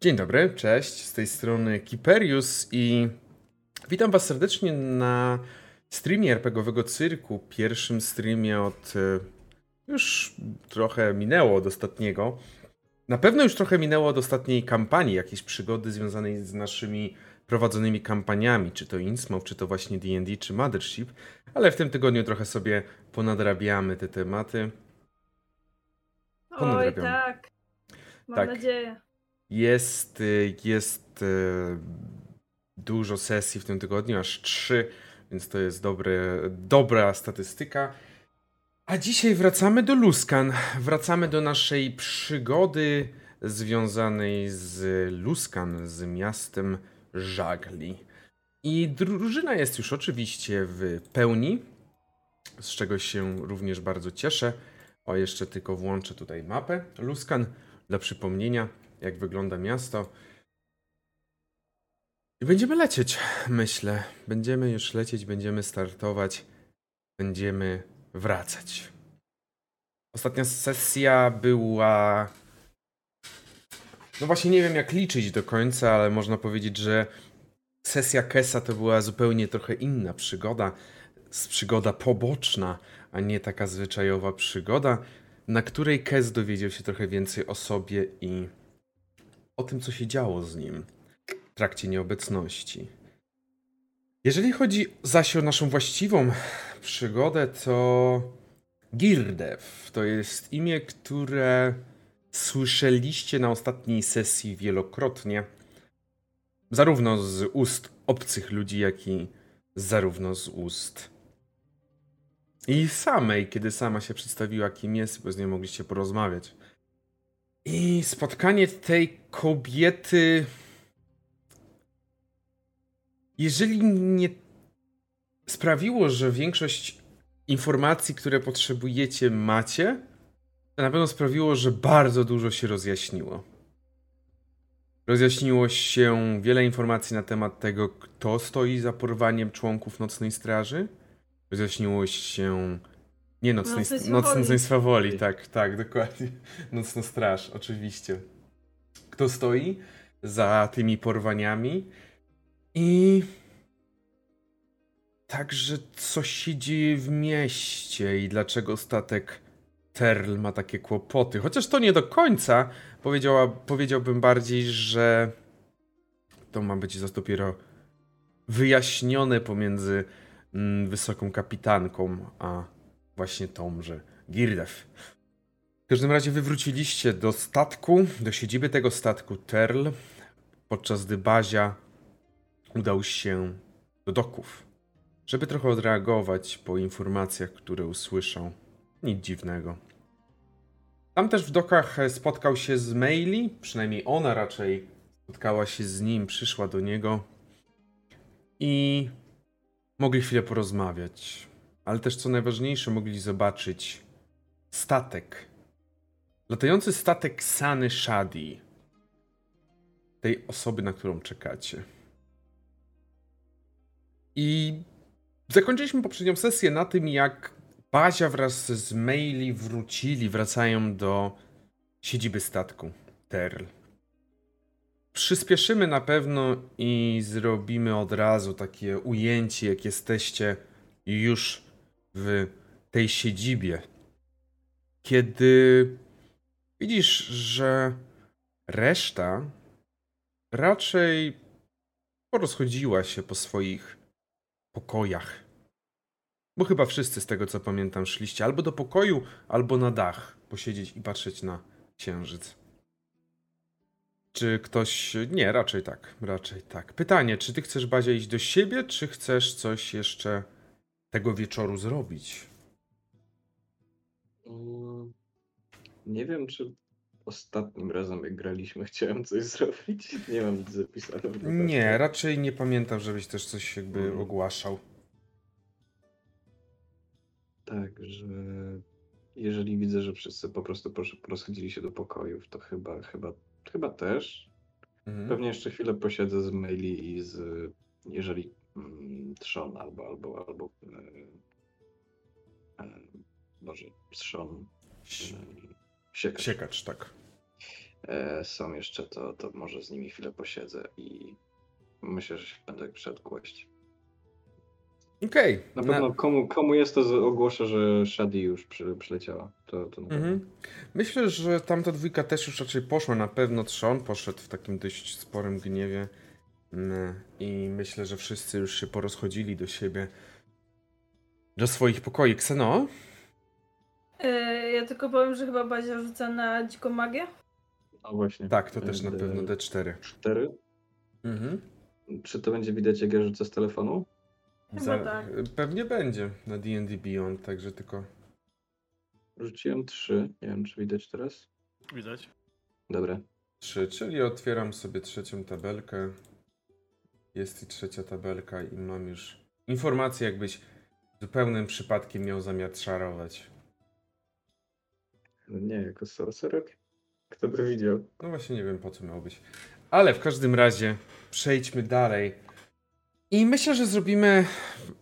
Dzień dobry, cześć, z tej strony Kiperius i witam was serdecznie na streamie RPGowego Cyrku, pierwszym streamie od... e, już trochę minęło od ostatniego. Na pewno już trochę minęło od ostatniej kampanii, jakiejś przygody związanej z naszymi prowadzonymi kampaniami, czy to Innsmouth, czy to właśnie D&D, czy Mothership, ale w tym tygodniu trochę sobie ponadrabiamy te tematy. Oj, Ponadrabiam. tak. Mam Tak. nadzieję. Jest, y, jest y, dużo sesji w tym tygodniu, aż trzy, więc to jest dobre, dobra statystyka. A dzisiaj wracamy do Luskan. Wracamy do naszej przygody związanej z Luskan, z miastem Żagli. I drużyna jest już oczywiście w pełni, z czego się również bardzo cieszę. O, jeszcze tylko włączę tutaj mapę Luskan dla przypomnienia, jak wygląda miasto. I będziemy lecieć, myślę. Będziemy już lecieć, będziemy startować, będziemy wracać. Ostatnia sesja była. No właśnie nie wiem jak liczyć do końca, ale można powiedzieć, że sesja Kesa to była zupełnie trochę inna przygoda. Przygoda poboczna, a nie taka zwyczajowa przygoda, na której Kes dowiedział się trochę więcej o sobie i o tym, co się działo z nim w trakcie nieobecności. Jeżeli chodzi zaś o naszą właściwą przygodę, to Girdew to jest imię, które słyszeliście na ostatniej sesji wielokrotnie. Zarówno z ust obcych ludzi, jak i zarówno z ust i samej, kiedy sama się przedstawiła, kim jest, bo z nią mogliście porozmawiać. I spotkanie tej kobiety. Jeżeli nie sprawiło, że większość informacji, które potrzebujecie, macie, to na pewno sprawiło, że bardzo dużo się rozjaśniło. Rozjaśniło się wiele informacji na temat tego, kto stoi za porwaniem członków Nocnej Straży. Rozjaśniło się. Nie, Nocnej, Nocnej Nocnej, Swawoli. Nocnej Swawoli, tak, tak, dokładnie. Nocna Straż, oczywiście. Kto stoi za tymi porwaniami i także co się dzieje w mieście i dlaczego statek Terl ma takie kłopoty. Chociaż to nie do końca, powiedziała, powiedziałbym bardziej, że to ma być za dopiero wyjaśnione pomiędzy mm, wysoką kapitanką, a właśnie tąże Girdew. W każdym razie wywróciliście do statku, do siedziby tego statku Terl, podczas gdy Bazia udał się do doków, żeby trochę odreagować po informacjach, które usłyszał. Nic dziwnego. Tam też w dokach e, spotkał się z Maili, przynajmniej ona raczej spotkała się z nim, przyszła do niego i mogli chwilę porozmawiać. Ale też co najważniejsze, mogli zobaczyć statek. Latający statek Sany Shadi. Tej osoby, na którą czekacie. I zakończyliśmy poprzednią sesję na tym, jak Bazia wraz z Maili wrócili, wracają do siedziby statku Terl. Przyspieszymy na pewno i zrobimy od razu takie ujęcie, jak jesteście już w tej siedzibie. Kiedy widzisz, że reszta raczej porozchodziła się po swoich pokojach. Bo chyba wszyscy z tego co pamiętam szliście albo do pokoju, albo na dach posiedzieć i patrzeć na księżyc. Czy ktoś. Nie, raczej tak. Raczej tak. Pytanie, czy ty chcesz Bazia iść do siebie, czy chcesz coś jeszcze tego wieczoru zrobić? Mm, Nie wiem, czy ostatnim razem jak graliśmy chciałem coś zrobić. Nie mam nic zapisane. w notatkach. Nie, raczej nie pamiętam, żebyś też coś jakby Mhm. ogłaszał. Tak, że jeżeli widzę, że wszyscy po prostu rozchodzili się do pokojów, to chyba, chyba, chyba też. Mhm. Pewnie jeszcze chwilę posiedzę z maili i z, jeżeli Trzon albo, albo, albo e, e, Boże, Trzon e, siekacz. Siekacz, tak. e, są jeszcze, to, to może z nimi chwilę posiedzę i myślę, że się będę szedł kłaść. Okej. Na na- pewno komu, komu jest to, ogłoszę, że Shadi już przy, przyleciała. To, to na pewno. Mhm. Myślę, że tamta dwójka też już raczej poszła. Na pewno Trzon poszedł w takim dość sporym gniewie. Mm, I myślę, że wszyscy już się porozchodzili do siebie. Do swoich pokoi. Kseno? E, ja tylko powiem, że chyba Bazia rzuca na dziką magię. No właśnie. Tak, to też na D- pewno D4. Cztery. Mhm. Czy to będzie widać, jak ja rzucę z telefonu? Chyba tak. Pewnie będzie na D&D Beyond, także tylko... Rzuciłem trzy. Nie wiem, czy widać teraz. Widać. Dobra. 3, czyli otwieram sobie trzecią tabelkę. Jest i trzecia tabelka i mam już informację, jakbyś zupełnym przypadkiem miał zamiar czarować. Nie, jako sorcerer? Kto by widział? No właśnie nie wiem po co miał być. Ale w każdym razie przejdźmy dalej. I myślę, że zrobimy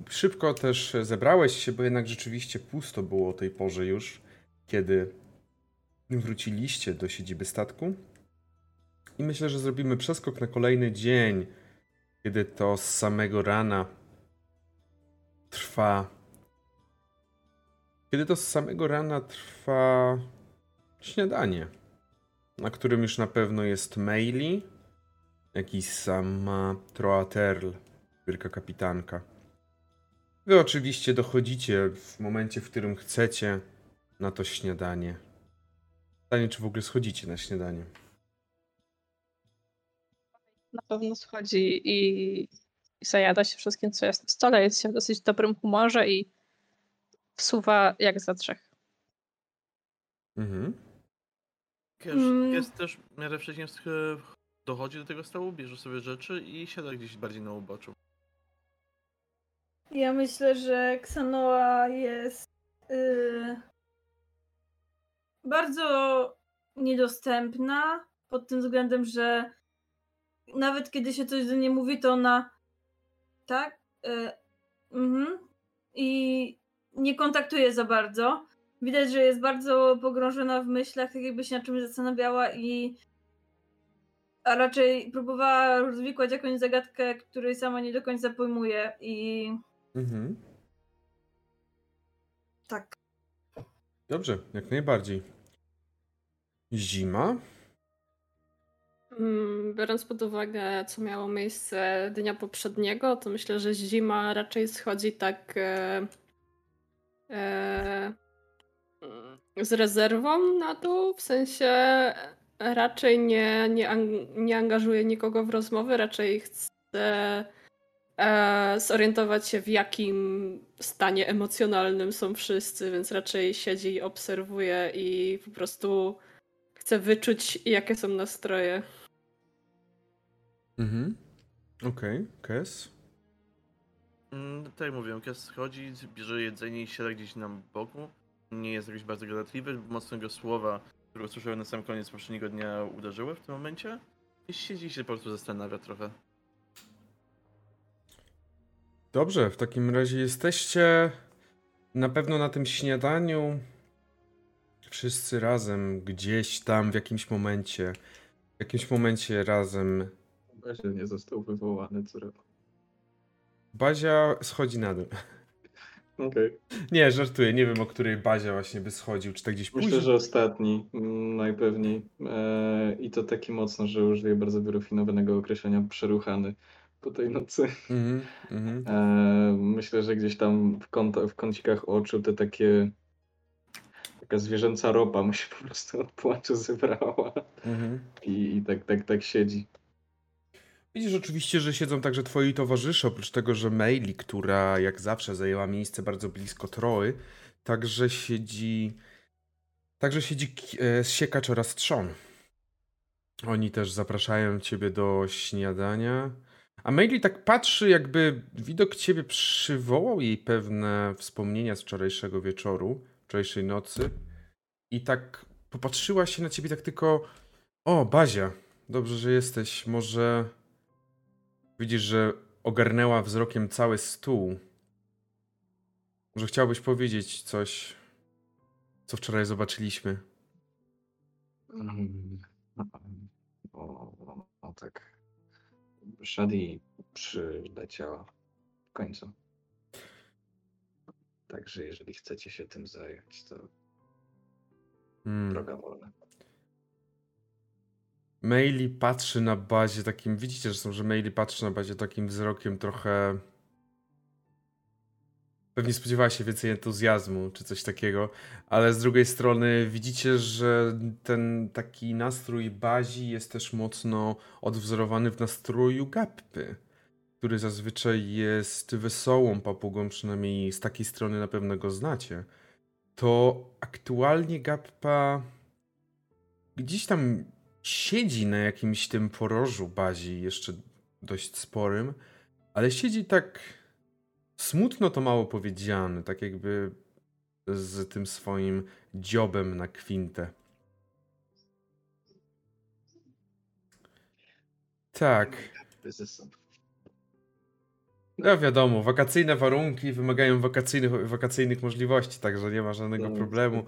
szybko też zebrałeś się, bo jednak rzeczywiście pusto było o tej porze już, kiedy wróciliście do siedziby statku. I myślę, że zrobimy przeskok na kolejny dzień, kiedy to z samego rana trwa. Kiedy to z samego rana trwa śniadanie na którym już na pewno jest Maili, jak i sama Troaterl, wielka kapitanka. Wy oczywiście dochodzicie w momencie, w którym chcecie na to śniadanie. Pytanie, czy w ogóle schodzicie na śniadanie. Na pewno schodzi i, i zajada się wszystkim, co jest na stole. Jest się w dosyć dobrym humorze i wsuwa jak za trzech. Mhm. Wiesz, Mm. jest też w miarę wcześniej dochodzi do tego stołu, bierze sobie rzeczy i siada gdzieś bardziej na uboczu. Ja myślę, że Ksanoa jest y, bardzo niedostępna pod tym względem, że nawet kiedy się coś do niej mówi, to ona tak y, mhm, i nie kontaktuje za bardzo. Widać, że jest bardzo pogrążona w myślach, tak jakby się nad czymś zastanawiała i a raczej próbowała rozwikłać jakąś zagadkę, której sama nie do końca pojmuje i Mhm. tak. Dobrze, jak najbardziej. Zima. Mm, Biorąc pod uwagę, co miało miejsce dnia poprzedniego, to myślę, że zima raczej schodzi tak e, e, z rezerwą na dół, w sensie raczej nie, nie, nie angażuje nikogo w rozmowy, raczej chce e, zorientować się, w jakim stanie emocjonalnym są wszyscy, więc raczej siedzi i obserwuje i po prostu chce wyczuć, jakie są nastroje. Mhm. Okej, Kes. Mm, tak jak mówiłem, Kes schodzi, bierze jedzenie i siada gdzieś na boku. Nie jest jakiś bardzo gadatliwy, mocnego słowa, które usłyszałem na sam koniec poprzedniego dnia uderzyły w tym momencie. I siedzi się po prostu zastanawia trochę. Dobrze, w takim razie jesteście na pewno na tym śniadaniu wszyscy razem, gdzieś tam w jakimś momencie. W jakimś momencie razem. Bazia nie został wywołany, co roku. Bazia schodzi na dół. Okej. Nie, żartuję, nie wiem o której Bazia właśnie by schodził, czy tak gdzieś Myślę, później. że ostatni mm, najpewniej. E, I to taki mocno, że użyję bardzo wyrafinowanego określenia przeruchany po tej nocy. Mhm. E, myślę, że gdzieś tam w, kąta, w kącikach oczu te takie taka zwierzęca ropa mu się po prostu od płaczu zebrała Mhm. i, i tak, tak, tak siedzi. Widzisz oczywiście, że siedzą także twoi towarzysze, oprócz tego, że Meili, która jak zawsze zajęła miejsce bardzo blisko Troy, także siedzi także siedzi e, Siekacz oraz Trzon. Oni też zapraszają ciebie do śniadania. A Meili tak patrzy, jakby widok ciebie przywołał jej pewne wspomnienia z wczorajszego wieczoru, wczorajszej nocy. I tak popatrzyła się na ciebie tak tylko o, Bazia, dobrze, że jesteś. Może Widzisz, że ogarnęła wzrokiem cały stół. Może chciałbyś powiedzieć coś, co wczoraj zobaczyliśmy? O, o tak. Shadi przyleciała w końcu. Także jeżeli chcecie się tym zająć, to hmm. droga wolna. Maili patrzy na bazie takim, widzicie, są, że Maili patrzy na bazie takim wzrokiem trochę... Pewnie spodziewała się więcej entuzjazmu, czy coś takiego, ale z drugiej strony widzicie, że ten taki nastrój bazi jest też mocno odwzorowany w nastroju Gappy, który zazwyczaj jest wesołą papugą, przynajmniej z takiej strony na pewno go znacie. To aktualnie Gappa gdzieś tam siedzi na jakimś tym porożu bazi, jeszcze dość sporym, ale siedzi tak smutno to mało powiedziane, tak jakby z tym swoim dziobem na kwintę. Tak. No wiadomo, wakacyjne warunki wymagają wakacyjnych, wakacyjnych możliwości, także nie ma żadnego No, problemu.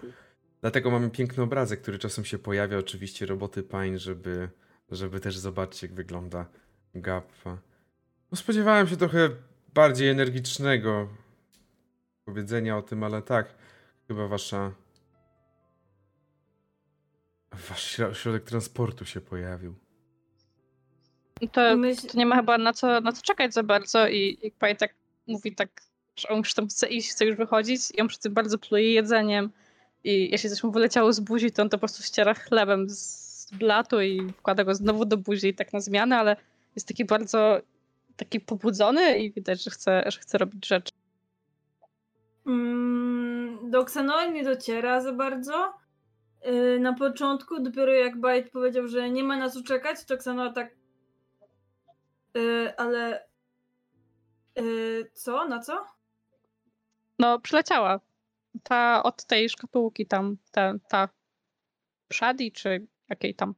Dlatego mamy piękny obrazek, który czasem się pojawia, oczywiście roboty pań, żeby, żeby też zobaczyć, jak wygląda Gappa. No, spodziewałem się trochę bardziej energicznego powiedzenia o tym, ale tak, chyba wasza. Wasz śro- środek transportu się pojawił. To, Myśl- to nie ma chyba na co, na co czekać za bardzo i jak pani tak mówi tak, że on już tam chce iść, chce już wychodzić i on przy tym bardzo pluje jedzeniem i jeśli coś mu wyleciało z buzi, to on to po prostu ściera chlebem z blatu i wkłada go znowu do buzi i tak na zmianę, ale jest taki bardzo taki pobudzony i widać, że chce, że chce robić rzeczy. Mm, do Xanoa nie dociera za bardzo. Yy, Na początku, dopiero jak Byte powiedział, że nie ma na co czekać, to Xanoa tak. Yy, ale. Yy, co? Na co? No, przyleciała. Ta od tej szkatułki tam, ta, ta Shadi, czy jakiej tam.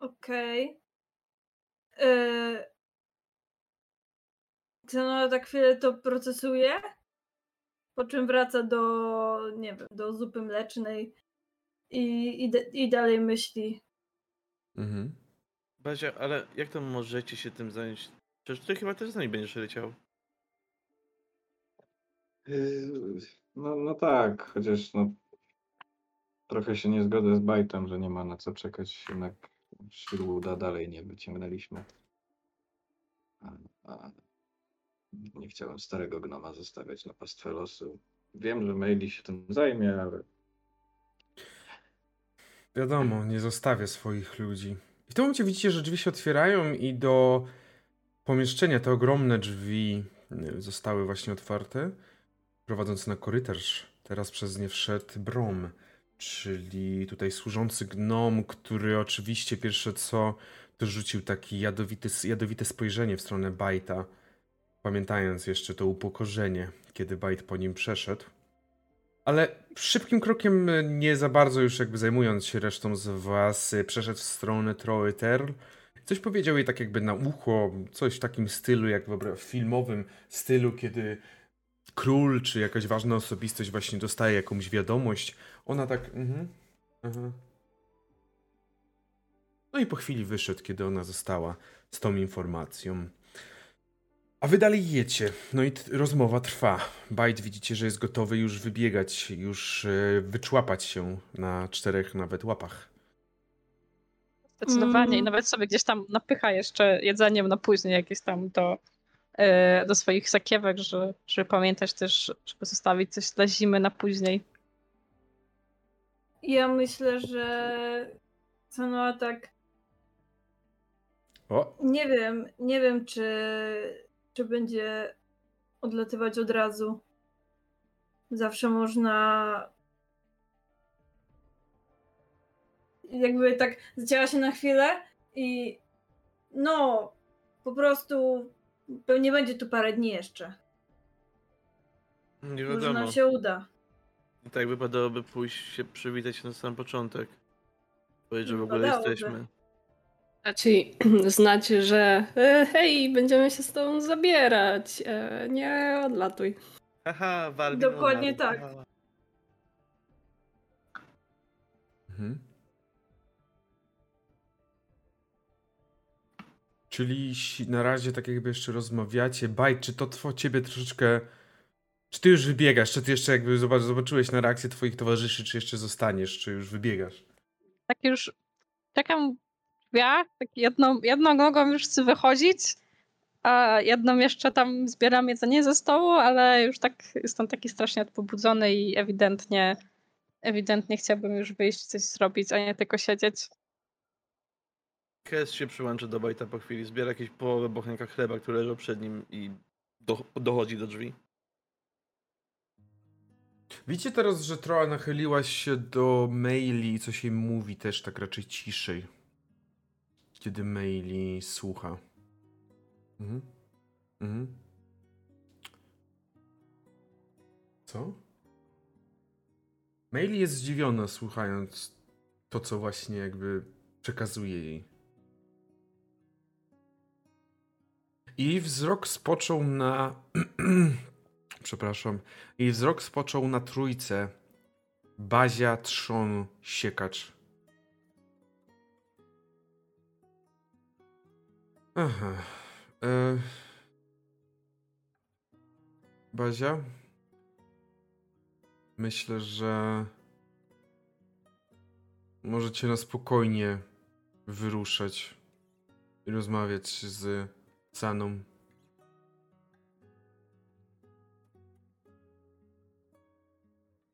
Okej. Yy... Xanoa tak chwilę to procesuje, po czym wraca do, nie wiem, do zupy mlecznej i, i, i dalej myśli. Mhm. Bazia, ale jak to możecie się tym zająć? Przecież ty chyba też z nami będziesz leciał. Yy, No, no tak, chociaż no, trochę się nie zgodzę z Bajtem, że nie ma na co czekać, jednak śruda dalej nie wyciągnęliśmy. A, a nie chciałem starego gnoma zostawiać na pastwę losu. Wiem, że Maili się tym zajmie, ale Wiadomo, nie zostawia swoich ludzi. I w tym momencie widzicie, że drzwi się otwierają i do pomieszczenia te ogromne drzwi y, zostały właśnie otwarte, prowadząc na korytarz. Teraz przez nie wszedł Brom, czyli tutaj służący gnom, który oczywiście pierwsze co to rzucił taki jadowity, jadowite spojrzenie w stronę Bajta, pamiętając jeszcze to upokorzenie, kiedy Bajt po nim przeszedł. Ale szybkim krokiem, y, nie za bardzo już jakby zajmując się resztą z was, y, przeszedł w stronę Troy Terl. Coś powiedział jej tak jakby na ucho, coś w takim stylu, jak w filmowym stylu, kiedy król czy jakaś ważna osobistość właśnie dostaje jakąś wiadomość. Ona tak, mhm, aha. No i po chwili wyszedł, kiedy ona została z tą informacją. A wy dalej jecie. No i t- rozmowa trwa. Bajt widzicie, że jest gotowy już wybiegać, już e, wyczłapać się na czterech nawet łapach. Zdecydowanie. I Mm. nawet sobie gdzieś tam napycha jeszcze jedzeniem na później jakieś tam do, do swoich sakiewek, że, żeby pamiętać też, żeby zostawić coś dla zimy na później. Ja myślę, że Xanoa tak O, Nie wiem, nie wiem, czy, czy będzie odlatywać od razu. Zawsze można. Jakby tak zacięła się na chwilę i no, po prostu pewnie będzie tu parę dni jeszcze. Nie Może wiadomo. nam się uda. I tak wypadałoby pójść się przywitać na sam początek. Powiedzieć, że w ogóle jesteśmy. A ci znacie, że e, hej, będziemy się z tobą zabierać. E, nie odlatuj. Haha, Dokładnie tak. Haha. Mhm. Czyli na razie tak jakby jeszcze rozmawiacie. Baj, czy to two, ciebie troszeczkę... Czy ty już wybiegasz? Czy ty jeszcze jakby zobacz, zobaczyłeś na reakcję twoich towarzyszy, czy jeszcze zostaniesz, czy już wybiegasz? Tak już czekam drzwiach, tak jedną, jedną nogą już chcę wychodzić, a jedną jeszcze tam zbieram jedzenie ze stołu, ale już tak jestem taki strasznie pobudzony i ewidentnie, ewidentnie chciałbym już wyjść, coś zrobić, a nie tylko siedzieć. Kes się przyłącza do Bajta po chwili, zbiera jakieś połowę bochenka chleba, który leżał przed nim i do, dochodzi do drzwi. Widzicie teraz, że trochę nachyliłaś się do maili i coś jej mówi też tak raczej ciszej. Kiedy maili słucha. Mhm. Mhm. Co? Maili jest zdziwiona słuchając to, co właśnie jakby przekazuje jej. I wzrok spoczął na. Przepraszam. Jej wzrok spoczął na trójce. Bazia, trzon, siekacz. Aha. E... Bazia? Myślę, że możecie na spokojnie wyruszać i rozmawiać z Saną.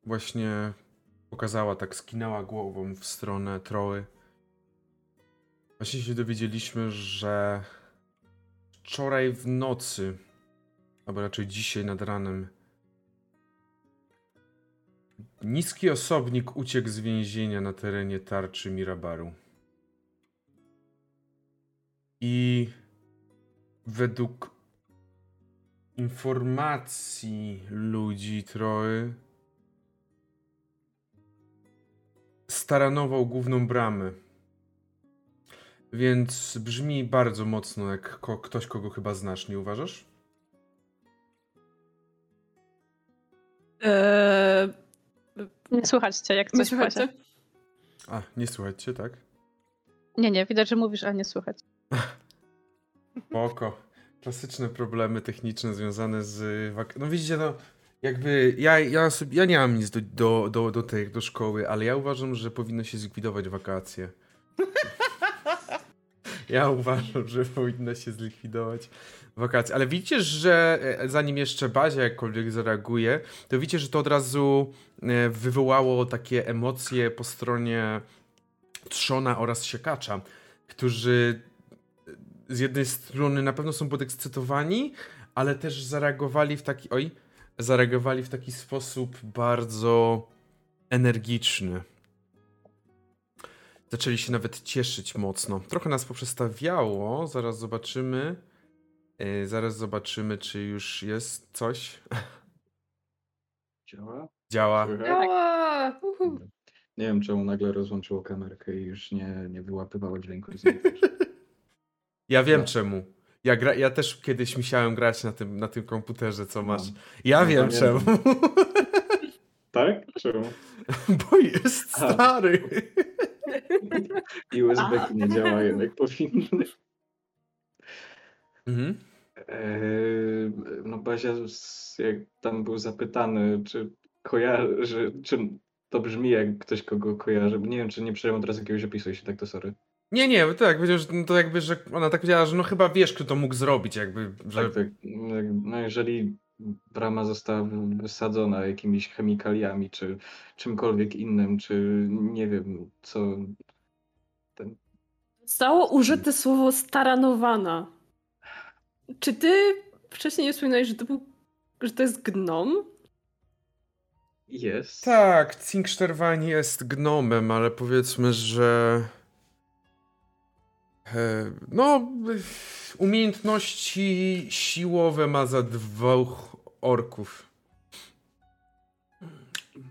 Właśnie pokazała, tak skinęła głową w stronę Troły. Właśnie się dowiedzieliśmy, że wczoraj w nocy, albo raczej dzisiaj nad ranem, niski osobnik uciekł z więzienia na terenie tarczy Mirabaru. I według informacji ludzi Troy staranował główną bramę. Więc brzmi bardzo mocno jak ko- ktoś, kogo chyba znasz, nie uważasz? Eee, Nie słuchać cię, jak coś słuchajcie? słuchacie. A, nie słuchajcie, tak? Nie, nie, widać, że mówisz, a nie słuchać. Spoko. Klasyczne problemy techniczne związane z wak- No widzicie, no jakby ja, ja, sobie, ja nie mam nic do, do, do, do tej, do szkoły, ale ja uważam, że powinno się zlikwidować wakacje. Ja uważam, że powinno się zlikwidować wakacje. Ale widzicie, że e, zanim jeszcze Bazia jakkolwiek zareaguje, to widzicie, że to od razu e, wywołało takie emocje po stronie Trzona oraz Siekacza, którzy z jednej strony na pewno są podekscytowani, ale też zareagowali w taki, oj, zareagowali w taki sposób bardzo energiczny. Zaczęli się nawet cieszyć mocno. Trochę nas poprzestawiało, zaraz zobaczymy. Yy, zaraz zobaczymy, czy już jest coś. Działa? Działa. Słychać? Ała, uhu. Nie wiem, czemu nagle rozłączyło kamerkę i już nie, nie wyłapywało dźwięku z. Ja wiem No. czemu. Ja, gra, ja też kiedyś musiałem grać na tym, na tym komputerze, co masz. No. Ja No, wiem czemu. Tak? Czemu? Bo jest A. stary. I USB nie działają jak powinny. Mhm. Eee, no Bazia, jak tam był zapytany, czy kojarzy, czy to brzmi jak ktoś, kogo kojarzy. Nie wiem, czy nie przyjąłem teraz jakiegoś opisu, jeśli tak to sorry. Nie, nie, to tak, powiedział, że no to jakby, że ona tak powiedziała, że no chyba wiesz, kto to mógł zrobić, jakby, że... Tak, tak. No jeżeli brama została wysadzona jakimiś chemikaliami, czy czymkolwiek innym, czy nie wiem, co... Zostało użyte słowo staranowana. Czy ty wcześniej nie wspominałeś, że to był, że to jest gnom? Jest. Tak, Cinksterwan jest gnomem, ale powiedzmy, że... e, No, umiejętności siłowe ma za dwóch orków.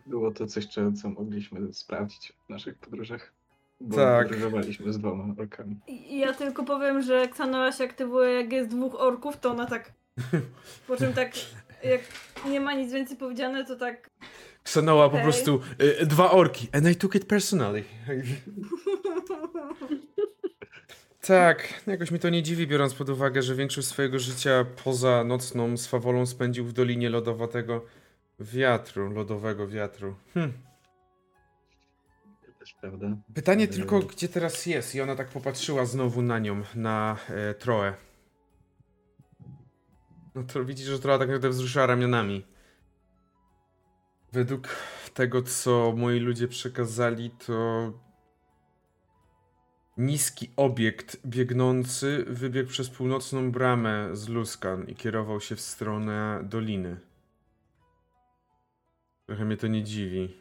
Było to coś, co mogliśmy sprawdzić w naszych podróżach. Bo Tak. podróżowaliśmy z dwoma orkami. Ja tylko powiem, że Xanoa się aktywuje jak jest dwóch orków, to ona tak... Po czym tak, jak nie ma nic więcej powiedziane, to tak... Ksanoa po Okej. prostu e, dwa orki. And I took it personally. Tak, jakoś mi to nie dziwi, biorąc pod uwagę, że większość swojego życia poza nocną swawolą spędził w Dolinie Lodowatego Wiatru, lodowego wiatru. Hm. Też prawda. Pytanie Ale- tylko, gdzie teraz jest? I ona tak popatrzyła znowu na nią, na e, Troę. No to widzisz, że Troa tak naprawdę wzruszyła ramionami. Według tego, co moi ludzie przekazali, to niski obiekt biegnący wybiegł przez północną bramę z Luskan i kierował się w stronę doliny. Trochę mnie to nie dziwi.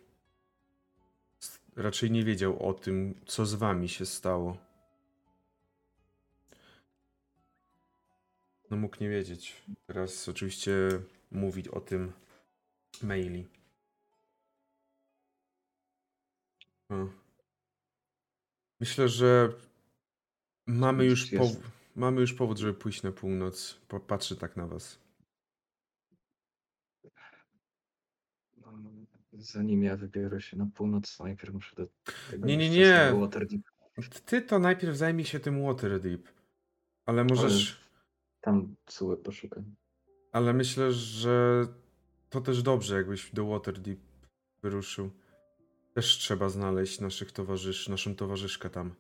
Raczej nie wiedział o tym, co z wami się stało. No mógł nie wiedzieć. Teraz oczywiście mówić o tym maili. O. Myślę, że mamy już, pow- mamy już powód, żeby pójść na północ. Popatrzy tak na was. Zanim ja wybiorę się na północ, najpierw muszę do tego Nie, nie, nie. Waterdeep. Ty to najpierw zajmij się tym Waterdeep. Ale możesz... Tam Cuły poszukam. Ale myślę, że to też dobrze, jakbyś do Waterdeep wyruszył. Też trzeba znaleźć naszych towarzyszy, naszą towarzyszkę tam.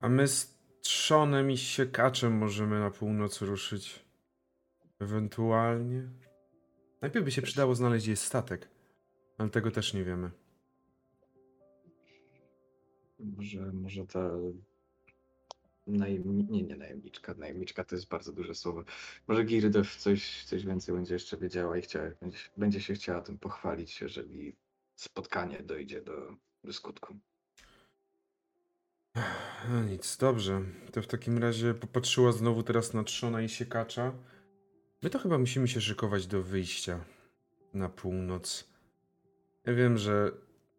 A my z Trzonem i Siekaczem możemy na północ ruszyć. Ewentualnie. Najpierw by się przydało znaleźć jej statek. Ale tego też nie wiemy. Może, może ta najemni... nie, nie najemniczka, najemniczka to jest bardzo duże słowo. Może Girdew coś, coś więcej będzie jeszcze wiedziała i chciała, będzie, będzie się chciała tym pochwalić, jeżeli spotkanie dojdzie do, do skutku. No nic, dobrze. To w takim razie popatrzyła znowu teraz na Trzona i Siekacza. My to chyba musimy się szykować do wyjścia na północ. Ja wiem, że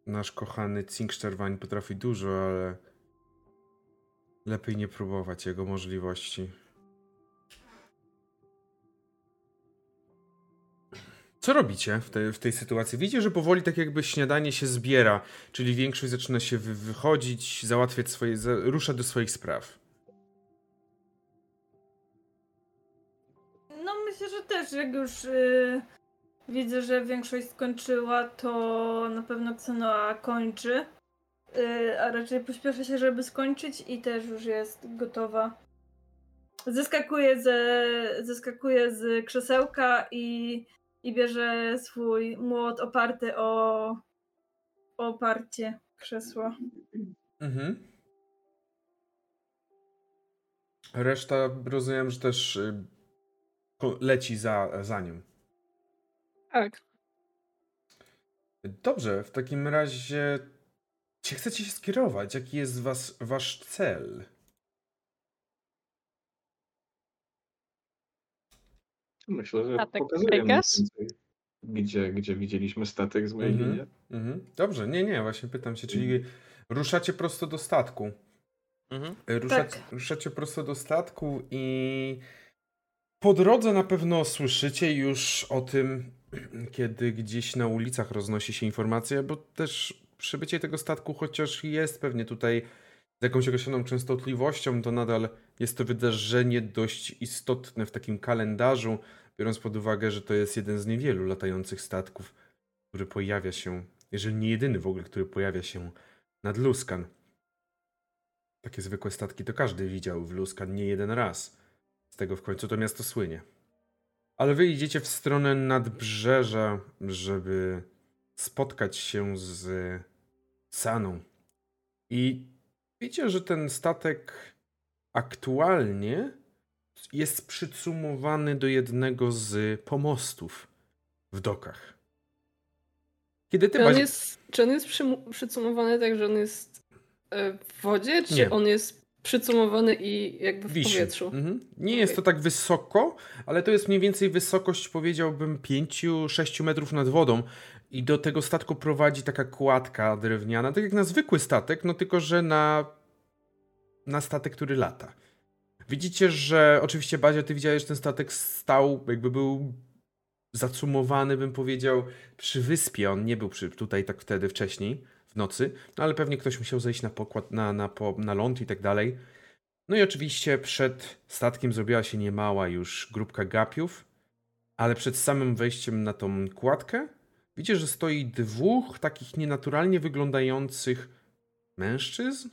nasz kochany Cinksterwań potrafi dużo, ale lepiej nie próbować jego możliwości. Co robicie w tej, w tej sytuacji? Widzicie, że powoli tak jakby śniadanie się zbiera, czyli większość zaczyna się wy, wychodzić, załatwiać swoje, za, rusza do swoich spraw. No myślę, że też jak już y, widzę, że większość skończyła, to na pewno Xenoa kończy. Y, a raczej pośpieszę się, żeby skończyć i też już jest gotowa. Zeskakuje, ze, zeskakuje z krzesełka i, i bierze swój młot oparty o, oparcie krzesła. Mhm. Reszta rozumiem, że też y, leci za, za nim. Tak. Dobrze, w takim razie gdzie chcecie się skierować? Jaki jest was, wasz cel? Myślę, że Statek więcej, gdzie, gdzie widzieliśmy statek z mojej Mhm. linii. Mhm. Dobrze, nie, nie, właśnie pytam się, czyli ruszacie prosto do statku. Mhm. Ruszacie, Tak. ruszacie prosto do statku i po drodze na pewno słyszycie już o tym, kiedy gdzieś na ulicach roznosi się informacja, bo też przybycie tego statku, chociaż jest pewnie tutaj z jakąś określoną częstotliwością, to nadal jest to wydarzenie dość istotne w takim kalendarzu, biorąc pod uwagę, że to jest jeden z niewielu latających statków, który pojawia się, jeżeli nie jedyny w ogóle, który pojawia się nad Luskan. Takie zwykłe statki to każdy widział w Luskan nie jeden raz. Z tego w końcu to miasto słynie. Ale wy idziecie w stronę nadbrzeża, żeby spotkać się z Saną. I wiecie, że ten statek aktualnie jest przycumowany do jednego z pomostów w dokach. Kiedy ty Czy on jest, czy on jest przycumowany tak, że on jest e, w wodzie, czy Nie. on jest przycumowany i jakby w Wisi. powietrzu? Mhm. Nie jest to tak wysoko, ale to jest mniej więcej wysokość, powiedziałbym, 5-6 metrów nad wodą. I do tego statku prowadzi taka kładka drewniana, tak jak na zwykły statek, no tylko że na, na statek, który lata. Widzicie, że oczywiście Bazia, ty widziałeś, że ten statek stał, jakby był zacumowany, bym powiedział, przy wyspie. On nie był przy, tutaj tak wtedy wcześniej, w nocy, no ale pewnie ktoś musiał zejść na pokład, na, na, po, na ląd i tak dalej. No i oczywiście przed statkiem zrobiła się niemała już grupka gapiów, ale przed samym wejściem na tą kładkę widzicie, że stoi dwóch takich nienaturalnie wyglądających mężczyzn.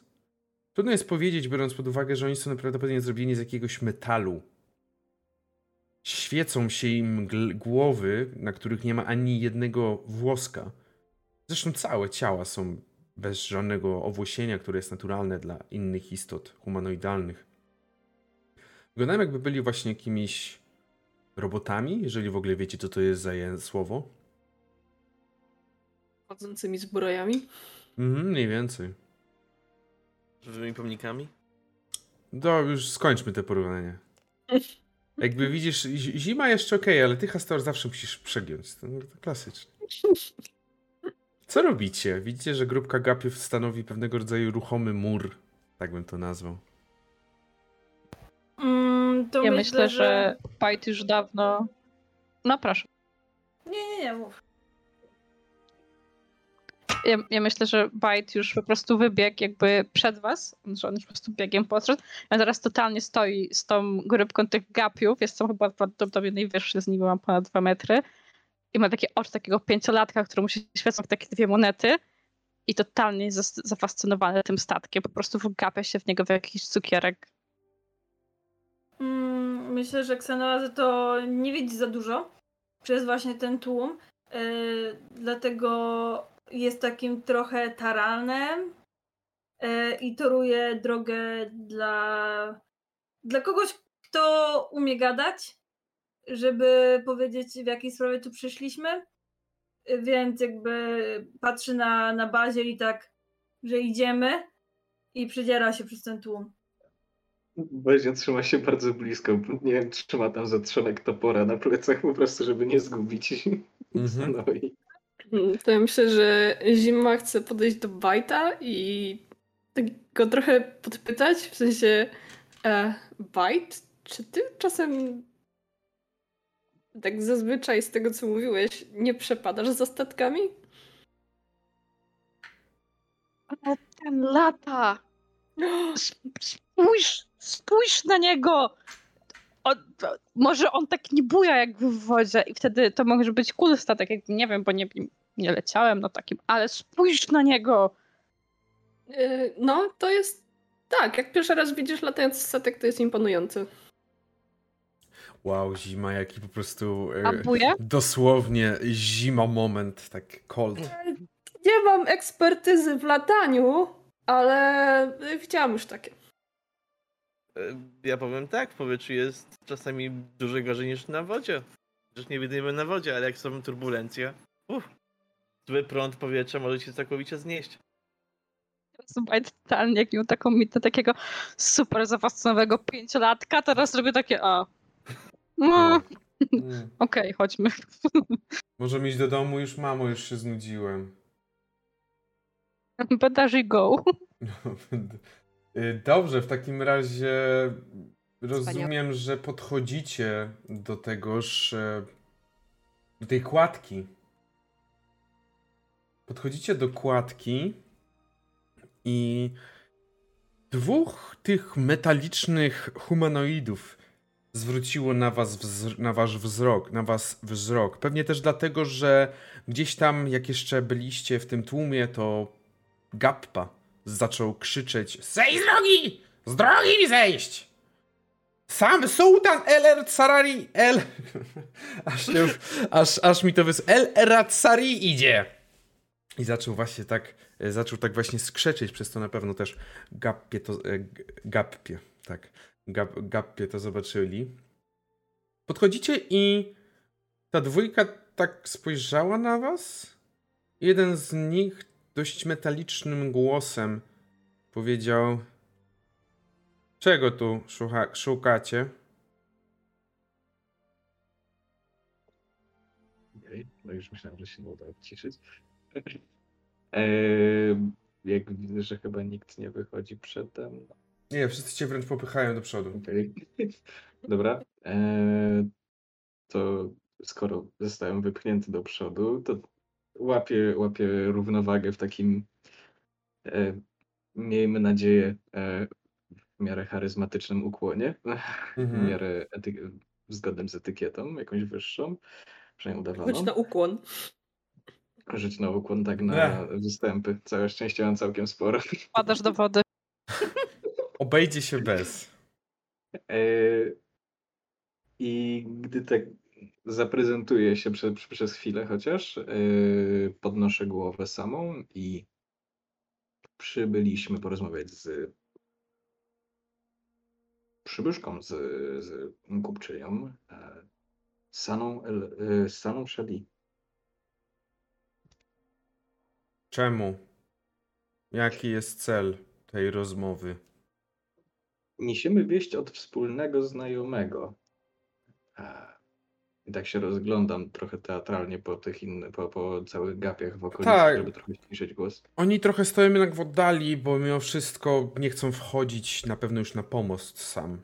Trudno jest powiedzieć, biorąc pod uwagę, że oni są prawdopodobnie zrobieni z jakiegoś metalu. Świecą się im głowy, na których nie ma ani jednego włoska. Zresztą całe ciała są bez żadnego owłosienia, które jest naturalne dla innych istot humanoidalnych. Wyglądają jakby byli właśnie jakimiś robotami, jeżeli w ogóle wiecie, co to jest za słowo. Chodzącymi zbrojami. Mhm, mniej więcej. Żywymi pomnikami? To już skończmy te porównania. Jakby widzisz, zi- zima jeszcze okej, ale ty Hastor zawsze musisz przegiąć. To, to klasycznie. Co robicie? Widzicie, że grupka gapiów stanowi pewnego rodzaju ruchomy mur. Tak bym to nazwał. Mm, to Ja myślę, myślę, że Pajt już dawno. No proszę. Nie, nie, nie, mów. Ja, ja myślę, że Bajt już po prostu wybiegł jakby przed was, że on już po prostu biegiem podszedł. A teraz totalnie stoi z tą grupką tych gapiów. Jest to chyba prawdopodobnie najwyższy z nimi, ma ponad dwa metry. I ma takie oczy takiego pięciolatka, któremu się świecą takie dwie monety. I totalnie jest zafascynowany tym statkiem. Po prostu wgapia się w niego w jakiś cukierek. Mm, myślę, że Xenoazy to nie widzi za dużo przez właśnie ten tłum. Yy, dlatego jest takim trochę taranem yy, i toruje drogę dla, dla kogoś, kto umie gadać, żeby powiedzieć, w jakiej sprawie tu przyszliśmy. Yy, Więc jakby patrzy na, na bazie i tak, że idziemy i przedziera się przez ten tłum. Bezia trzyma się bardzo blisko. Nie wiem, trzyma tam zatrzonek topora na plecach po prostu, żeby nie zgubić. Mhm. No i To ja myślę, że Zima chce podejść do Bajta i tak go trochę podpytać, w sensie e, Bajt, czy ty czasem tak zazwyczaj z tego, co mówiłeś, nie przepadasz za statkami? Ale ten lata! Sp- Spójrz, spójrz na niego! On, może on tak nie buja jak w wodzie i wtedy to może być cool statek, jak nie wiem, bo nie, nie leciałem na takim, ale spójrz na niego! E, No, to jest tak, jak pierwszy raz widzisz latający statek, to jest imponujący. Wow, zima, jaki po prostu e, buja? dosłownie zima moment, tak cold. Nie mam ekspertyzy w lataniu, ale e, widziałam już takie. E, Ja powiem tak, w powietrzu jest czasami dużo gorzej niż na wodzie. Przecież nie widujemy na wodzie, ale jak są turbulencje, uff, zły prąd powietrza może cię całkowicie znieść. Słuchaj, totalnie jak miał taką mitę takiego super zafascynowanego pięciolatka, teraz robię takie a. No, Mm. okej, chodźmy. Możemy iść do domu, już mamo, już się znudziłem. Bedarzy go. Y, Dobrze, w takim razie rozumiem, że podchodzicie do tegoż, e, do tej kładki. Podchodzicie do kładki i dwóch tych metalicznych humanoidów zwróciło na was na wasz wzrok, na was wzrok. Pewnie też dlatego, że gdzieś tam, jak jeszcze byliście w tym tłumie, to Gappa zaczął krzyczeć Zejdź z drogi! Z drogi mi zejść! Sam sułtan El Sarari El... aż, aż, aż mi to wys... El Ratsari idzie! I zaczął właśnie tak, e, zaczął tak właśnie skrzeczeć, przez to na pewno też Gappie to, e, Gappie, tak, Gap, Gappie to zobaczyli. Podchodzicie i ta dwójka tak spojrzała na was. Jeden z nich dość metalicznym głosem powiedział: Czego tu szuka, szukacie? Okej, no już myślałem, że się uda odciszyć. Eee, jak widzę, że chyba nikt nie wychodzi przedem. Nie, wszyscy cię wręcz popychają do przodu. Okej. Dobra. Eee, to skoro zostałem wypchnięty do przodu, to łapię, łapię równowagę w takim, e, miejmy nadzieję, e, w miarę charyzmatycznym ukłonie, w Mhm. miarę ety- zgodnym z etykietą, jakąś wyższą, przynajmniej udawaną. Chodź na ukłon. Żyć na ukłon, tak na występy. Całe szczęście mam całkiem sporo. Padasz do wody. Obejdzie się bez. E, I gdy tak zaprezentuję się prze, prze- przez chwilę chociaż, e, podnoszę głowę samą i przybyliśmy porozmawiać z przybyszką, z, z kupczynią, e, Saną, El- Saną Shadi. Czemu? Jaki jest cel tej rozmowy? Niesiemy wieść od wspólnego znajomego. I tak się rozglądam trochę teatralnie po tych innych, po, po całych gapiach w okolicy, Tak. żeby trochę ściszyć głos. Oni trochę stoją jednak w oddali, bo mimo wszystko nie chcą wchodzić na pewno już na pomost sam.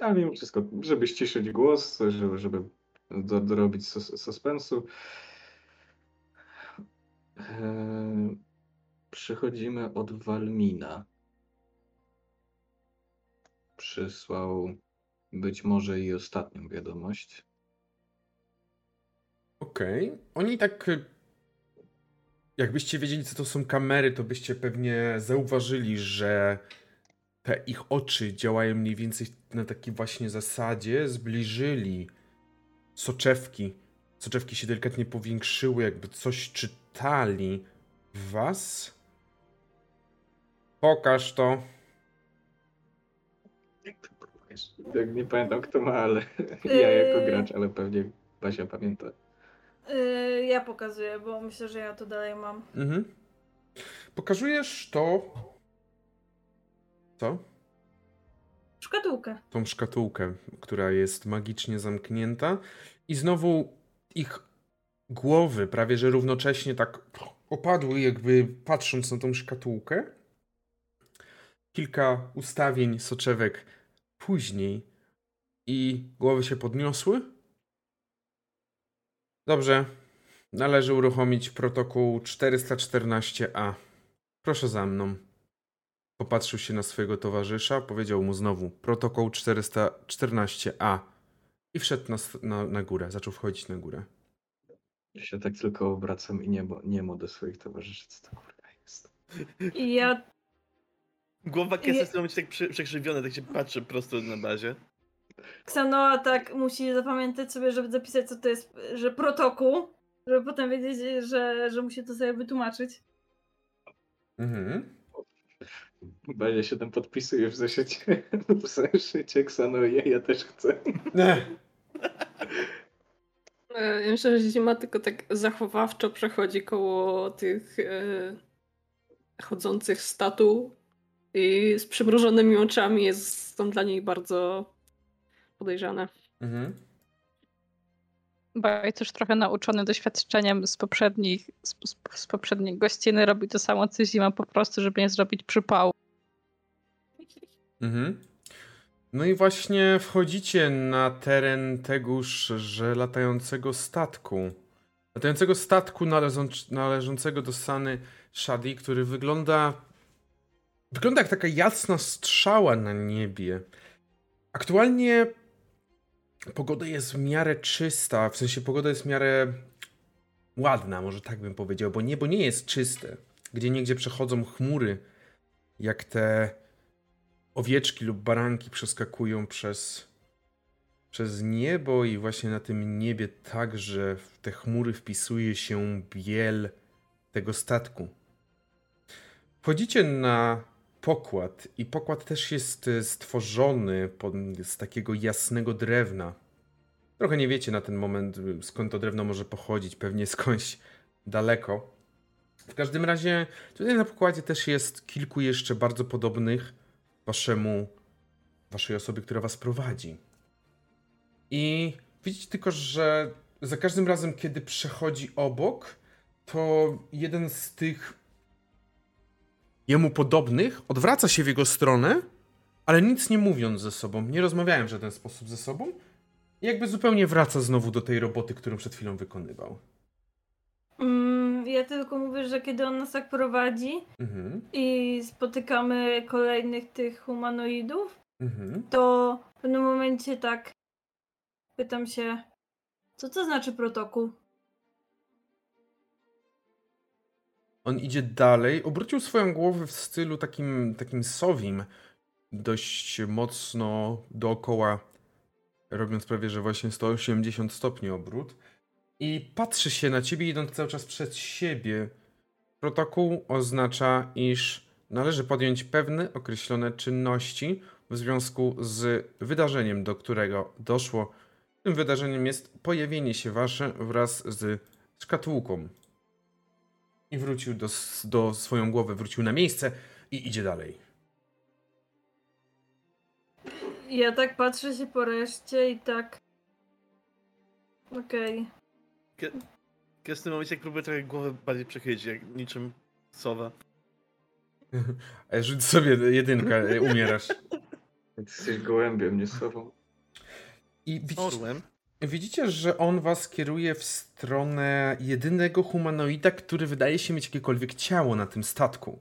Ale mimo wszystko, żeby ściszyć głos, żeby, żeby do, dorobić sus, suspensu. E, przychodzimy od Walmina. Przysłał być może i ostatnią wiadomość. Okej. Oni tak. y, Jakbyście wiedzieli, co to są kamery, to byście pewnie zauważyli, że te ich oczy działają mniej więcej na takiej właśnie zasadzie. Zbliżyli soczewki. Soczewki się delikatnie powiększyły, jakby coś czytali w was. Pokaż to. Jak to próbujesz? Tak, nie pamiętam kto ma, ale ja jako Yy. gracz, ale pewnie Basia pamięta. Yy, ja pokazuję, bo myślę, że ja to dalej mam. Mhm. Pokazujesz to. Co? Szkatułkę. tą szkatułkę, która jest magicznie zamknięta i znowu ich głowy prawie że równocześnie tak opadły, jakby patrząc na tą szkatułkę. Kilka ustawień soczewek później i głowy się podniosły. Dobrze. Należy uruchomić protokół 414A. Proszę za mną. Popatrzył się na swojego towarzysza, powiedział mu znowu protokół 414A i wszedł na, na, na górę, zaczął wchodzić na górę. Ja się tak tylko obracam i niebo, niemo do swoich towarzyszy. Co to kurwa jest? I ja Głowa jest w tym momencie tak przy- przekrzywiona, tak się patrzy prosto na bazie. Ksanoa tak musi zapamiętać sobie, żeby zapisać, co to jest, że protokół, żeby potem wiedzieć, że, że musi to sobie wytłumaczyć. Mhm. Bazia się tam podpisuje w zeszycie. W zeszycie Xanoje, ja też chcę. Nie. E, Ja myślę, że zima tylko tak zachowawczo przechodzi koło tych e, chodzących statu i z przymrużonymi oczami jest, są dla niej bardzo podejrzane. Mhm. Baj też trochę nauczony doświadczeniem z poprzednich, z, z, poprzednich gościny robi to samo co zima po prostu, żeby nie zrobić przypału. Mhm. No i właśnie wchodzicie na teren tegoż, że latającego statku. Latającego statku należąc, należącego do Sany Shadi, który wygląda. Wygląda jak taka jasna strzała na niebie. Aktualnie pogoda jest w miarę czysta, w sensie pogoda jest w miarę ładna, może tak bym powiedział, bo niebo nie jest czyste. Gdzie niegdzie przechodzą chmury, jak te owieczki lub baranki przeskakują przez, przez niebo i właśnie na tym niebie także w te chmury wpisuje się biel tego statku. Wchodzicie na pokład i pokład też jest e, stworzony z takiego jasnego drewna. Trochę nie wiecie na ten moment y, skąd to drewno może pochodzić, pewnie skądś daleko. W każdym razie tutaj na pokładzie też jest kilku jeszcze bardzo podobnych waszemu, waszej osobie, która was prowadzi. I widzicie tylko, że za każdym razem, kiedy przechodzi obok, to jeden z tych jemu podobnych odwraca się w jego stronę, ale nic nie mówiąc ze sobą, nie rozmawiałem w żaden sposób ze sobą i jakby zupełnie wraca znowu do tej roboty, którą przed chwilą wykonywał. Mm, Ja tylko mówię, że kiedy on nas tak prowadzi Mhm. i spotykamy kolejnych tych humanoidów, Mhm. to w pewnym momencie tak pytam się, co to znaczy protokół? On idzie dalej, obrócił swoją głowę w stylu takim, takim sowim, dość mocno dookoła, robiąc prawie, że właśnie 180 stopni obrót. I patrzy się na ciebie, idąc cały czas przed siebie. Protokół oznacza, iż należy podjąć pewne określone czynności w związku z wydarzeniem, do którego doszło. Tym wydarzeniem jest pojawienie się wasze wraz z szkatułką. I wrócił do, do swoją głowę, wrócił na miejsce i idzie dalej. Ja tak patrzę się po reszcie i tak. Okej. Ja w tym momencie jak próbuję trochę głowę bardziej przechylić, jak niczym sowa. E, Rzuć sobie jedynkę, e, umierasz. Jesteś gołębiem, nie sobą. I widzicie, widzicie, że on was kieruje w stronę jedynego humanoida, który wydaje się mieć jakiekolwiek ciało na tym statku.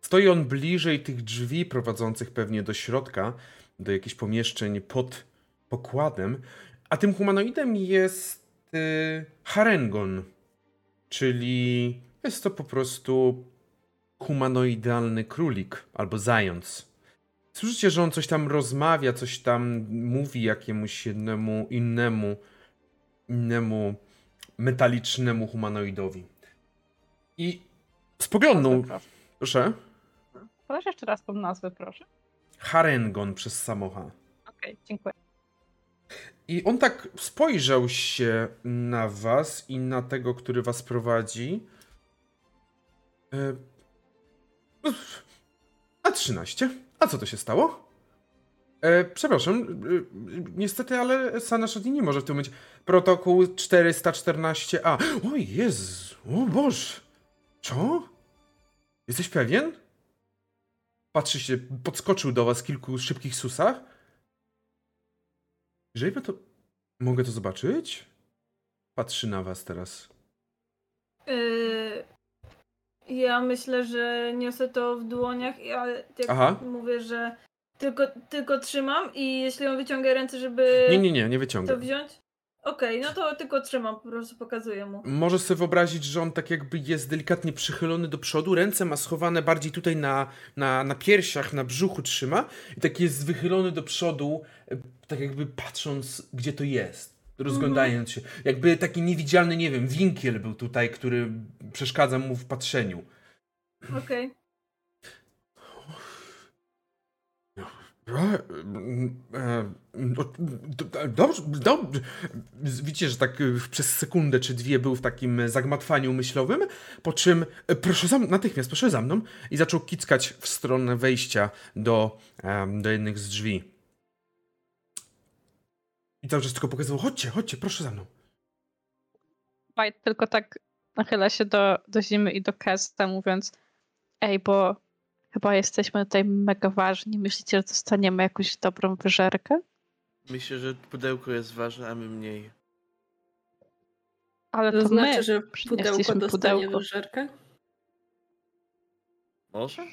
Stoi on bliżej tych drzwi prowadzących pewnie do środka, do jakichś pomieszczeń pod pokładem, a tym humanoidem jest Harengon, czyli jest to po prostu humanoidalny królik albo zając. Słyszycie, że on coś tam rozmawia, coś tam mówi jakiemuś jednemu innemu, innemu metalicznemu humanoidowi. I spoglądnął, proszę. proszę, Podasz jeszcze raz tą nazwę, proszę. Harengon przez samocha. Okej, dziękuję. I on tak spojrzał się na was i na tego, który was prowadzi. E, A 13? A co to się stało? E, przepraszam, e, niestety, ale Sana nie może w tym momencie. Protokół 414a. O Jezu, o Boże. Co? Jesteś pewien? Patrzy się, podskoczył do was w kilku szybkich susach. Jeżeli to. Mogę to zobaczyć? Patrzy na was teraz. Yy, ja myślę, że niosę to w dłoniach, ale jak Aha. mówię, że tylko, tylko trzymam i jeśli on wyciąga ręce, żeby Nie, nie, nie, nie wyciągam. to wziąć, okej, no to tylko trzymam, po prostu pokazuję mu. Możesz sobie wyobrazić, że on tak jakby jest delikatnie przychylony do przodu, ręce ma schowane bardziej tutaj na, na, na piersiach, na brzuchu trzyma i tak jest wychylony do przodu, tak jakby patrząc, gdzie to jest, rozglądając się. Jakby taki niewidzialny, nie wiem, winkiel był tutaj, który przeszkadza mu w patrzeniu. Okej. E, e, no, d- Dobrze, dobrze. Widzicie, że tak e, przez sekundę czy dwie był w takim zagmatwaniu myślowym, po czym e, proszę za, natychmiast, proszę za mną i zaczął kickać w stronę wejścia do, do jednych z drzwi. I cały czas tylko pokazywał, chodźcie, chodźcie, proszę za mną. White tylko tak nachyla się do, do Zimy i do Kesta, mówiąc ej, bo chyba jesteśmy tutaj mega ważni. Myślicie, że dostaniemy jakąś dobrą wyżerkę? Myślę, że pudełko jest ważne, a my mniej. Ale to, To znaczy, my że pudełko dostanie pudełko. wyżerkę? Może?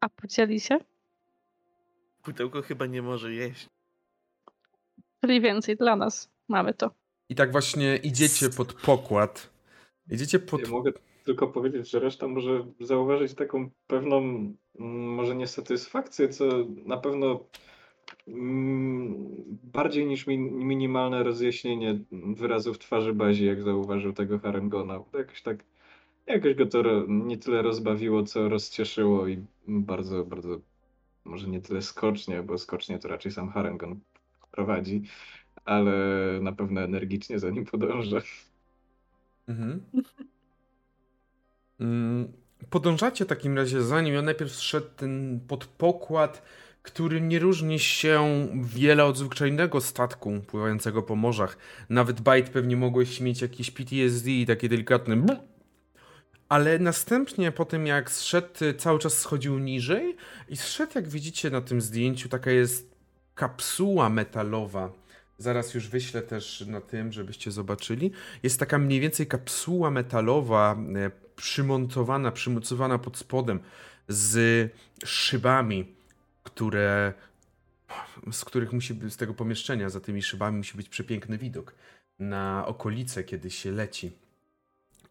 A podzieli się? Pudełko chyba nie może jeść. Czyli więcej dla nas. Mamy to. I tak właśnie idziecie pod pokład. Idziecie pod... Ja mogę tylko powiedzieć, że reszta może zauważyć taką pewną, mm, może nie satysfakcję, co na pewno mm, bardziej niż min- minimalne rozjaśnienie wyrazów twarzy Bazi, jak zauważył tego Harengona. To Jakoś tak, jakoś go to nie tyle rozbawiło, co rozcieszyło i bardzo, bardzo, może nie tyle skocznie, bo skocznie to raczej sam Harengon prowadzi, ale na pewno energicznie za nim podąża. Mhm. Mm, Podążacie w takim razie za nim. Ja najpierw szedł ten podpokład, który nie różni się wiele od zwyczajnego statku pływającego po morzach. Nawet Bite pewnie mogłeś mieć jakieś PTSD i takie delikatne ale następnie po tym jak zszedł, cały czas schodził niżej i zszedł, jak widzicie na tym zdjęciu, taka jest kapsuła metalowa Zaraz już wyślę też na tym, żebyście zobaczyli. Jest taka mniej więcej kapsuła metalowa, e, przymontowana, przymocowana pod spodem z szybami, które z których musi z tego pomieszczenia, za tymi szybami musi być przepiękny widok na okolice, kiedy się leci.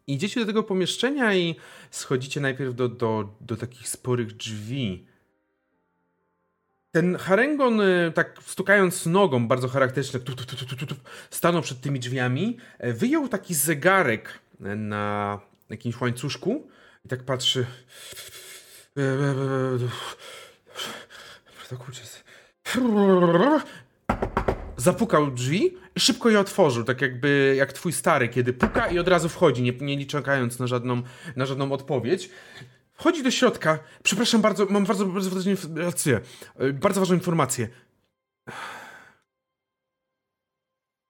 Idziecie do tego pomieszczenia i schodzicie najpierw do, do, do takich sporych drzwi. Ten Harengon, y, tak stukając nogą, bardzo charakterystyczny, tu, tu, tu, tu, tu, stanął przed tymi drzwiami, e, wyjął taki zegarek na jakimś łańcuszku i tak patrzy. Zapukał drzwi i szybko je otworzył, tak jakby jak twój stary, kiedy puka i od razu wchodzi, nie, nie czekając na żadną, na żadną odpowiedź. Wchodzi do środka. Przepraszam bardzo, mam bardzo, bardzo ważną informację. Bardzo ważną informację.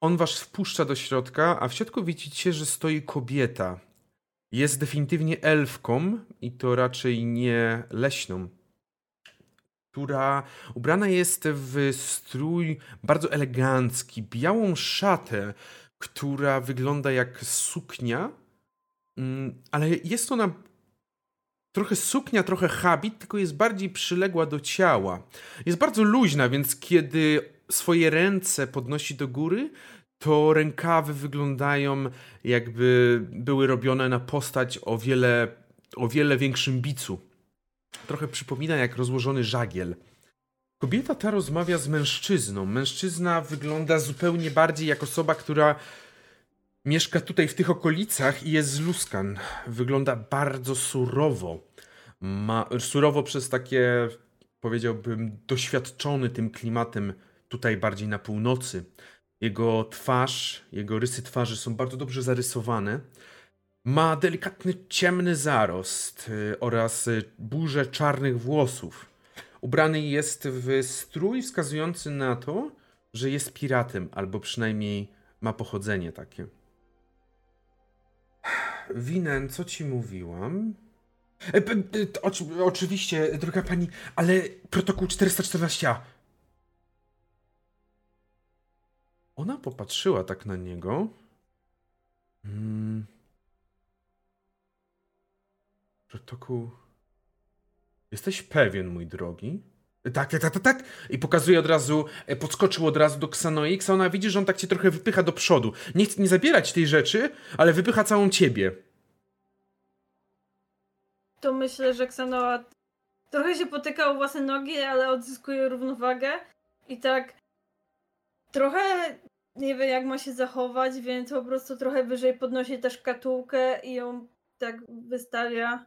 On was wpuszcza do środka, a w środku widzicie, że stoi kobieta. Jest definitywnie elfką i to raczej nie leśną która ubrana jest w strój bardzo elegancki, białą szatę, która wygląda jak suknia, mm, ale jest ona trochę suknia, trochę habit, tylko jest bardziej przyległa do ciała. Jest bardzo luźna, więc kiedy swoje ręce podnosi do góry, to rękawy wyglądają jakby były robione na postać o wiele, o wiele większym bicu. Trochę przypomina jak rozłożony żagiel. Kobieta ta rozmawia z mężczyzną. Mężczyzna wygląda zupełnie bardziej jak osoba, która mieszka tutaj w tych okolicach i jest z Luskan. Wygląda bardzo surowo. Ma, surowo przez takie, powiedziałbym, doświadczony tym klimatem tutaj bardziej na północy. Jego twarz, jego rysy twarzy są bardzo dobrze zarysowane. Ma delikatny ciemny zarost y, oraz y, burzę czarnych włosów. Ubrany jest w strój wskazujący na to, że jest piratem, albo przynajmniej ma pochodzenie takie. Winen, co ci mówiłam? E, oczywiście, droga pani, ale protokół 414a. Ona popatrzyła tak na niego. Hmm. Protokół. Jesteś pewien, mój drogi? Tak, tak, tak, tak. I pokazuje od razu, e, podskoczył od razu do Xanoi. Xana widzi, że on tak cię trochę wypycha do przodu. Nie chce nie zabierać tej rzeczy, ale wypycha całą ciebie. To myślę, że Xanoa trochę się potyka o własne nogi, ale odzyskuje równowagę. I tak trochę nie wie, jak ma się zachować, więc po prostu trochę wyżej podnosi też katułkę i ją tak wystawia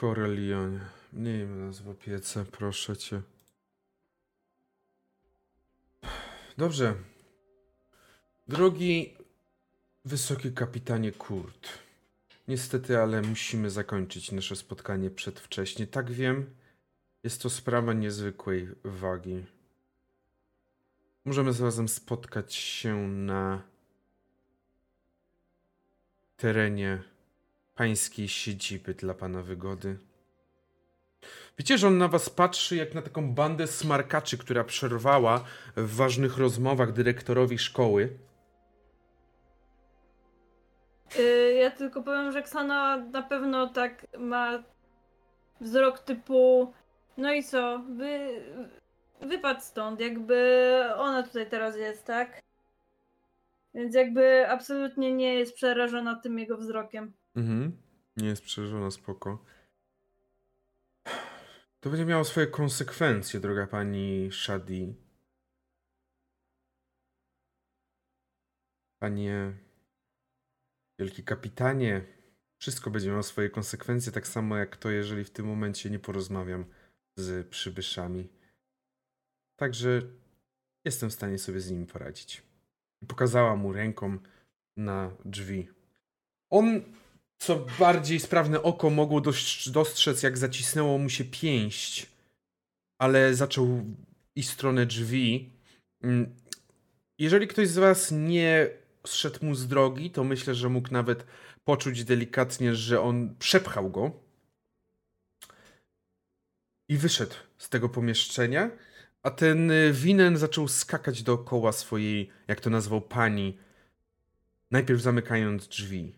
Korelionie, miejmy nas w opiece, proszę cię. Dobrze. Drogi wysoki kapitanie Kurt. Niestety, ale musimy zakończyć nasze spotkanie przedwcześnie. Tak wiem, jest to sprawa niezwykłej wagi. Możemy zarazem spotkać się na terenie pańskiej siedziby dla pana wygody. Wiecie, że on na was patrzy jak na taką bandę smarkaczy, która przerwała w ważnych rozmowach dyrektorowi szkoły. Yy, ja tylko powiem, że Ksana na pewno tak ma wzrok typu no i co, wy, wypadł stąd, jakby ona tutaj teraz jest, tak? Więc jakby absolutnie nie jest przerażona tym jego wzrokiem. Mhm. Nie jest przerażona, spoko. To będzie miało swoje konsekwencje, droga pani Shadi. Panie wielki kapitanie, wszystko będzie miało swoje konsekwencje, tak samo jak to, jeżeli w tym momencie nie porozmawiam z przybyszami. Także jestem w stanie sobie z nimi poradzić. Pokazała mu ręką na drzwi. On co bardziej sprawne oko mogło dostrzec, jak zacisnęło mu się pięść, ale zaczął w stronę drzwi. Mm, jeżeli ktoś z was nie zszedł mu z drogi, to myślę, że mógł nawet poczuć delikatnie, że on przepchał go i wyszedł z tego pomieszczenia. A ten y, winen zaczął skakać dookoła swojej, jak to nazwał pani, najpierw zamykając drzwi.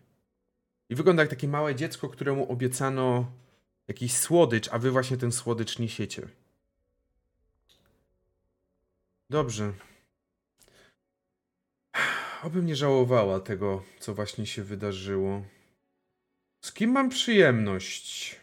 I wygląda jak takie małe dziecko, któremu obiecano jakiś słodycz, a wy właśnie ten słodycz niesiecie. Dobrze. Obym nie żałowała tego, co właśnie się wydarzyło. Z kim mam przyjemność?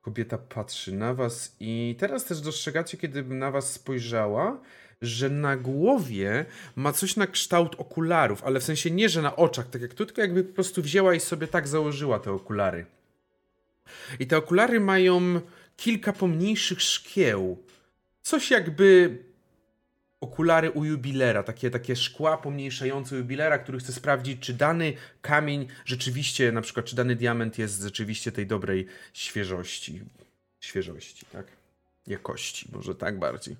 Kobieta patrzy na was i teraz też dostrzegacie, kiedy na was spojrzała, że na głowie ma coś na kształt okularów, ale w sensie nie, że na oczach, tak jak tu, tylko jakby po prostu wzięła i sobie tak założyła te okulary. I te okulary mają kilka pomniejszych szkieł. Coś jakby okulary u jubilera, takie, takie szkła pomniejszające jubilera, który chce sprawdzić, czy dany kamień rzeczywiście, na przykład, czy dany diament jest rzeczywiście tej dobrej świeżości. Świeżości, tak? Jakości, może tak bardziej.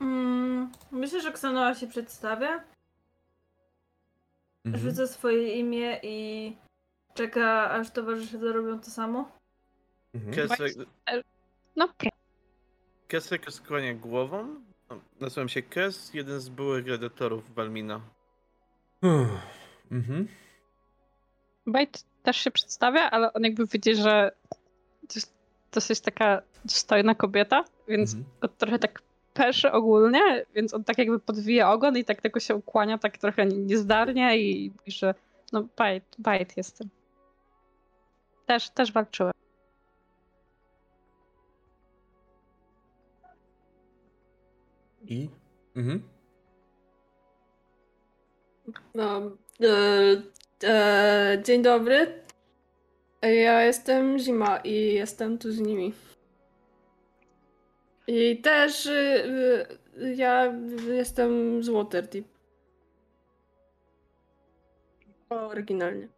Mm, myślę, że Ksanoa się przedstawia, Mhm. rzuca swoje imię i czeka, aż towarzysze zrobią to samo. Mhm. Kesek, No, Kesek skłania głową. Nazywam się Kes, jeden z byłych redaktorów Walmina. Uff. Mhm. Bajt też się przedstawia, ale on jakby widzi, że to jest dosyć taka dostojna kobieta, więc Mhm. trochę tak peszy ogólnie, więc on tak jakby podwija ogon i tak tylko się ukłania tak trochę niezdarnie i że no Bajt, Bajt jestem. Też, też walczyłem. I? Mhm. No, e, e, dzień dobry. Ja jestem Zima i jestem tu z nimi. I też y, y, ja jestem z Waterdeep. Oryginalnie.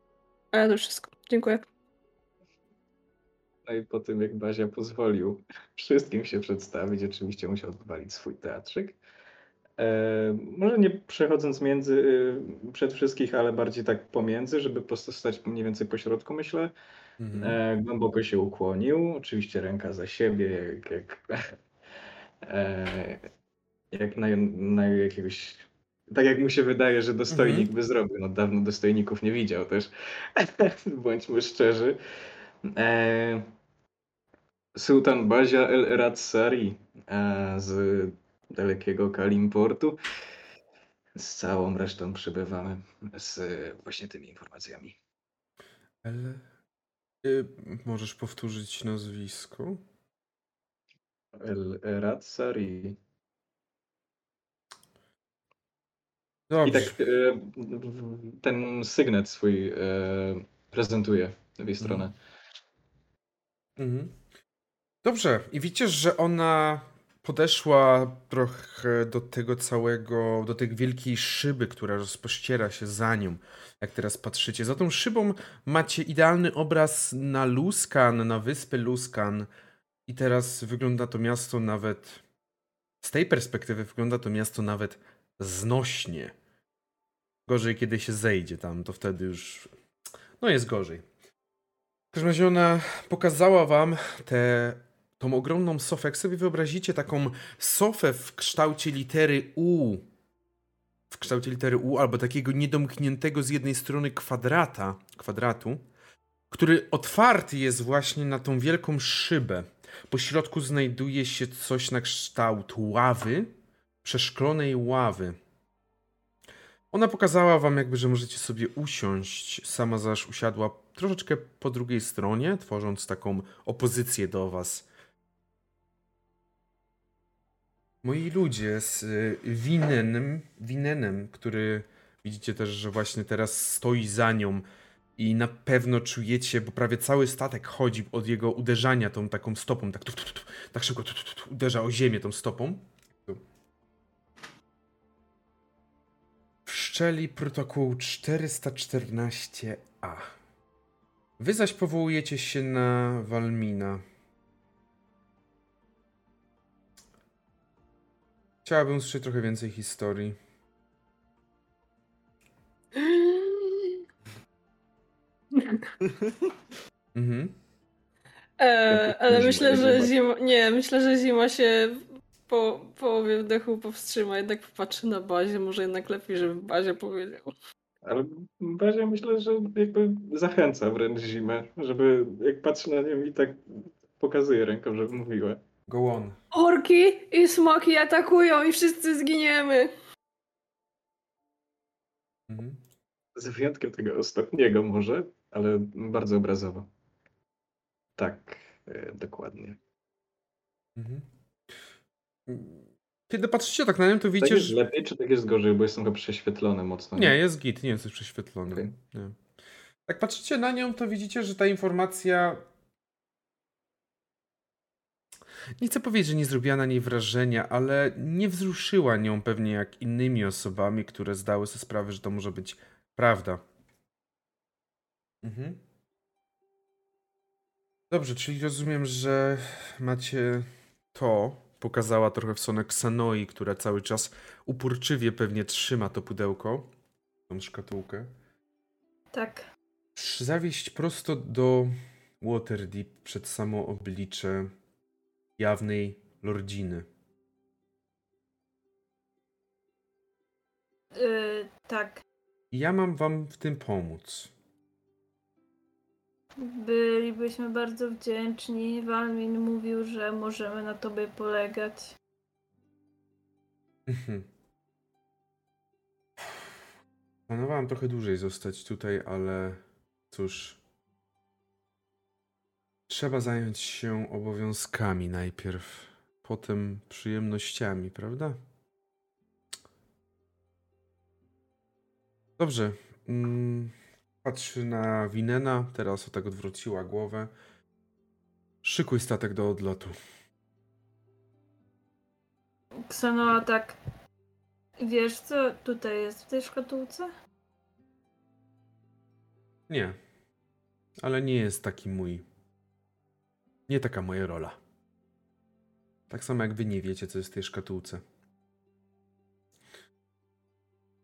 Ale to wszystko. Dziękuję. No i po tym, jak Bazia pozwolił wszystkim się przedstawić, oczywiście musiał odwalić swój teatrzyk. E, może nie przechodząc między, y, przed wszystkich, ale bardziej tak pomiędzy, żeby po prostu stać mniej więcej po środku, myślę. Mhm. E, głęboko się ukłonił, oczywiście ręka za siebie, jak, jak, e, jak na, na jakiegoś. Tak jak mu się wydaje, że dostojnik Mhm. by zrobił. No dawno dostojników nie widział też. Bądźmy szczerzy. E, Sultan Bazia El Radsari e, z dalekiego Kalimportu. Z całą resztą przybywamy z właśnie tymi informacjami. Ale... Y, możesz powtórzyć nazwisko? El Radsari. I Dobrze. tak e, ten sygnet swój e, prezentuje w jej stronę. Mhm. Dobrze. I widzicie, że ona podeszła trochę do tego całego, do tej wielkiej szyby, która rozpościera się za nią. Jak teraz patrzycie. Za tą szybą macie idealny obraz na Luskan, na wyspę Luskan. I teraz wygląda to miasto nawet, z tej perspektywy wygląda to miasto nawet znośnie. Gorzej, kiedy się zejdzie tam, to wtedy już, no jest gorzej. W każdym razie ona pokazała wam tę tą ogromną sofę. Jak sobie wyobrazicie taką sofę w kształcie litery U, w kształcie litery U, albo takiego niedomkniętego z jednej strony kwadrata, kwadratu, który otwarty jest właśnie na tą wielką szybę. Po środku znajduje się coś na kształt ławy, przeszklonej ławy. Ona pokazała wam jakby, że możecie sobie usiąść. Sama zaś usiadła troszeczkę po drugiej stronie, tworząc taką opozycję do was. Moi ludzie z y, Winenem, Winenem, który widzicie też, że właśnie teraz stoi za nią i na pewno czujecie, bo prawie cały statek chodzi od jego uderzania tą taką stopą, tak, tu, tu, tu, tak szybko uderza o ziemię tą stopą. Wszczeli protokół 414a. Wy zaś powołujecie się na Walmina. Chciałabym usłyszeć trochę więcej historii. Mhm. E, ale myślę, że zima. Nie, myślę, że zima się po połowie wdechu powstrzyma, jednak popatrzy na bazie. Może jednak lepiej, żeby w bazie powiedział. Ale bardziej myślę, że jakby zachęca wręcz zimę, żeby jak patrzy na nią i tak pokazuje ręką, żeby mówiła. Go on. Orki i smoki atakują i wszyscy zginiemy. Mhm. Z wyjątkiem tego ostatniego może, ale bardzo obrazowo. Tak, e, dokładnie. Mhm. Kiedy patrzycie tak na nią, to Tak widzicie, jest że... lepiej, czy tak jest gorzej, bo jestem go prześwietlony mocno. Nie, jest git, nie jesteś prześwietlony. Okej. Nie. Jak patrzycie na nią, to widzicie, że ta informacja. Nie chcę powiedzieć, że nie zrobiła na niej wrażenia, ale nie wzruszyła nią pewnie jak innymi osobami, które zdały sobie sprawę, że to może być prawda. Mhm. Dobrze, czyli rozumiem, że macie to. Pokazała trochę w stronę Xanoi, która cały czas uporczywie pewnie trzyma to pudełko, tą szkatułkę. Tak. Zawieść prosto do Waterdeep przed samo oblicze jawnej lordziny. Yy, tak. Ja mam wam w tym pomóc. Bylibyśmy bardzo wdzięczni. Walmin mówił, że możemy na tobie polegać. Mhm. Planowałem trochę dłużej zostać tutaj, ale cóż. Trzeba zająć się obowiązkami najpierw, potem przyjemnościami, prawda? Dobrze. Mm, patrzy na Winena, teraz o tak odwróciła głowę. Szykuj statek do odlotu. Ksanoa tak. Wiesz co tutaj jest w tej szkatułce? Nie. Ale nie jest taki mój. Nie taka moja rola. Tak samo jak wy nie wiecie, co jest w tej szkatułce.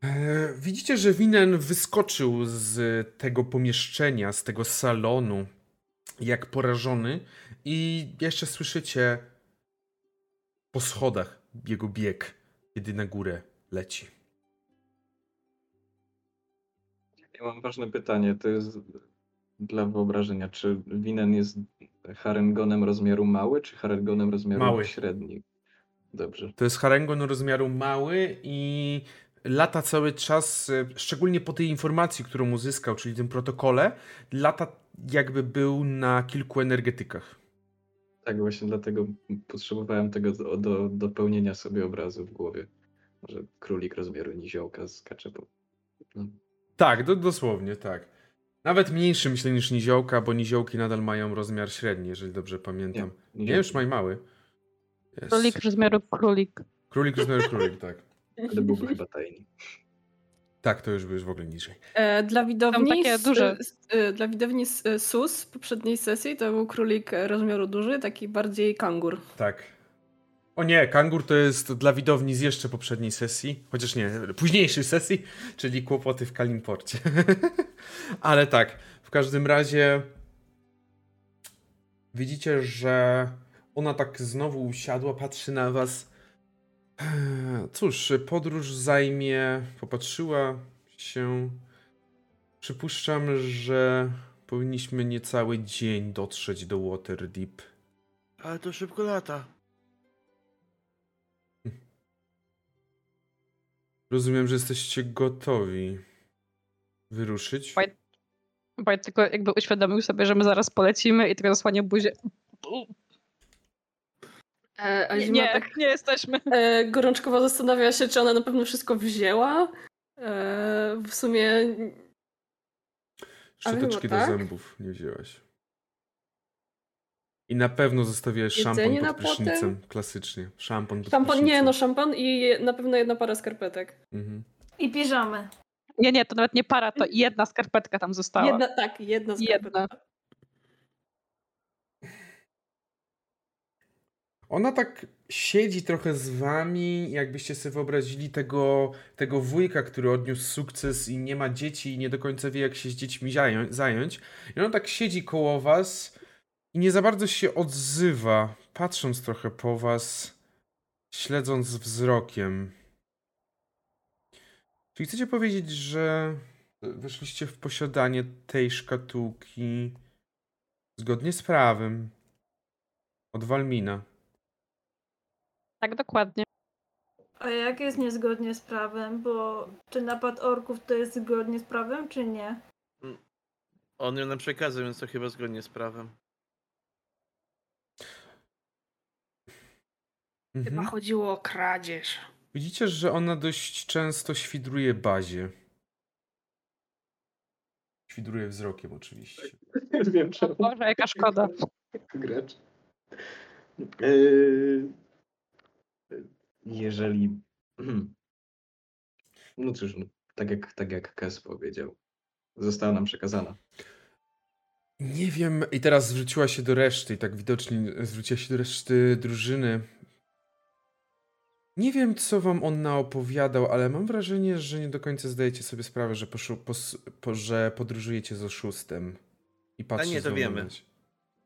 Eee, widzicie, że Winen wyskoczył z tego pomieszczenia, z tego salonu, jak porażony, i jeszcze słyszycie po schodach jego bieg, kiedy na górę leci. Ja mam ważne pytanie, to jest dla wyobrażenia, czy Winen jest harengonem rozmiaru mały, czy harengonem rozmiaru Mały. średni? Dobrze. To jest Harengon rozmiaru mały i lata cały czas, e, szczególnie po tej informacji, którą uzyskał, czyli tym protokole, lata jakby był na kilku energetykach. Tak, właśnie dlatego potrzebowałem tego do, do dopełnienia sobie obrazu w głowie. Może królik rozmiaru niziołka skacze po... No. Tak, do, dosłownie, tak. Nawet mniejszy myślę niż niziołka, bo niziołki nadal mają rozmiar średni, jeżeli dobrze pamiętam. Nie, niziołki. już maj mały. Jest. Królik rozmiaru królik. Królik rozmiaru królik, tak. Ale byłby chyba tajny. Tak, to już by już w ogóle niżej. E, dla widowni, takie s- duże. e, dla widowni e, SUS z poprzedniej sesji to był królik e, rozmiaru duży, taki bardziej kangur. Tak. O nie, kangur to jest dla widowni z jeszcze poprzedniej sesji, chociaż nie, późniejszej sesji, czyli kłopoty w Kalimporcie. Ale tak, w każdym razie widzicie, że ona tak znowu usiadła, patrzy na was. Cóż, podróż zajmie, popatrzyła się. Przypuszczam, że powinniśmy niecały dzień dotrzeć do Waterdeep. Ale to szybko lata. Rozumiem, że jesteście gotowi wyruszyć. Ja tylko jakby uświadomił sobie, że my zaraz polecimy i tylko zasłania buzię. E, Nie, nie, tak nie jesteśmy. e, gorączkowo zastanawia się, czy ona na pewno wszystko wzięła. E, w sumie Szczoteczki do tak? zębów nie wzięłaś. I na pewno zostawiałeś szampon Jedzenie pod na potem? prysznicem. Klasycznie. Szampon pod szampon, nie prysznicem. no szampon i na pewno jedna para skarpetek. Mhm. I piżamy. Nie, nie, to nawet nie para, to jedna skarpetka tam została. Jedna, tak, jedna skarpetka. Jedna. Ona tak siedzi trochę z wami, jakbyście sobie wyobrazili tego, tego wujka, który odniósł sukces i nie ma dzieci i nie do końca wie, jak się z dziećmi zająć. I ona tak siedzi koło was i nie za bardzo się odzywa, patrząc trochę po was, śledząc wzrokiem. Czyli chcecie powiedzieć, że weszliście w posiadanie tej szkatułki zgodnie z prawem od Walmina. Tak, dokładnie. A jak jest niezgodnie z prawem? Bo czy napad orków to jest zgodnie z prawem, czy nie? On ją nam przekazał, więc to chyba zgodnie z prawem. Chyba Mhm. chodziło o kradzież. Widzicie, że ona dość często świdruje bazie. Świdruje wzrokiem oczywiście. Wiem O czemu. Boże, jaka szkoda. Gracz. Yy, Jeżeli. No cóż, no, tak jak, tak jak Kes powiedział, została nam przekazana. Nie wiem, i teraz zwróciła się do reszty, i tak widocznie zwróciła się do reszty drużyny. Nie wiem, co wam on naopowiadał, ale mam wrażenie, że nie do końca zdajecie sobie sprawę, że, poszu, pos, po, że podróżujecie z oszustem. I patrzcie nie, to wiemy.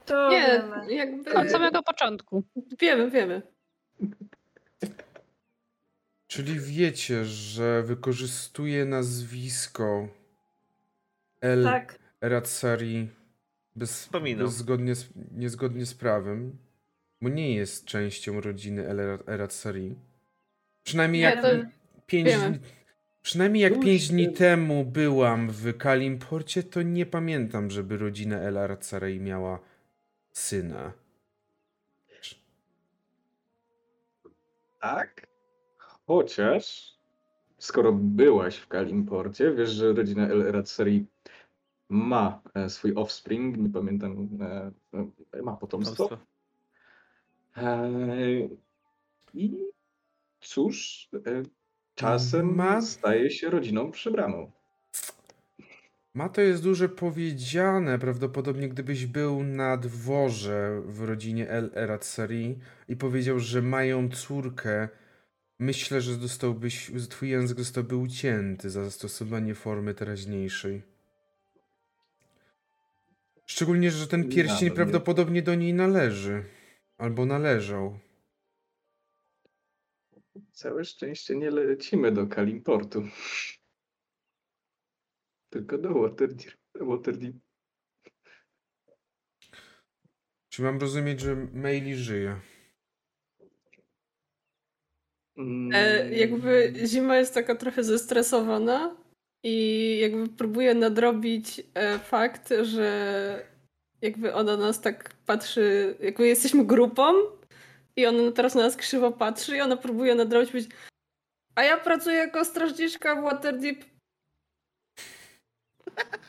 To Nie, wiemy. jakby... Od samego początku. Wiemy, wiemy. Czyli wiecie, że wykorzystuje nazwisko El Tak. Eratsari bez, z, niezgodnie z prawem, bo nie jest częścią rodziny El Eratsari. Przynajmniej Nie, jak pięć dni, przynajmniej jak pięć dni temu byłam w Kalimporcie, to nie pamiętam, żeby rodzina El Eratsari miała syna. Tak? Chociaż, skoro byłaś w Kalimporcie, wiesz, że rodzina El Eratseri ma e, swój offspring, nie pamiętam, e, e, ma potomstwo. Potomstwo. Eee, I cóż, e, czasem Ma- staje się rodziną przybraną. Ma to jest dużo powiedziane. Prawdopodobnie gdybyś był na dworze w rodzinie El Eratsari i powiedział, że mają córkę, myślę, że dostałbyś, twój język zostałby ucięty za zastosowanie formy teraźniejszej. Szczególnie, że ten pierścień prawdopodobnie do niej należy. Albo należał. Całe szczęście nie lecimy do Kalimportu. Tylko do Waterdeep. Waterdeep. Czy mam rozumieć, że Meili żyje? Mm, E, jakby zima jest taka trochę zestresowana i jakby próbuje nadrobić e, fakt, że jakby ona nas tak patrzy, jakby jesteśmy grupą i ona teraz na nas krzywo patrzy i ona próbuje nadrobić być a ja pracuję jako strażniczka w Waterdeep.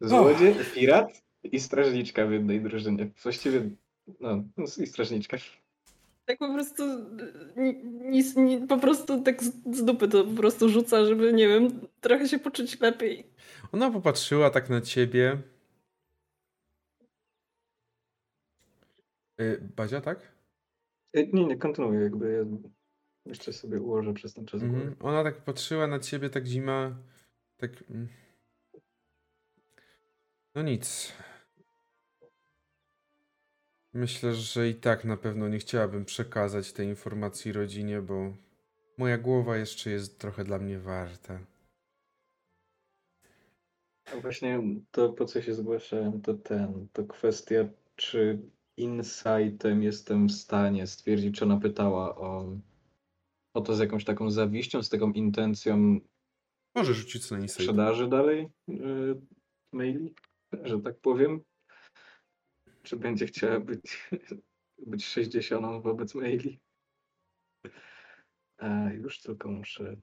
Złodziej, pirat i strażniczka w jednej drużynie. Właściwie, no, no i strażniczka. Tak po prostu ni- nic, ni- po prostu tak z, z dupy to po prostu rzuca, żeby nie wiem, trochę się poczuć lepiej. Ona popatrzyła tak na ciebie. Y, Bazia, tak? E, Nie, nie, kontynuuję, jakby ja jeszcze sobie ułożę przez ten czas. Mhm. Ona tak patrzyła na ciebie, tak zima. Tak. mm. No nic. Myślę, że i tak na pewno nie chciałabym przekazać tej informacji rodzinie, bo moja głowa jeszcze jest trochę dla mnie warta. A właśnie to, po co się zgłaszałem, to ten, to kwestia, czy insightem jestem w stanie stwierdzić, czy ona pytała o, o to z jakąś taką zawiścią, z taką intencją Może rzucić na insight. sprzedaży dalej yy, maili, że tak powiem. Czy będzie chciała być, być 60 wobec maili? A już tylko muszę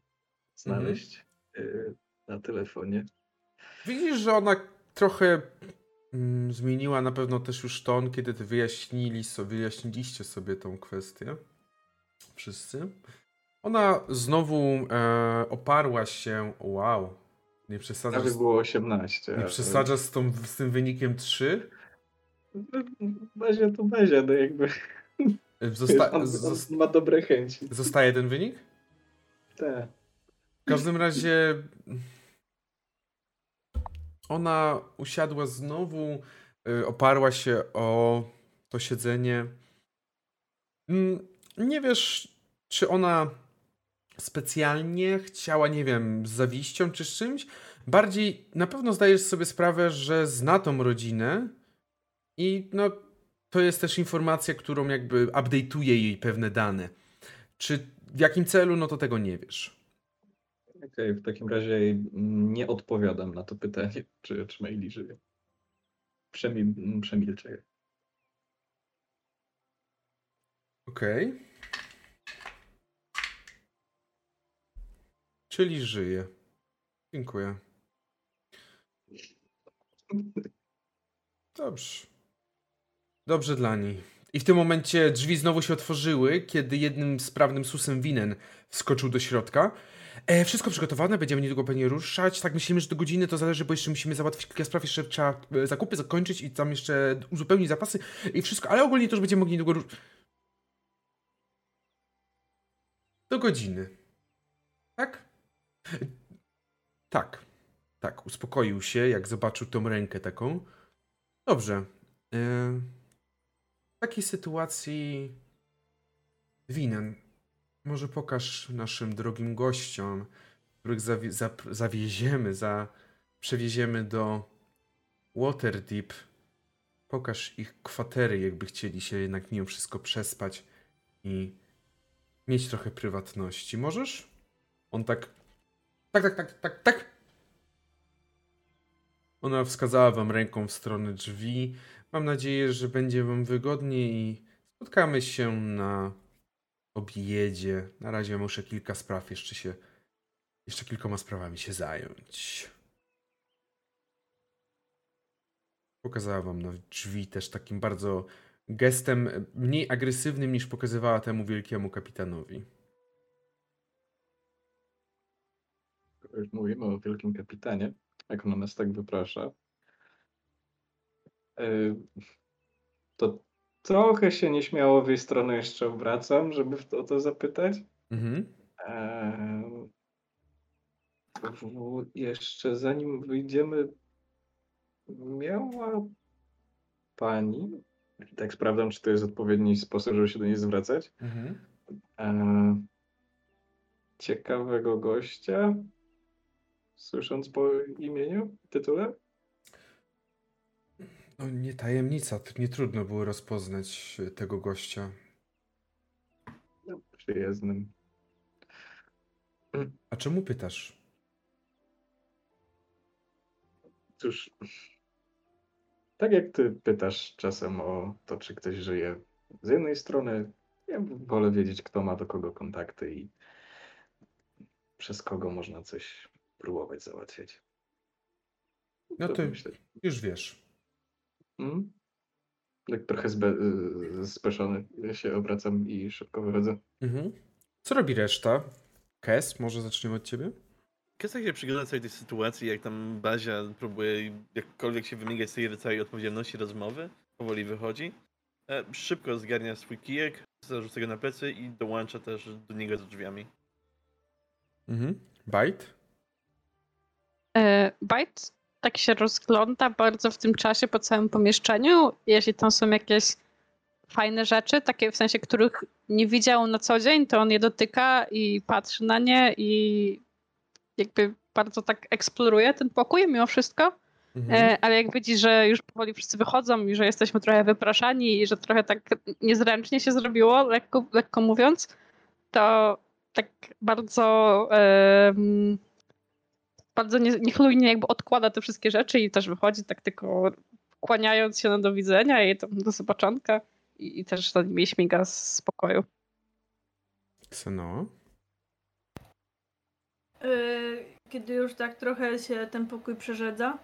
znaleźć yy, na telefonie. Widzisz, że ona trochę mm, zmieniła na pewno też już ton, kiedy ty wyjaśnili sobie, wyjaśniliście sobie tą kwestię. Wszyscy. Ona znowu e, oparła się. Wow. Nie przesadzasz, Nawet było 18. nie przesadzasz z, tą, z tym wynikiem 3? Bazia to Bazia, no jakby. Zosta on, on ma dobre chęci. zostaje ten wynik? Tak. W każdym razie. Ona usiadła znowu, y, oparła się o to siedzenie. Mm, Nie wiesz, czy ona specjalnie chciała, nie wiem, z zawiścią czy z czymś. Bardziej na pewno zdajesz sobie sprawę, że zna tą rodzinę i no, to jest też informacja, którą jakby update'uje jej pewne dane. Czy w jakim celu, no to tego nie wiesz. Okej, w takim razie nie odpowiadam na to pytanie, czy, czy Maili żyje. Przemil, przemilczę. Okej. Czyli żyje. Dziękuję. Dobrze. Dobrze dla niej. I w tym momencie drzwi znowu się otworzyły, kiedy jednym sprawnym susem winen wskoczył do środka. E, wszystko przygotowane, będziemy niedługo pewnie ruszać. Tak myślimy, że do godziny to zależy, bo jeszcze musimy załatwić kilka spraw, jeszcze trzeba e, zakupy zakończyć i tam jeszcze uzupełnić zapasy i wszystko, ale ogólnie to już będziemy mogli niedługo ruszać. Do godziny. Tak? Tak. Tak, uspokoił się, jak zobaczył tą rękę taką. Dobrze. W takiej sytuacji Winen, może pokaż naszym drogim gościom, których zap- zawieziemy, za przewieziemy do Waterdeep. Pokaż ich kwatery, jakby chcieli się jednak mimo wszystko przespać i mieć trochę prywatności. Możesz? On tak. Tak, tak, tak, tak, tak. Ona wskazała wam ręką w stronę drzwi. Mam nadzieję, że będzie wam wygodnie i spotkamy się na obiedzie. Na razie muszę kilka spraw jeszcze się. Jeszcze kilkoma sprawami się zająć. Pokazała wam na drzwi też takim bardzo gestem mniej agresywnym niż pokazywała temu wielkiemu kapitanowi. Mówimy o wielkim kapitanie, jak ona nas tak wyprasza, to trochę się nieśmiało w jej stronę jeszcze obracam, żeby o to zapytać. Mhm. W- jeszcze zanim wyjdziemy, miała pani, tak sprawdzam, czy to jest odpowiedni sposób, żeby się do niej zwracać, Mhm. eee, ciekawego gościa, słysząc po imieniu, tytule? No nie tajemnica, nie trudno było rozpoznać e, tego gościa. No, przyjezdnym. A czemu pytasz? Cóż, tak jak ty pytasz czasem o to, czy ktoś żyje, z jednej strony ja wolę wiedzieć, kto ma do kogo kontakty i przez kogo można coś próbować załatwiać. No to myślę. już wiesz. Mm? Tak trochę zbe, y, speszony się obracam i szybko wychodzę. Mhm. Co robi reszta? Kes, może zaczniemy od ciebie? Kesek się przygląda całej tej sytuacji, jak tam Bazia próbuje jakkolwiek się wymigać z tej całej odpowiedzialności rozmowy, powoli wychodzi. E, szybko zgarnia swój kijek, zarzuca go na plecy i dołącza też do niego za drzwiami. Mhm. Bite? E, Bite tak się rozgląda bardzo w tym czasie po całym pomieszczeniu. Jeśli tam są jakieś fajne rzeczy, takie w sensie, których nie widział na co dzień, to on je dotyka i patrzy na nie i jakby bardzo tak eksploruje ten pokój mimo wszystko. Mhm. E, ale jak widzi, że już powoli wszyscy wychodzą i że jesteśmy trochę wypraszani i że trochę tak niezręcznie się zrobiło, lekko, lekko mówiąc, to tak bardzo em, bardzo nie, niechlujnie jakby odkłada te wszystkie rzeczy i też wychodzi tak tylko kłaniając się na do widzenia i tam do zobaczonka i, i też za nimi śmiga z pokoju. Kseno? Yy, Kiedy już tak trochę się ten pokój przerzedza,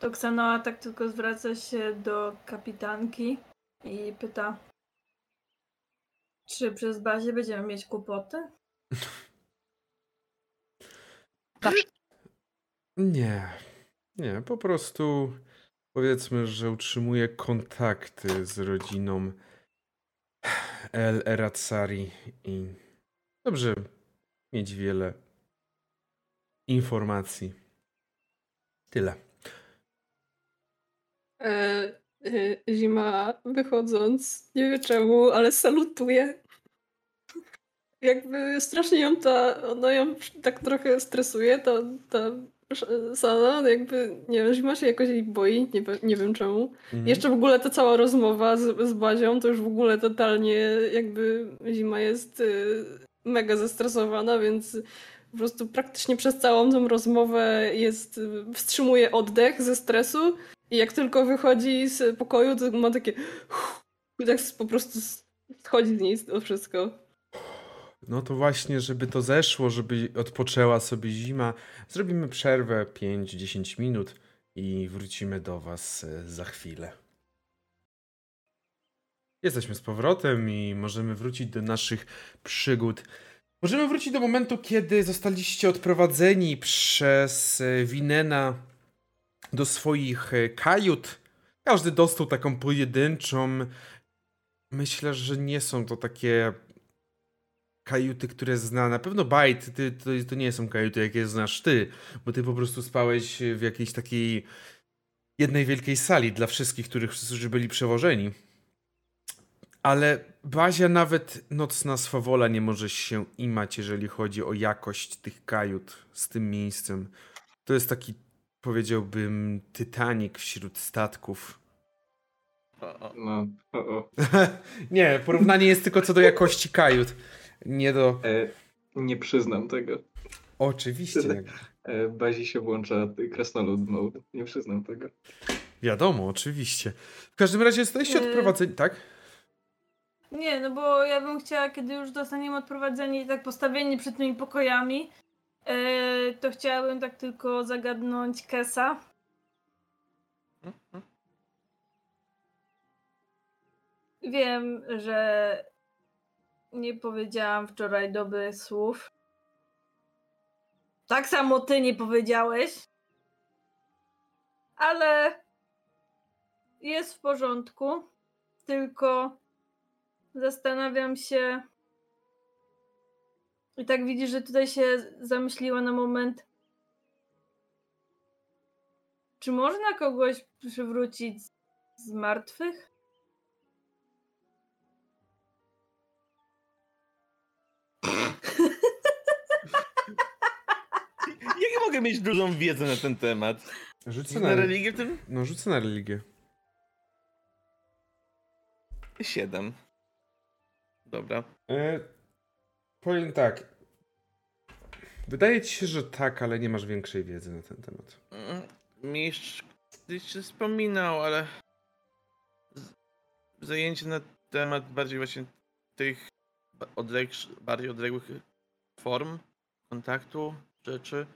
to Xanoa tak tylko zwraca się do kapitanki i pyta, czy przez bazie będziemy mieć kłopoty? Zawsze. Nie. Nie, po prostu powiedzmy, że utrzymuję kontakty z rodziną El Eratsari i dobrze mieć wiele informacji. Tyle. E, e, Zima wychodząc, nie wiem czemu, ale salutuje. Jakby strasznie ją ta, ona ją tak trochę stresuje, ta, ta Sana, jakby, nie wiem, Zima się jakoś jej boi, nie, wiem- nie wiem czemu. Mhm. Jeszcze w ogóle ta cała rozmowa z, z Bazią, to już w ogóle totalnie jakby Zima jest y, mega zestresowana, więc po prostu praktycznie przez całą tą rozmowę jest, y, wstrzymuje oddech ze stresu i jak tylko wychodzi z pokoju, to ma takie i tak po prostu schodzi z niej to wszystko. No to właśnie, żeby to zeszło, żeby odpoczęła sobie zima, zrobimy przerwę 5-10 minut i wrócimy do Was e, za chwilę. Jesteśmy z powrotem i możemy wrócić do naszych przygód. Możemy wrócić do momentu, kiedy zostaliście odprowadzeni przez e, Winena do swoich e, kajut. Każdy dostał taką pojedynczą. Myślę, że nie są to takie kajuty, które zna. Na pewno Bajt, ty, to, to nie są kajuty, jakie znasz ty, bo ty po prostu spałeś w jakiejś takiej jednej wielkiej sali dla wszystkich, których, którzy byli przewożeni. Ale Bazia nawet nocna swawola nie może się imać, jeżeli chodzi o jakość tych kajut z tym miejscem. To jest taki, powiedziałbym, Titanic wśród statków. No, nie, porównanie jest tylko co do jakości kajut. Nie do. E, nie przyznam tego. Oczywiście. E, Bazi się włącza krasnolud mode. Nie przyznam tego. Wiadomo, oczywiście. W każdym razie jesteście Yy. odprowadzeni, tak? Nie, no bo ja bym chciała, kiedy już dostaniemy odprowadzenie i tak postawieni przed tymi pokojami, yy, to chciałabym tak tylko zagadnąć Kesa. Mhm. Wiem, że nie powiedziałam wczoraj dobrych słów. Tak samo ty nie powiedziałeś. Ale jest w porządku. Tylko zastanawiam się. I tak widzisz, że tutaj się zamyśliła na moment. Czy można kogoś przywrócić z martwych? Jak ja mogę mieć dużą wiedzę na ten temat? Rzucę Na religię w tym? No, rzucę na religię. Siedem. Dobra. E, powiem tak. Wydaje ci się, że tak, ale nie masz większej wiedzy na ten temat. Mm, Mistrz kiedyś się wspominał, ale z- zajęcie na temat bardziej właśnie tych odległych, bardziej odległych form kontaktu, rzeczy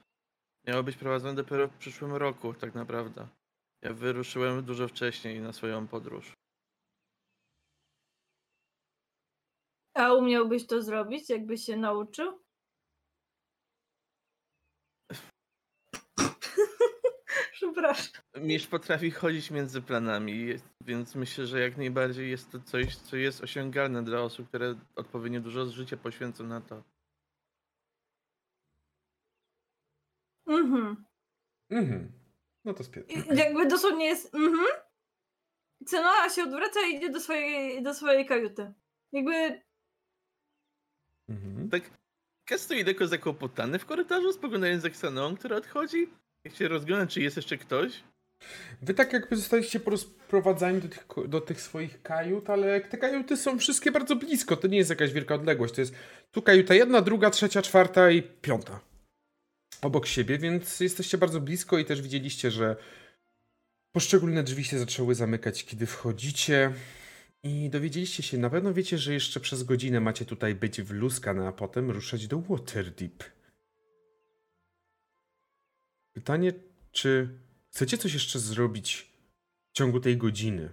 miało być prowadzone dopiero w przyszłym roku, tak naprawdę. Ja wyruszyłem dużo wcześniej na swoją podróż. A umiałbyś to zrobić, jakbyś się nauczył? Przepraszam. Mistrz potrafi chodzić między planami, więc myślę, że jak najbardziej jest to coś, co jest osiągalne dla osób, które odpowiednio dużo z życia poświęcą na to. Mhm. Mhm. No to spię. I jakby dosłownie jest. Mhm. Cenoa się odwraca i idzie do swojej, do swojej kajuty. Jakby. Mhm. Tak, Kes stoi lekko zakłopotany w korytarzu, spoglądając za Xenon, która odchodzi. Jak się rozgląda, czy jest jeszcze ktoś? Wy tak jakby zostaliście porozprowadzani do tych, do tych swoich kajut, ale te kajuty są wszystkie bardzo blisko. To nie jest jakaś wielka odległość. To jest tu kajuta jedna, druga, trzecia, czwarta i piąta. Obok siebie, więc jesteście bardzo blisko i też widzieliście, że poszczególne drzwi się zaczęły zamykać, kiedy wchodzicie. I dowiedzieliście się, na pewno wiecie, że jeszcze przez godzinę macie tutaj być w Luskan, a potem ruszać do Waterdeep. Pytanie, czy chcecie coś jeszcze zrobić w ciągu tej godziny?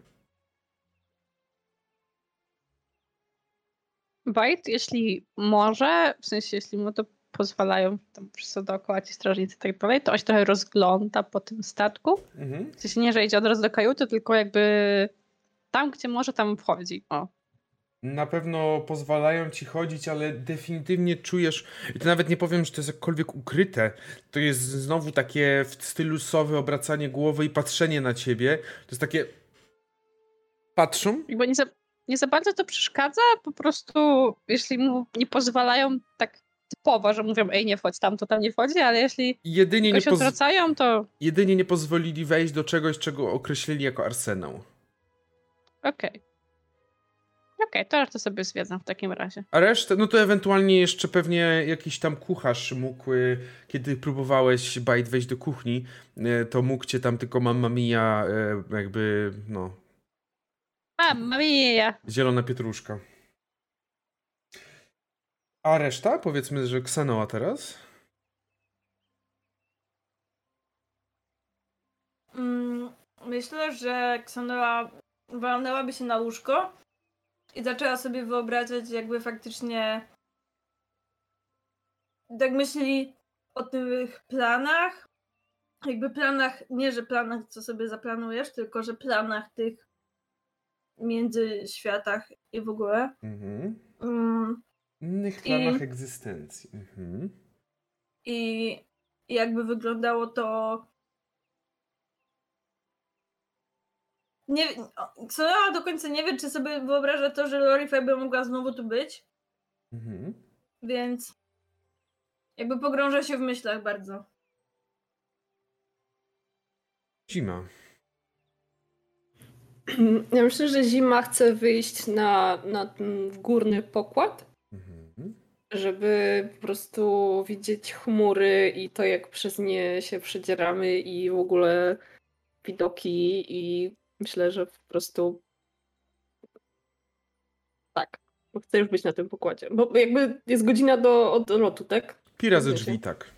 Bajt, jeśli może, w sensie jeśli mu to pozwalają tam wszyscy dookoła ci strażnicy i tak dalej, to on się trochę rozgląda po tym statku. Mhm. W sensie nie, że idzie od razu do kajuty, tylko jakby tam, gdzie może, tam wchodzi. O. na pewno pozwalają ci chodzić, ale definitywnie czujesz, i to nawet nie powiem, że to jest jakkolwiek ukryte, to jest znowu takie w stylu sowy obracanie głowy i patrzenie na ciebie. To jest takie... Patrzą Jakby nie za, nie za bardzo to przeszkadza, po prostu jeśli mu nie pozwalają tak typowo, że mówią ej nie wchodź tam, to tam nie wchodzi, ale jeśli jedynie nie, poz... odwracają, to jedynie nie pozwolili wejść do czegoś, czego określili jako arsenał. okej. Okej, to to sobie zwiedzam w takim razie. A resztę, no to ewentualnie jeszcze pewnie jakiś tam kucharz mógł, y, kiedy próbowałeś bajt wejść do kuchni, y, to mógł cię tam tylko mamma mia, y, jakby, no, Mamma mia! zielona pietruszka. A reszta? Powiedzmy, że Ksenoa teraz? Mm, Myślę, że Ksanoa walnęłaby się na łóżko i zaczęła sobie wyobrażać, jakby faktycznie tak myśli o tych planach. Jakby planach, nie że planach, co sobie zaplanujesz, tylko że planach tych międzyświatach i w ogóle. Mhm. Mm, Innych I- planach egzystencji. Mhm. I i jakby wyglądało to. Nie, co ja do końca nie wiem, czy sobie wyobraża to, że Lorify by mogła znowu tu być, Mhm. więc jakby pogrąża się w myślach bardzo. Zima. Ja myślę, że zima chce wyjść na, na ten górny pokład, Mhm. żeby po prostu widzieć chmury i to, jak przez nie się przedzieramy i w ogóle widoki i myślę, że po prostu tak. Bo chcę już być na tym pokładzie. Bo jakby jest godzina do odlotu, tak? Pi razy drzwi, tak.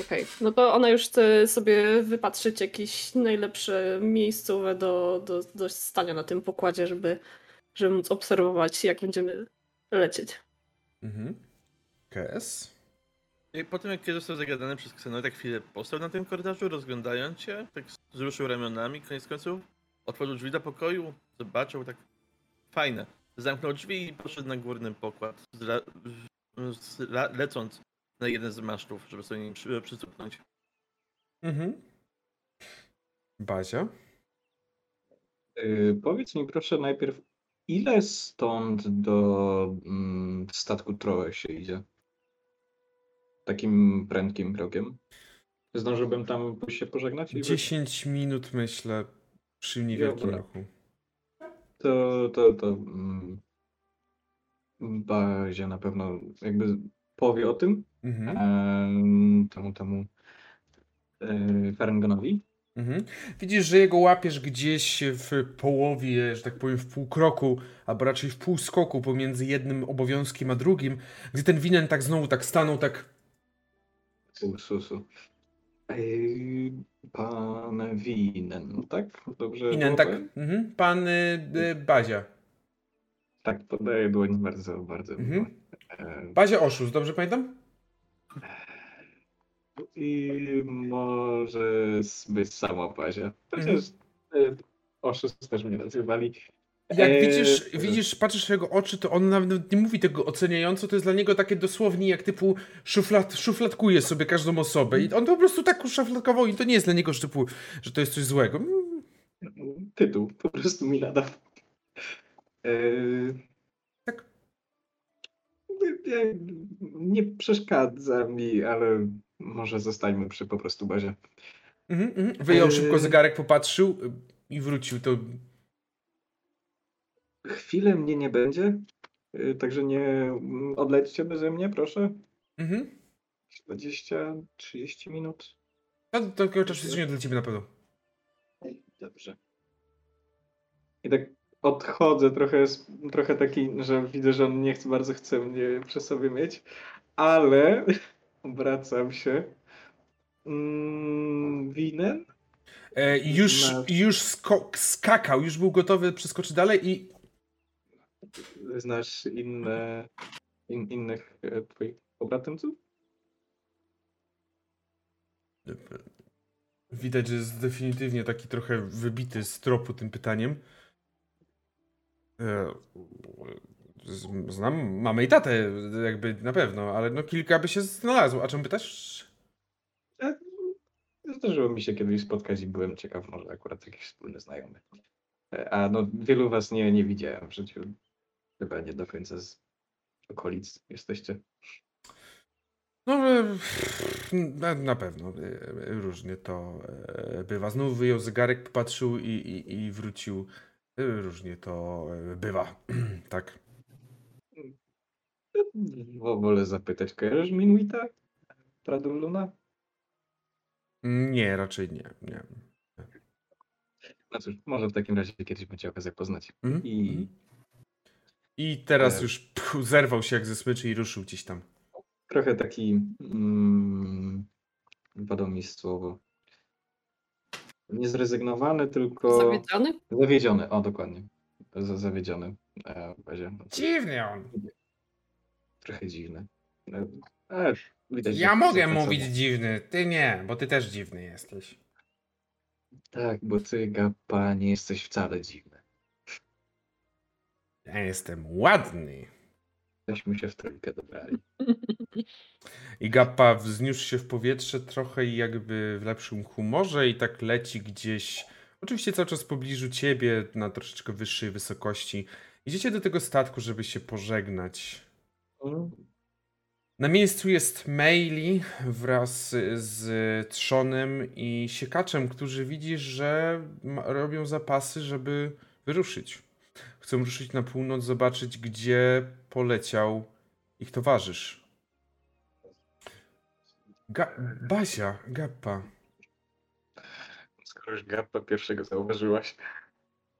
Okej, no to ona już chce sobie wypatrzyć jakieś najlepsze miejscowe do, do, do stania na tym pokładzie, żeby, żeby móc obserwować, jak będziemy lecieć. Mhm. KS? I po tym jak został zagadany przez Ksenę, tak chwilę postał na tym korytarzu, rozglądając się, tak wzruszył ramionami, koniec końców otworzył drzwi do pokoju, zobaczył, tak fajne. Zamknął drzwi i poszedł na górny pokład, lecąc na jeden z masztów, żeby sobie nim przy, przycupnąć. Mhm. Bazia? Y, powiedz mi proszę najpierw, ile stąd do mm, statku Troe się idzie? Takim prędkim krokiem. Zdążyłbym tam się pożegnać? I 10 minut myślę przy niewielkim Dobra. ruchu. To, to, to mm, Bazia na pewno jakby powie o tym Mhm. em, temu, temu e, Ferengonowi. Mhm. Widzisz, że jego łapiesz gdzieś w połowie, że tak powiem, w pół kroku, albo raczej w pół skoku pomiędzy jednym obowiązkiem a drugim, gdy ten winen tak znowu tak stanął, tak Su, su, su. Ej, Pan Winen, tak? Dobrze. winen, tak, mhm. pan y, y, Bazia. Tak, podaję dłoń bardzo, bardzo. Mhm. E, Bazia oszust, dobrze pamiętam? I może być sama Bazia. Mhm. Chociaż e, oszust też mnie nazywali. Jak Eee, widzisz, widzisz, patrzysz w jego oczy, to on nawet nie mówi tego oceniająco, to jest dla niego takie dosłownie jak typu szuflad, szufladkuje sobie każdą osobę i on po prostu tak uszufladkował i to nie jest dla niego że typu, że to jest coś złego. Mm, Tytuł po prostu mi nada. E, Tak. Nie, przeszkadza mi, ale może zostańmy przy po prostu bazie. Mhm, mhm. Wyjął Eee. szybko zegarek, popatrzył i wrócił. To Chwilę mnie nie będzie, y, także nie mm, odlećcie beze mnie, proszę. mhm. 20-30 minut. To do takiego czasu nie ciebie na pewno. Dobrze. I tak odchodzę trochę, trochę taki, że widzę, że on nie chce, bardzo chce mnie przy sobie mieć, ale obracam się. Mm, winem? E, już już skakał, już był gotowy przeskoczyć dalej i Znasz inne, in, innych e, twoich pobratymców? widać, że jest definitywnie taki trochę wybity z tropu tym pytaniem. E, znam mamę i tatę, jakby na pewno, ale no kilka by się znalazło. A czym pytasz? E, Zdarzyło mi się kiedyś spotkać i byłem ciekaw, może akurat jakiś wspólny znajomy. E, A no, wielu was nie, nie widziałem w życiu. Chyba nie do końca z okolic jesteście. No, e, na, pewno e, różnie to e, bywa. Znów wyjął zegarek, popatrzył i, i, i wrócił. E, Różnie to e, bywa. tak. Wo- Wolę zapytać, kojarzysz Minuita? Praduluna? Nie, raczej nie. nie. No cóż, może w takim razie kiedyś będzie okazja poznać. Mhm, I mhm. I teraz już zerwał się jak ze smyczy i ruszył gdzieś tam. trochę taki. Mm, padło mi słowo. Nie zrezygnowany, tylko. Zawiedziony? Zawiedziony, o dokładnie. Z- zawiedziony. E, będzie Dziwny on. trochę dziwny. E, ale widać, Ja mogę mówić dziwny, ty nie, bo ty też dziwny jesteś. Tak, bo ty, Gappa, nie jesteś wcale dziwny. Ja jestem ładny. Tośmy się w trójkę dobrali. I Gappa wzniósł się w powietrze trochę i jakby w lepszym humorze i tak leci gdzieś, oczywiście cały czas w pobliżu ciebie, na troszeczkę wyższej wysokości. Idziecie do tego statku, żeby się pożegnać. Na miejscu jest Maili wraz z Trzonem i Siekaczem, którzy widzisz, że robią zapasy, żeby wyruszyć. Chcą ruszyć na północ, zobaczyć, gdzie poleciał ich towarzysz. Ga Bazia, Gappa. Skoro już Gappa pierwszego zauważyłaś.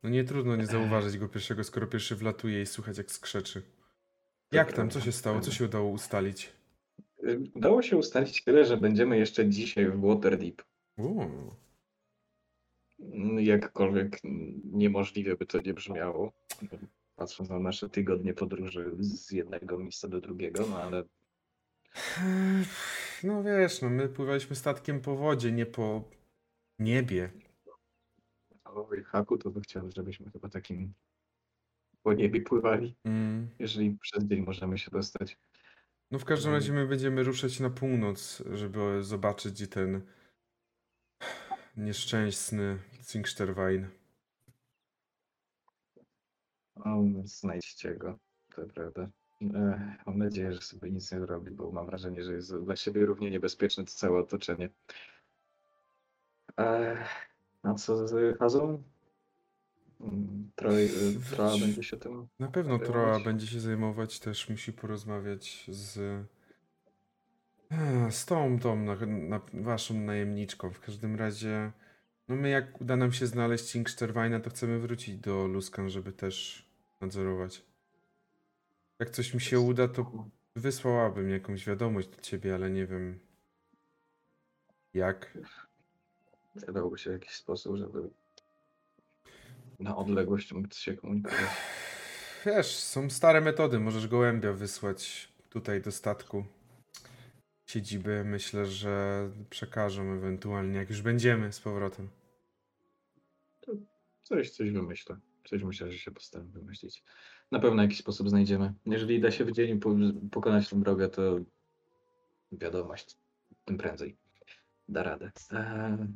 No nie trudno nie zauważyć go pierwszego, skoro pierwszy wlatuje i słuchać jak skrzeczy. Jak tam? Co się stało? Co się udało ustalić? Udało się ustalić tyle, że będziemy jeszcze dzisiaj w Waterdeep. Uuu. Jakkolwiek niemożliwie by to nie brzmiało, patrząc na nasze tygodnie podróży z jednego miejsca do drugiego, no ale No wiesz, no my pływaliśmy statkiem po wodzie, nie po niebie. o haku to by chciał, żebyśmy chyba takim po niebie pływali, Mm. jeżeli przez dzień możemy się dostać. No w każdym razie my będziemy ruszać na północ, żeby zobaczyć ten nieszczęsny Zingsterwein. Znajdźcie go, to prawda. E, mam nadzieję, że sobie nic nie zrobi, bo mam wrażenie, że jest dla siebie równie niebezpieczne to całe otoczenie. E, a co z Hazą? Mm, Troj, y, Troa będzie się tym Na pewno Zajmować. Troa będzie się zajmować, też musi porozmawiać z a, z tą, tą na, na, waszą najemniczką. W każdym razie, no my jak uda nam się znaleźć Zingsterweina, to chcemy wrócić do Luskan, żeby też nadzorować. Jak coś mi się uda, to wysłałabym jakąś wiadomość do ciebie, ale nie wiem jak. Dałby się jakiś sposób, żeby na odległość móc się komunikować. Wiesz, są stare metody. Możesz gołębia wysłać tutaj do statku siedziby. Myślę, że przekażą ewentualnie, jak już będziemy z powrotem. Coś, coś wymyślę. Coś myślę, że się postaram wymyślić. Na pewno jakiś sposób znajdziemy. Jeżeli da się w dzień po, pokonać tę drogę, to wiadomość, tym prędzej da radę. Eee,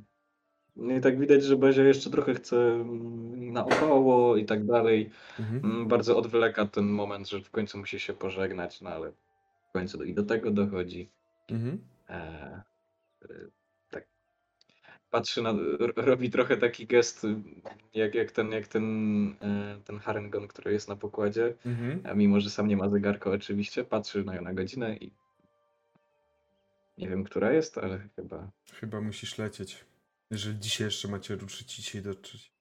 no I tak widać, że Bazia jeszcze trochę chce mm, naokoło i tak dalej. Mhm. Mm, Bardzo odwleka ten moment, że w końcu musi się pożegnać, no ale w końcu i do tego dochodzi. Mhm. Eee. Patrzy na. robi trochę taki gest, jak, jak ten, jak ten, e, ten Harengon, który jest na pokładzie. Mhm. A mimo, że sam nie ma zegarka, oczywiście, patrzy na, na godzinę i. Nie wiem, która jest, ale chyba. Chyba musisz lecieć. Jeżeli dzisiaj jeszcze macie ruszyć, dzisiaj dotrzeć.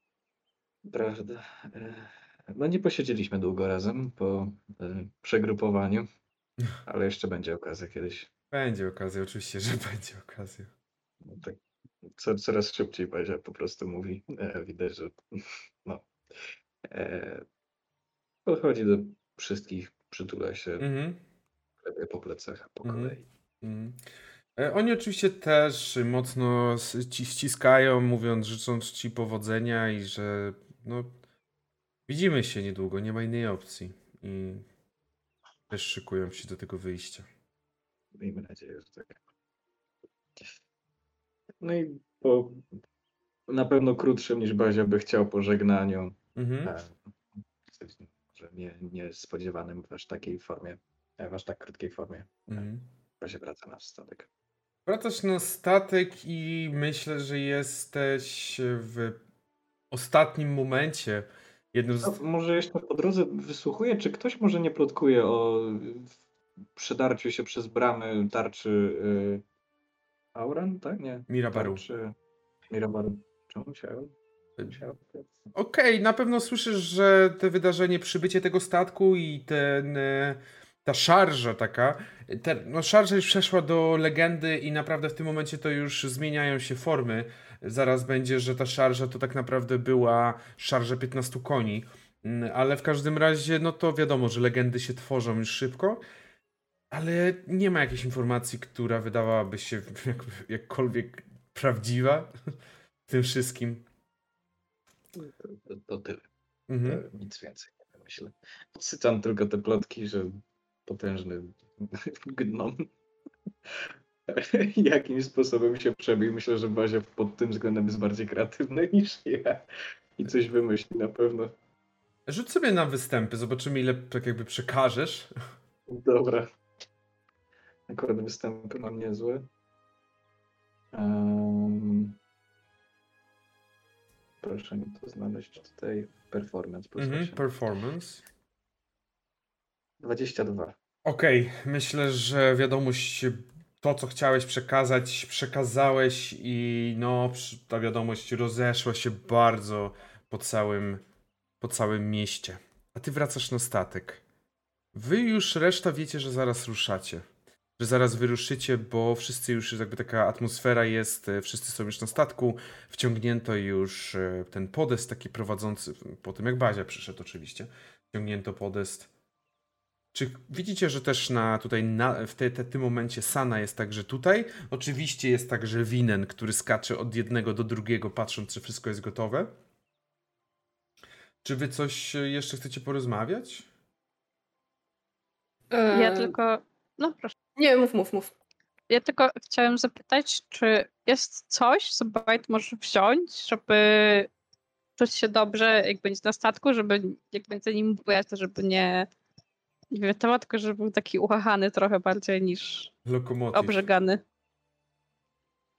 Prawda. E, No nie posiedzieliśmy długo razem po e, przegrupowaniu, ale jeszcze będzie okazja kiedyś. Będzie okazja, oczywiście, że będzie okazja. No tak, co, coraz szybciej Bazia po prostu mówi. E, widać, że no. E, podchodzi do wszystkich, przytula się, Mhm. po plecach po Mhm. kolei. Mhm. E, Oni oczywiście też mocno ci ściskają, mówiąc, życząc ci powodzenia i że no, widzimy się niedługo, nie ma innej opcji. I Też szykują się do tego wyjścia. Miejmy nadzieję, że tak. No i po na pewno krótszym niż Bazia by chciał pożegnaniu. Mhm. e, Że nie, niespodziewanym w aż takiej formie, e, w aż tak krótkiej formie. Mhm. Bazia wraca na statek. Wracasz na statek i myślę, że jesteś w ostatnim momencie. Jednym z... A może jeszcze po drodze wysłuchuję, czy ktoś może nie plotkuje o przedarciu się przez bramy tarczy y, Auran, tak? Nie. Mirabaru. Tarczy Mirabaru. Czemu musiałem? musiałem? Okej, na pewno słyszysz, że te wydarzenie, przybycie tego statku i ten, e, ta szarża taka, no szarża już przeszła do legendy i naprawdę w tym momencie to już zmieniają się formy. Zaraz będzie, że ta szarża to tak naprawdę była szarża 15 koni, Mm, ale w każdym razie, no to wiadomo, że legendy się tworzą już szybko, ale nie ma jakiejś informacji, która wydawałaby się jak, jakkolwiek prawdziwa w tym wszystkim. To, to, to tyle. Mhm. To nic więcej nie myślę. Podsycam tylko te plotki, że potężny gnom jakimś sposobem się przebił. Myślę, że Bazia pod tym względem jest bardziej kreatywny niż ja i coś wymyśli na pewno. Rzuć sobie na występy, zobaczymy ile tak jakby przekażesz. Dobra. Akurat występy mam niezłe. Um, proszę mi to znaleźć tutaj. Performance Mhm, 8. performance. 22. Okej, myślę, że wiadomość, to co chciałeś przekazać, przekazałeś i no, ta wiadomość rozeszła się bardzo po całym, po całym mieście. A ty wracasz na statek. Wy już reszta wiecie, że zaraz ruszacie. Że zaraz wyruszycie, bo wszyscy już jakby taka atmosfera jest, e, wszyscy są już na statku, wciągnięto już e, ten podest taki prowadzący, po tym jak Bazia przyszedł oczywiście, wciągnięto podest. Czy widzicie, że też na tutaj na, w te, te, tym momencie Sana jest także tutaj? Oczywiście jest także Winen, który skacze od jednego do drugiego, patrząc, czy wszystko jest gotowe. Czy wy coś e, jeszcze chcecie porozmawiać? Ja tylko. No proszę. Nie, mów, mów, mów. Ja tylko chciałem zapytać, czy jest coś, co Bajt może wziąć, żeby czuć się dobrze, jak będzie na statku, żeby jak będzie nim bujać, to żeby nie nie wymiotował, tylko żeby był taki uchachany trochę bardziej niż Lokomotyw. obrzegany.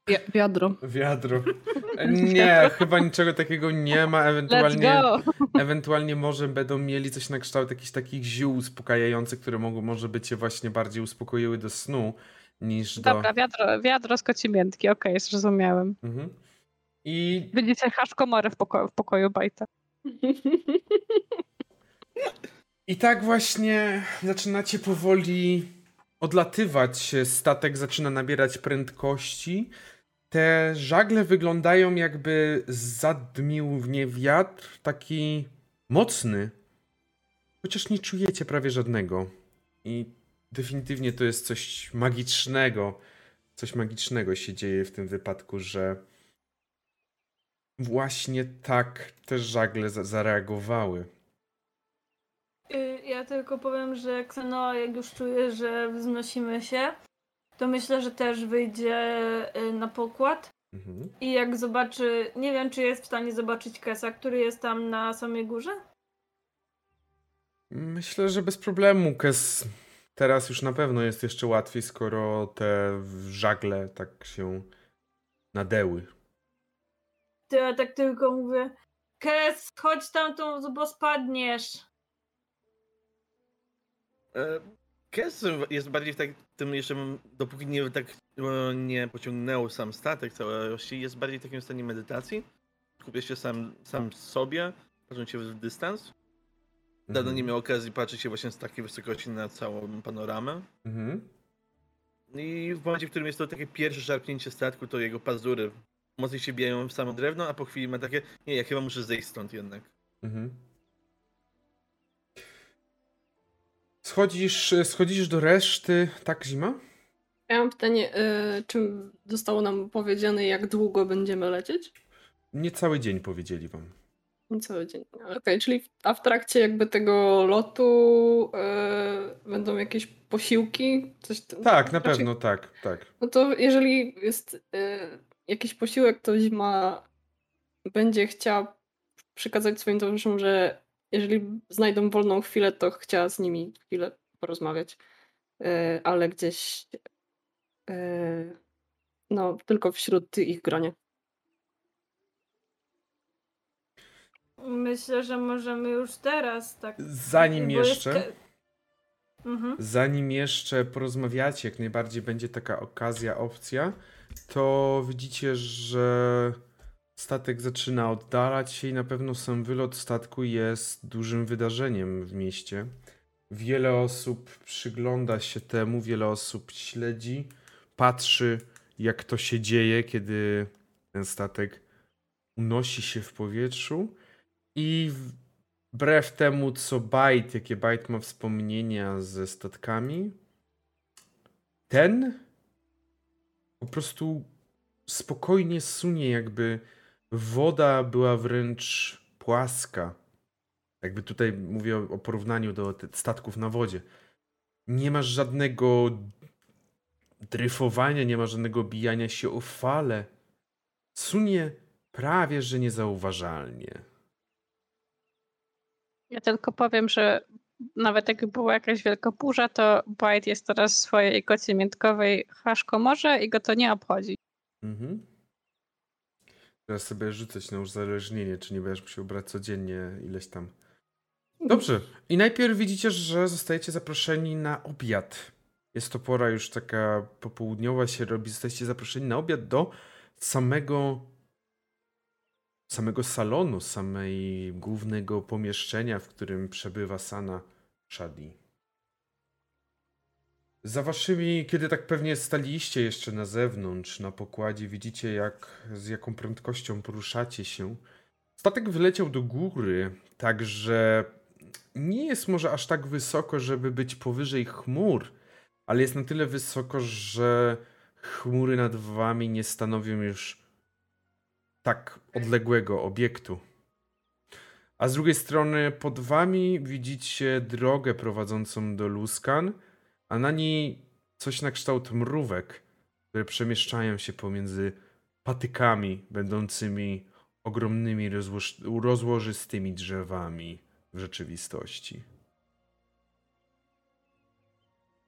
Wi- wiadro. Wiadro. Nie, chyba niczego takiego nie ma. Let's Ewentualnie, go! Ewentualnie może będą mieli coś na kształt jakichś takich ziół uspokajających, które mogą może by cię właśnie bardziej uspokoiły do snu niż do... Dobra, wiadro, wiadro z kocimiętki, okej, zrozumiałem. Mhm. I Będziecie haszkomory w pokoju, w pokoju Bajta. I tak właśnie zaczynacie powoli odlatywać. Statek zaczyna nabierać prędkości. Te żagle wyglądają jakby zadmił w nie wiatr taki mocny. Chociaż nie czujecie prawie żadnego. I definitywnie to jest coś magicznego. Coś magicznego się dzieje w tym wypadku, że właśnie tak te żagle za- zareagowały. Y, Ja tylko powiem, że Kseno, jak już czuje, że wznosimy się, to myślę, że też wyjdzie y, na pokład. Mhm. I jak zobaczy, nie wiem, czy jest w stanie zobaczyć Kesa, który jest tam na samej górze? Myślę, że bez problemu. Kes teraz już na pewno jest jeszcze łatwiej, skoro te żagle tak się nadeły. To ja tak tylko mówię, Kes, chodź tamtą, bo spadniesz. E, Kes jest bardziej w tak, tym jeszcze, dopóki nie tak e, nie pociągnęło sam statek całości, jest bardziej w takim stanie medytacji. Skupia się sam, sam sobie, patrząc się w dystans. Dawno Mhm. nie miał okazji patrzeć się właśnie z takiej wysokości na całą panoramę. Mhm. I w momencie, w którym jest to takie pierwsze szarpnięcie statku, to jego pazury mocniej się bijają w samo drewno, a po chwili ma takie, nie, ja chyba muszę zejść stąd jednak. Mhm. Schodzisz, schodzisz do reszty. Tak, zima? Ja mam pytanie, e, czy zostało nam powiedziane, jak długo będziemy lecieć? Nie cały dzień powiedzieli wam. Cały dzień. Okej, czyli w- a w trakcie jakby tego lotu e, będą jakieś posiłki? Coś t- Tak, na raczej- pewno, tak, tak. No to jeżeli jest e, jakiś posiłek, to Zima będzie chciała przekazać swoim towarzyszom, że jeżeli znajdą wolną chwilę, to chciała z nimi chwilę porozmawiać. E, ale gdzieś e, no, tylko wśród ich gronie. Myślę, że możemy już teraz tak. Zanim jeszcze, ka- Mhm. zanim jeszcze porozmawiacie, jak najbardziej będzie taka okazja, opcja, to widzicie, że statek zaczyna oddalać się i na pewno sam wylot statku jest dużym wydarzeniem w mieście. Wiele osób przygląda się temu, wiele osób śledzi, patrzy, jak to się dzieje, kiedy ten statek unosi się w powietrzu. I wbrew temu, co Byte, jakie Byte ma wspomnienia ze statkami, ten po prostu spokojnie sunie, jakby woda była wręcz płaska. Jakby tutaj mówię o, o porównaniu do statków na wodzie. Nie masz żadnego dryfowania, nie ma żadnego bijania się o fale. Sunie prawie że niezauważalnie. Ja tylko powiem, że nawet jakby była jakaś wielka burza, to Byte jest teraz w swojej kocie miętkowej haszkomorze i go to nie obchodzi. Mhm. Teraz sobie rzucać na uzależnienie, czy nie będziesz musiał brać codziennie ileś tam. Dobrze. I najpierw widzicie, że zostajecie zaproszeni na obiad. Jest to pora już taka popołudniowa się robi. Zostajecie zaproszeni na obiad do samego samego salonu, samej głównego pomieszczenia, w którym przebywa Sana Shadi. Za waszymi, kiedy tak pewnie staliście jeszcze na zewnątrz, na pokładzie, widzicie jak, z jaką prędkością poruszacie się. Statek wyleciał do góry, także nie jest może aż tak wysoko, żeby być powyżej chmur, ale jest na tyle wysoko, że chmury nad wami nie stanowią już tak odległego obiektu. A z drugiej strony pod wami widzicie drogę prowadzącą do Luskan, a na niej coś na kształt mrówek, które przemieszczają się pomiędzy patykami będącymi ogromnymi rozłoż- rozłożystymi drzewami w rzeczywistości.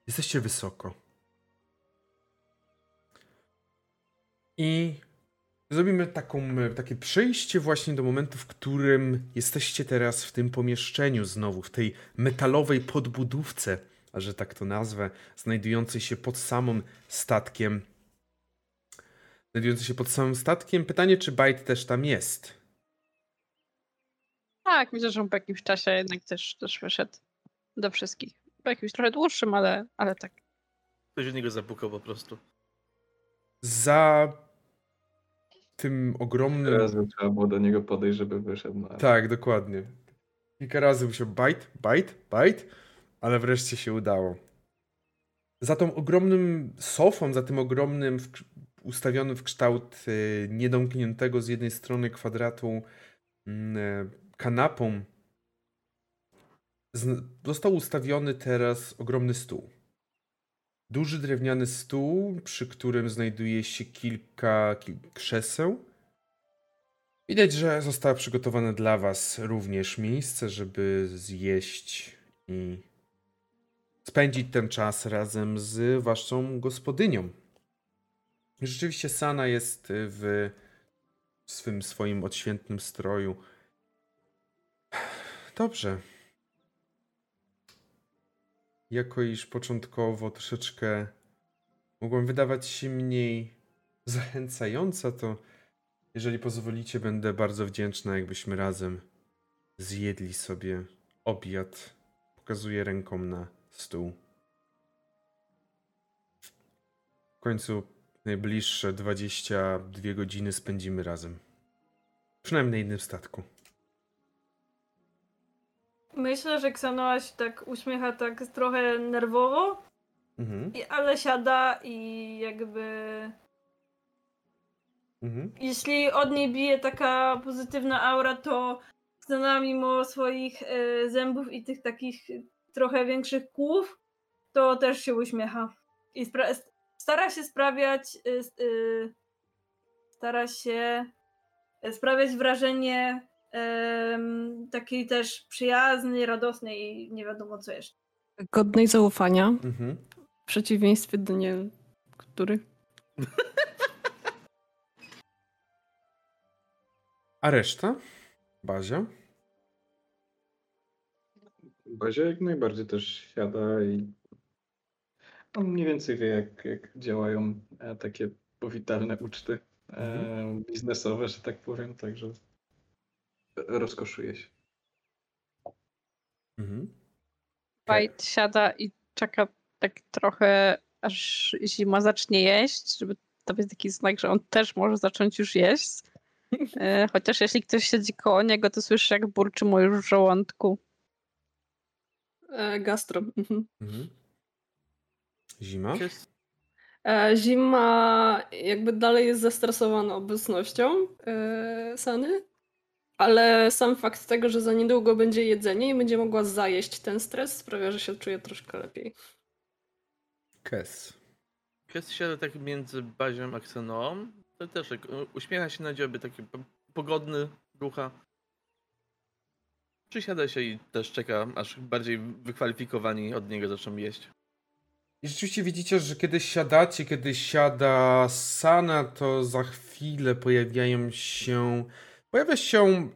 Jesteście wysoko. I zrobimy taką, takie przejście właśnie do momentu, w którym jesteście teraz w tym pomieszczeniu znowu, w tej metalowej podbudówce, że tak to nazwę, znajdującej się pod samym statkiem. Znajdującej się pod samym statkiem. Pytanie, czy Byte też tam jest? Tak, myślę, że on po jakimś czasie jednak też, też wyszedł do wszystkich. Po jakimś trochę dłuższym, ale, ale tak. Ktoś od niego zapukał po prostu. Za tym ogromnym... Teraz trzeba było do niego podejść, żeby wyszedł. No. Tak, dokładnie. Kilka razy musiał bite, bite, bite, ale wreszcie się udało. Za tą ogromnym sofą, za tym ogromnym, w, ustawionym w kształt y, niedomkniętego z jednej strony kwadratu e, kanapą, z, został ustawiony teraz ogromny stół. Duży drewniany stół, przy którym znajduje się kilka, kilka krzeseł. Widać, że zostało przygotowane dla Was również miejsce, żeby zjeść i spędzić ten czas razem z Waszą gospodynią. Rzeczywiście Sana jest w swym swoim odświętnym stroju. Dobrze. Jako iż początkowo troszeczkę mogłem wydawać się mniej zachęcająca, to jeżeli pozwolicie, będę bardzo wdzięczna, jakbyśmy razem zjedli sobie obiad. Pokazuję ręką na stół. W końcu najbliższe 22 godziny spędzimy razem. Przynajmniej na jednym statku. Myślę, że Ksanoa się tak uśmiecha tak trochę nerwowo, Mhm. i- ale siada i jakby Mhm. jeśli od niej bije taka pozytywna aura, to ona mimo swoich e, zębów i tych takich trochę większych kłów, to też się uśmiecha. I spra- stara się sprawiać, s- e, stara się e, sprawiać wrażenie takiej też przyjaznej, radosnej i nie wiadomo co jeszcze. Godnej zaufania, Mhm. w przeciwieństwie do nie... Który? A reszta? Bazia? Bazia jak najbardziej też siada i on mniej więcej wie, jak, jak działają e, takie powitalne uczty e, biznesowe, że tak powiem, także rozkoszuje się. Mhm. White siada i czeka tak trochę, aż zima zacznie jeść, żeby to być taki znak, że on też może zacząć już jeść. E, Chociaż jeśli ktoś siedzi koło niego, to słyszy, jak burczy mu już w żołądku. E, gastro. Mhm. Mhm. Zima? E, Zima jakby dalej jest zestresowana obecnością e, Sany, ale sam fakt tego, że za niedługo będzie jedzenie i będzie mogła zajeść ten stres sprawia, że się czuje troszkę lepiej. Kes. Kies siada tak między Bazią a Xenoą. To też uśmiecha się na dzioby, taki po- pogodny ducha. Przysiada się i też czeka, aż bardziej wykwalifikowani od niego zaczną jeść. I rzeczywiście widzicie, że kiedy siadacie, kiedy siada Sana, to za chwilę pojawiają się. Pojawia się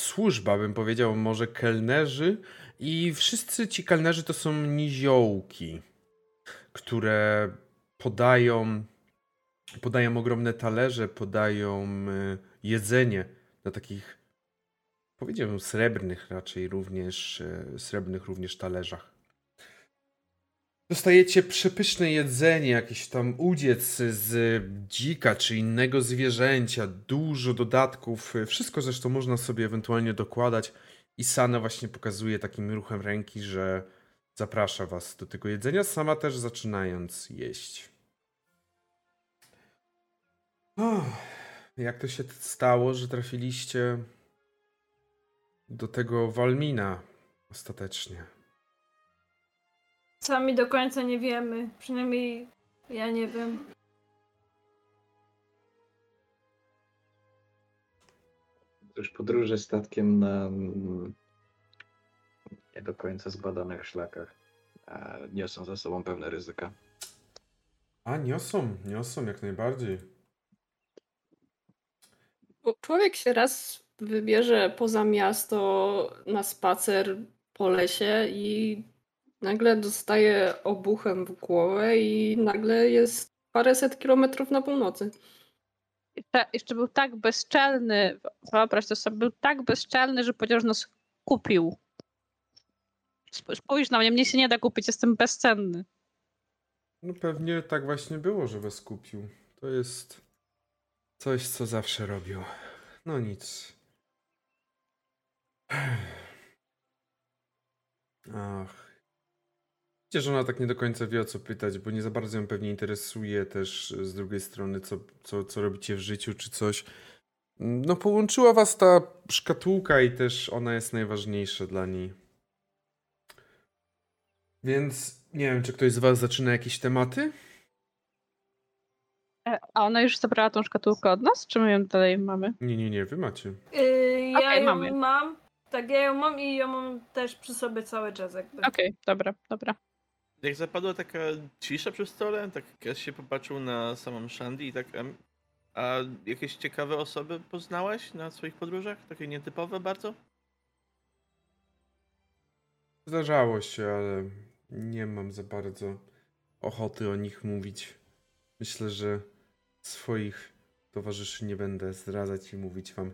służba, bym powiedział, może kelnerzy. I wszyscy ci kelnerzy to są niziołki, które podają, podają ogromne talerze, podają y, jedzenie na takich, powiedziałbym, srebrnych raczej również, y, srebrnych również talerzach. Dostajecie przepyszne jedzenie, jakiś tam udziec z dzika czy innego zwierzęcia, dużo dodatków. Wszystko zresztą można sobie ewentualnie dokładać. I Sana właśnie pokazuje takim ruchem ręki, że zaprasza was do tego jedzenia, sama też zaczynając jeść. Uff, jak to się stało, że trafiliście do tego Walmina ostatecznie? Sami do końca nie wiemy. Przynajmniej ja nie wiem. Też podróże statkiem na mm, nie do końca zbadanych szlakach a niosą za sobą pewne ryzyka. A, niosą, niosą jak najbardziej. Bo Człowiek się raz wybierze poza miasto na spacer po lesie i nagle dostaje obuchem w głowę i nagle jest paręset kilometrów na północy. Jeszcze, jeszcze był tak bezczelny, wyobraź to sobie, był tak bezczelny, że powiedział, że nas kupił. Sp- Spójrz na mnie, mnie się nie da kupić, jestem bezcenny. No pewnie tak właśnie było, że was kupił. To jest coś, co zawsze robił. No nic. Ach. Widzicie, że ona tak nie do końca wie o co pytać, bo nie za bardzo ją pewnie interesuje też z drugiej strony, co, co, co robicie w życiu czy coś. No połączyła was ta szkatułka i też ona jest najważniejsza dla niej. Więc nie wiem, czy ktoś z was zaczyna jakieś tematy? E, A ona już zabrała tą szkatułkę od nas, czy my ją dalej mamy? Nie, nie, nie, wy macie. Yy, ja Okej, ją mamy. mam. Tak, ja ją mam i ją mam też przy sobie cały czas jakby. Okej, dobra, dobra. Jak zapadła taka cisza przy stole, tak Kies się popatrzył na samą Shandy i tak... A jakieś ciekawe osoby poznałaś na swoich podróżach? Takie nietypowe bardzo? Zdarzało się, ale nie mam za bardzo ochoty o nich mówić. Myślę, że swoich towarzyszy nie będę zdradzać i mówić wam.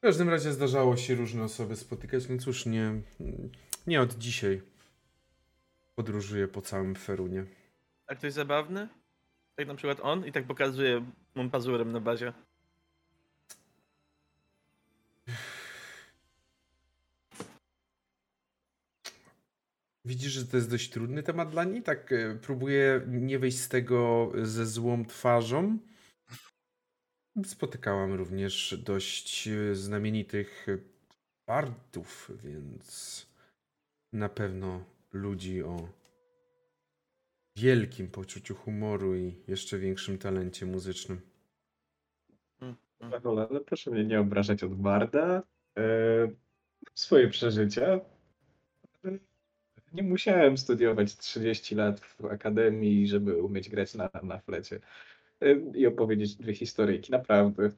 W każdym razie zdarzało się różne osoby spotykać, no cóż, nie, nie od dzisiaj podróżuję po całym Ferunie. A ktoś zabawny? Tak na przykład on i tak pokazuje mu pazurem na bazie. Widzisz, że to jest dość trudny temat dla niej? Tak e, próbuję nie wyjść z tego ze złą twarzą. Spotykałam również dość e, znamienitych e, bardów, więc na pewno ludzi o wielkim poczuciu humoru i jeszcze większym talencie muzycznym. Paweł, ale proszę mnie nie obrażać od Barda. E, swoje przeżycia. Nie musiałem studiować 30 lat w akademii, żeby umieć grać na, na flecie i opowiedzieć dwie historyjki. Naprawdę.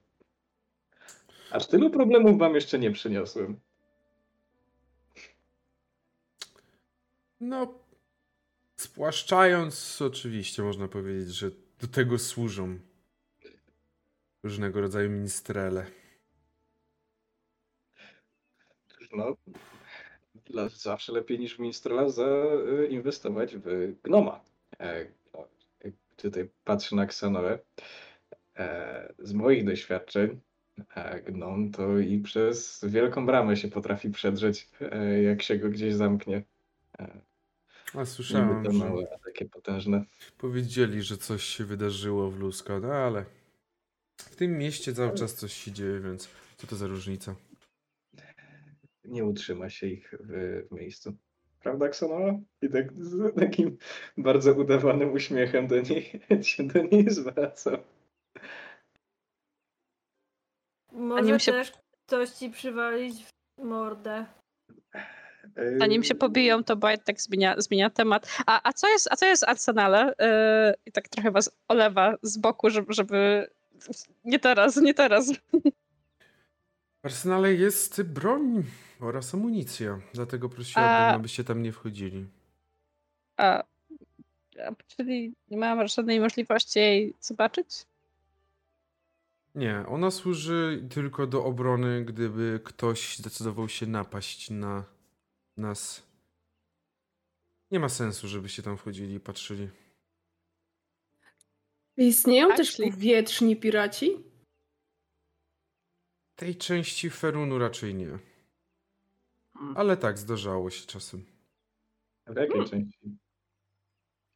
Aż tylu problemów wam jeszcze nie przyniosłem. No, spłaszczając, oczywiście można powiedzieć, że do tego służą różnego rodzaju ministrele. No, zawsze lepiej niż w Minstrela zainwestować w Gnoma. Tutaj patrzę na Xenorę. E, z moich doświadczeń e, Gnom to i przez wielką bramę się potrafi przedrzeć, e, jak się go gdzieś zamknie. A niby słyszałem, to że małe, a takie potężne. powiedzieli, że coś się wydarzyło w Luska, no ale w tym mieście cały czas coś się dzieje, więc co to za różnica? Nie utrzyma się ich w miejscu. Prawda, Xenora? I tak z takim bardzo udawanym uśmiechem do niej się do niej zwracał. Może się- też ktoś ci przywalić w mordę. Zanim się pobiją, to Bajt tak zmienia, zmienia temat. A, a, co jest, a co jest w Arsenale? Yy, I tak trochę was olewa z boku, żeby, żeby... Nie teraz, nie teraz. W arsenale jest broń oraz amunicja, dlatego prosiłabym, A- abyście tam nie wchodzili. A, a, czyli nie mam żadnej możliwości jej zobaczyć? Nie, ona służy tylko do obrony, gdyby ktoś zdecydował się napaść na nas. Nie ma sensu, żebyście tam wchodzili i patrzyli. Istnieją też Actually. powietrzni piraci? Tej części Ferunu raczej nie. Ale tak, zdarzało się czasem. W jakiej części?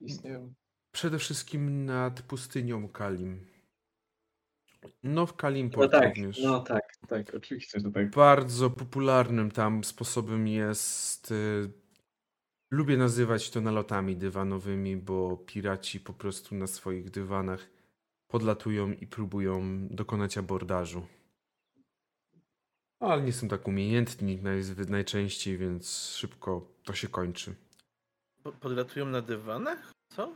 Istnieją. Przede wszystkim nad pustynią Kalim. No w No Kalimport tak, również. no tak, tak, oczywiście, że tak. Bardzo popularnym tam sposobem jest. Y, lubię nazywać to nalotami dywanowymi, bo piraci po prostu na swoich dywanach podlatują i próbują dokonać abordażu. Ale nie są tak umiejętni naj, najczęściej, więc szybko to się kończy. Po- Podlatują na dywanach? Co?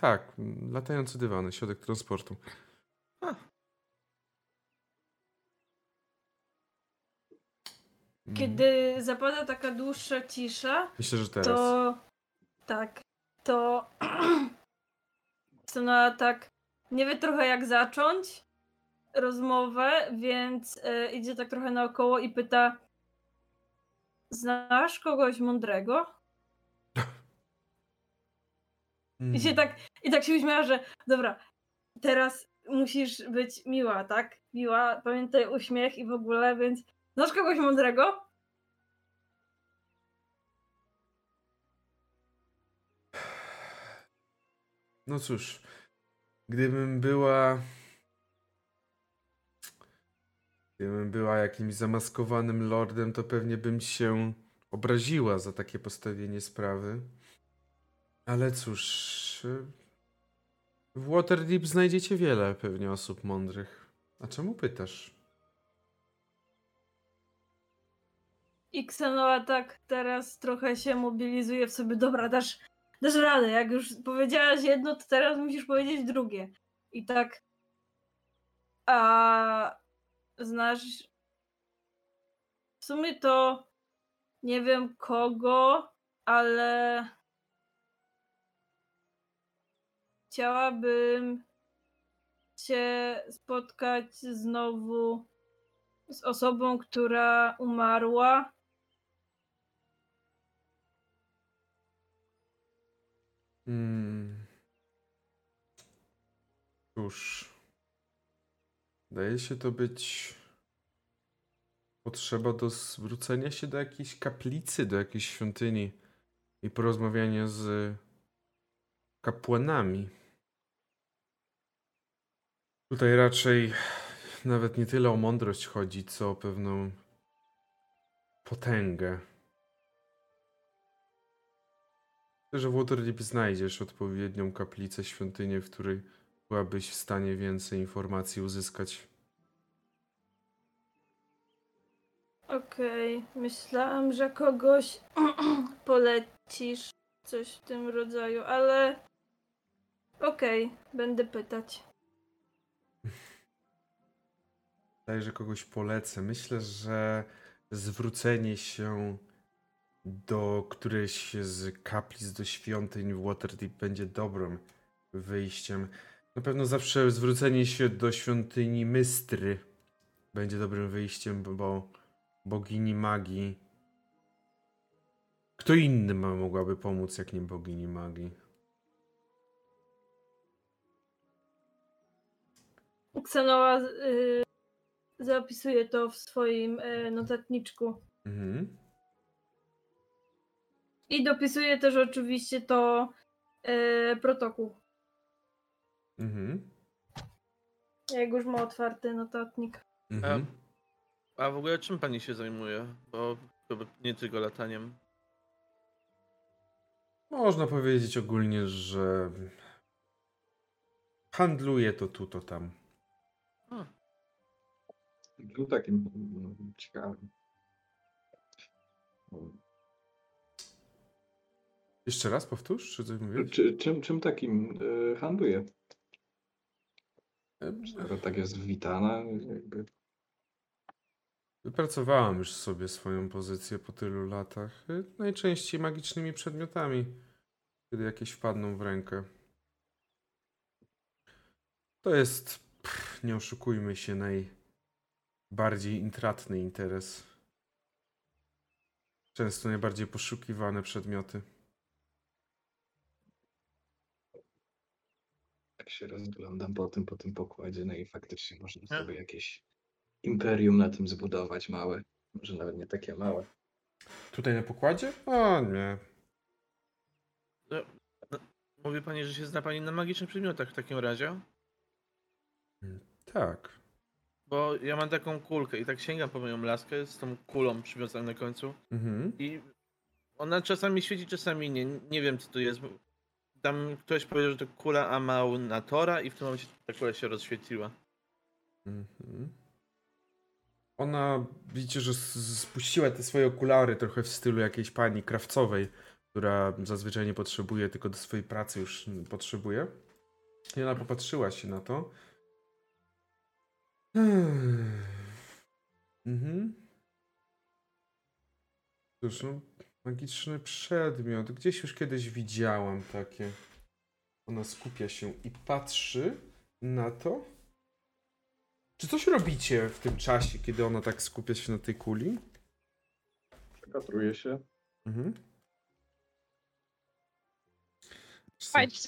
Tak, latające dywany, środek transportu. A. Mm, Kiedy zapada taka dłuższa cisza, Myślę, że teraz. to tak, to Sona tak nie wie trochę jak zacząć rozmowę, więc e, idzie tak trochę naokoło i pyta znasz kogoś mądrego? I się Mm. tak, i tak się uśmiecha, że dobra, teraz musisz być miła, tak? Miła, pamiętaj uśmiech i w ogóle, więc znasz kogoś mądrego? No cóż, gdybym była. Gdybym była jakimś zamaskowanym lordem, to pewnie bym się obraziła za takie postawienie sprawy. Ale cóż. W Waterdeep znajdziecie wiele pewnie osób mądrych. A czemu pytasz? I Xenoa tak teraz trochę się mobilizuje w sobie, dobra, dasz, dasz radę, jak już powiedziałaś jedno, to teraz musisz powiedzieć drugie. I tak, a znasz, w sumie to nie wiem kogo, ale chciałabym się spotkać znowu z osobą, która umarła. Hmm. Cóż. Wydaje się to być potrzeba do zwrócenia się do jakiejś kaplicy, do jakiejś świątyni i porozmawiania z kapłanami. Tutaj raczej nawet nie tyle o mądrość chodzi, co o pewną potęgę. Myślę, że w Waterdeep znajdziesz odpowiednią kaplicę, świątynię, w której byłabyś w stanie więcej informacji uzyskać. Okej, myślałam, że kogoś polecisz, coś w tym rodzaju, ale okej, będę pytać. Wydaje, że kogoś polecę. Myślę, że zwrócenie się do którejś z kaplic, do świątyń w Waterdeep będzie dobrym wyjściem. Na pewno zawsze zwrócenie się do świątyni Mystry będzie dobrym wyjściem, bo bogini magii. Kto inny ma, mogłaby pomóc, jak nie bogini magii? Ksenoa y, zapisuje to w swoim y, notatniczku. Mhm. I dopisuje też oczywiście to y, protokół, Mhm. jak już ma otwarty notatnik. Mhm. A w ogóle czym pani się zajmuje? Bo nie tylko lataniem. Można powiedzieć ogólnie, że handluje to tu, to tam. Był takim mm, ciekawym. Jeszcze raz powtórz, czy coś mówisz? Czy, czym, czym takim y, handluje? Skoro tak jest witana, jakby Wypracowałem już sobie swoją pozycję po tylu latach. Y, Najczęściej magicznymi przedmiotami, kiedy jakieś wpadną w rękę. To jest, pff, nie oszukujmy się, najbardziej intratny interes. Często najbardziej poszukiwane przedmioty. Tak się rozglądam po tym, po tym pokładzie, no i faktycznie można sobie jakieś imperium na tym zbudować małe. Może nawet nie takie małe. Tutaj na pokładzie? O nie. Mówi pani, że się zna pani na magicznych przedmiotach w takim razie? Tak. Bo ja mam taką kulkę i tak sięgam po moją laskę z tą kulą przywiązaną na końcu Mhm. i ona czasami świeci, czasami nie. Nie wiem co to jest. Tam ktoś powiedział, że to kula Amaunatora i w tym momencie ta kula się rozświetliła. Mhm. Ona, widzicie, że spuściła te swoje okulary trochę w stylu jakiejś pani krawcowej, która zazwyczaj nie potrzebuje, tylko do swojej pracy już potrzebuje. I ona popatrzyła się na to. Mhm. Cóż, no, magiczny przedmiot. Gdzieś już kiedyś widziałam takie. Ona skupia się i patrzy na to. Czy coś robicie w tym czasie, kiedy ona tak skupia się na tej kuli? Przekatruję się. Mhm.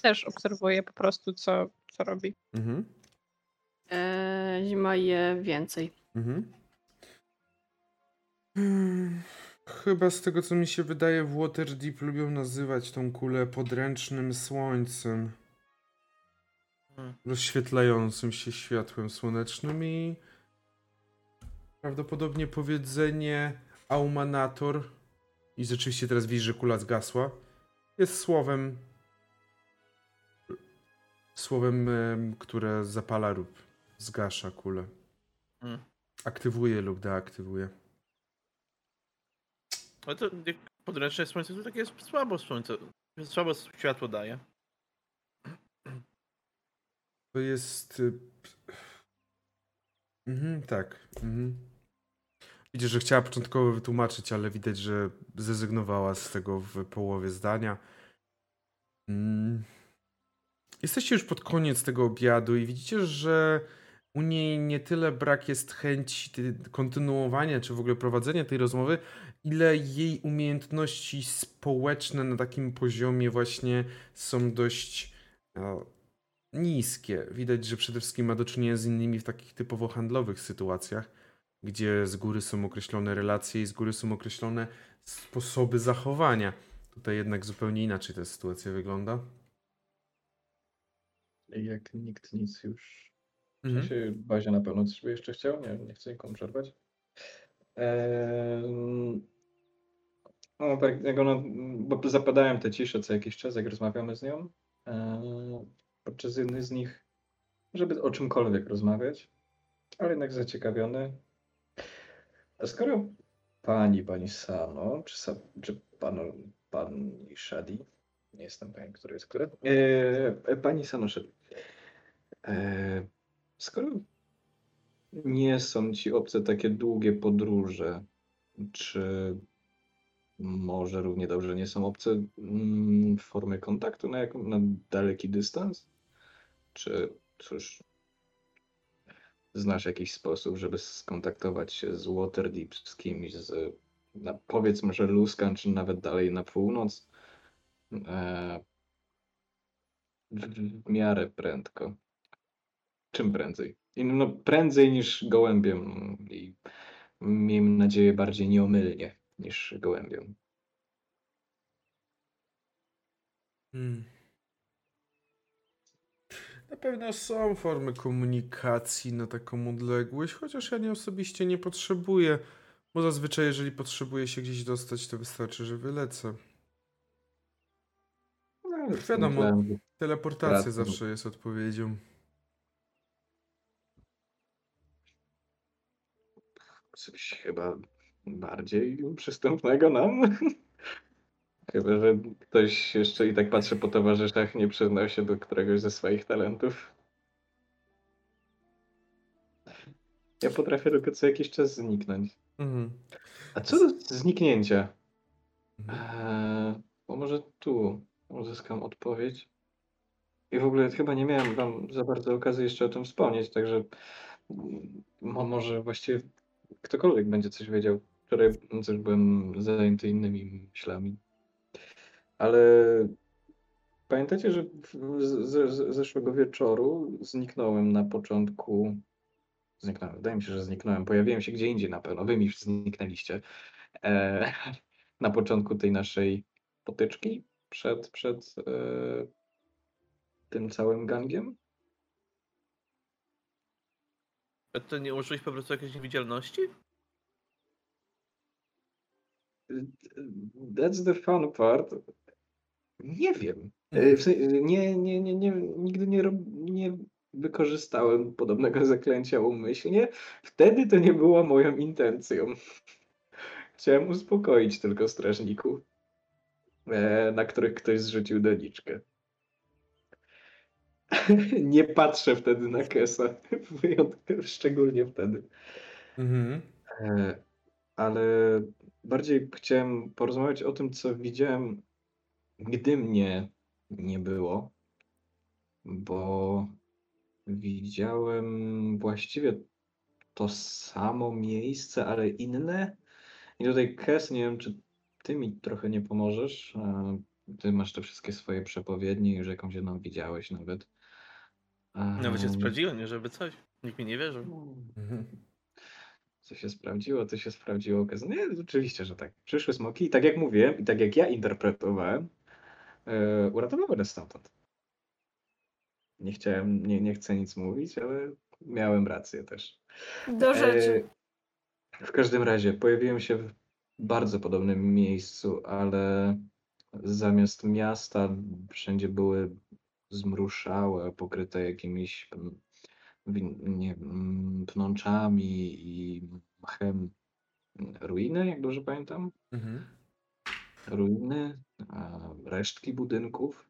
Też obserwuję po prostu, co, co robi. Mhm. E, zima je więcej. Mhm. Hmm, Chyba z tego, co mi się wydaje, w Waterdeep lubią nazywać tą kulę podręcznym słońcem. Hmm. Rozświetlającym się światłem słonecznym i prawdopodobnie powiedzenie Aumanator i rzeczywiście teraz widzisz, że kula zgasła jest słowem słowem, em, które zapala lub zgasza kulę. Mm. Aktywuje lub deaktywuje. Ale to jak podręczne słońce to takie słabo słońce. Słabo światło daje. To jest. y, Mhm, tak. Mhm. Widzisz, że chciała początkowo wytłumaczyć, ale widać, że zrezygnowała z tego w połowie zdania. Mm. Jesteście już pod koniec tego obiadu i widzicie, że u niej nie tyle brak jest chęci ty- kontynuowania, czy w ogóle prowadzenia tej rozmowy, ile jej umiejętności społeczne na takim poziomie właśnie są dość e, niskie. Widać, że przede wszystkim ma do czynienia z innymi w takich typowo handlowych sytuacjach, gdzie z góry są określone relacje i z góry są określone sposoby zachowania. Tutaj jednak zupełnie inaczej ta sytuacja wygląda. Jak nikt nic już W Mhm. sensie bazie na pewno coś by jeszcze chciał, nie, nie chcę nikomu przerwać. Eee, no tak, jak ona, bo zapadałem te cisze co jakiś czas, jak rozmawiamy z nią. Eee, podczas jednej z nich, żeby o czymkolwiek rozmawiać, ale jednak zaciekawiony. A skoro pani, pani Sano, czy, sa, czy panu, pani Shadi, nie jestem pewien, który jest który, eee, pani Sano Shadi, eee, skoro nie są ci obce takie długie podróże, czy może równie dobrze nie są obce mm, formy kontaktu na, jak, na daleki dystans? Czy cóż, znasz jakiś sposób, żeby skontaktować się z Waterdeep, z kimś, z, na, powiedzmy, że Luskan, czy nawet dalej na północ, e, w, w miarę prędko? Czym prędzej? I No, prędzej niż gołębiem i miejmy nadzieję bardziej nieomylnie niż gołębiem. Hmm. Na pewno są formy komunikacji na taką odległość, chociaż ja nie osobiście nie potrzebuję, bo zazwyczaj jeżeli potrzebuję się gdzieś dostać, to wystarczy, że wylecę. No, ale Wiadomo. myślałem, Teleportacja Pracy. zawsze jest odpowiedzią. Coś chyba bardziej przystępnego nam. Chyba, że ktoś jeszcze i tak patrzy po towarzyszach, nie przyznał się do któregoś ze swoich talentów. Ja potrafię tylko co jakiś czas zniknąć. Mhm. A co do zniknięcia? Mhm. Eee, bo może tu uzyskam odpowiedź. I w ogóle chyba nie miałem wam za bardzo okazji jeszcze o tym wspomnieć, także mo może właściwie ktokolwiek będzie coś wiedział. Wczoraj też byłem zajęty innymi myślami. Ale pamiętacie, że z, z zeszłego wieczoru zniknąłem na początku. Zniknąłem, wydaje mi się, że zniknąłem. Pojawiłem się gdzie indziej na pewno. Wy mi zniknęliście. E, na początku tej naszej potyczki przed, przed e, tym całym gangiem. A to nie użyłeś po prostu jakiejś niewidzialności? That's the fun part. Nie wiem. Sensie, nie, nie, nie, nie, nigdy nie, rob, nie wykorzystałem podobnego zaklęcia umyślnie. Wtedy to nie była moją intencją. Chciałem uspokoić tylko strażników, e, na których ktoś zrzucił doniczkę. Nie patrzę wtedy na Kesa, wyjątkowo, szczególnie wtedy. Mhm. E, Ale bardziej chciałem porozmawiać o tym, co widziałem, gdy mnie nie było, bo widziałem właściwie to samo miejsce, ale inne. I tutaj, Kes, nie wiem, czy ty mi trochę nie pomożesz. E, Ty masz te wszystkie swoje przepowiednie, już jakąś jedną widziałeś nawet. Nawet się Em, sprawdziłem, nie żeby coś. Nikt mi nie wierzył. Co się sprawdziło, to się sprawdziło. Okaz- Nie, oczywiście, że tak. Przyszły smoki i tak jak mówiłem, i tak jak ja interpretowałem, e, uratowały nas stamtąd. Nie chciałem, nie, nie chcę nic mówić, ale miałem rację też. Do rzeczy. E, w każdym razie pojawiłem się w bardzo podobnym miejscu, ale zamiast miasta wszędzie były zmruszałe, pokryte jakimiś nie, pnączami i mchem ruiny, jak dobrze pamiętam. Mhm. Ruiny, resztki budynków.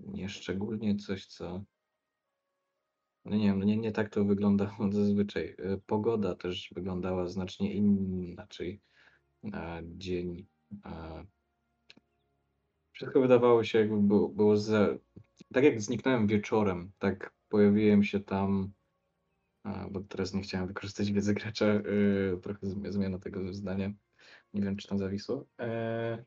Nieszczególnie coś, co. No nie wiem, nie, nie tak to wyglądało zazwyczaj. E, Pogoda też wyglądała znacznie inaczej. Dzień. Wszystko wydawało się, jakby było, było za... Tak jak zniknąłem wieczorem, tak pojawiłem się tam. Bo teraz nie chciałem wykorzystać wiedzy gracza. Yy, trochę zmi- zmiana tego zdania. Nie wiem, czy tam zawisło. E,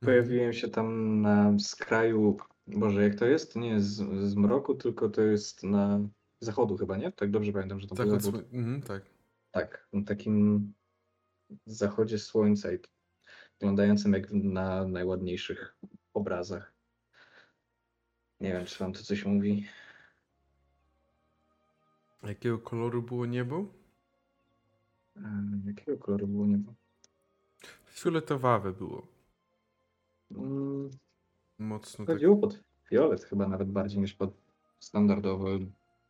Pojawiłem się tam na skraju. Boże, jak to jest? Nie jest z, z mroku, tylko to jest na zachodu chyba, nie? Tak dobrze pamiętam, że to był Zachód mhm, tak. Tak, na takim zachodzie słońca i wyglądającym jak na najładniejszych obrazach. Nie wiem, czy wam to coś mówi. Jakiego koloru było niebo? Jakiego koloru było niebo? Fioletowawe było. Mm, Mocno tak. Chodziło pod fiolet chyba nawet bardziej niż pod standardowe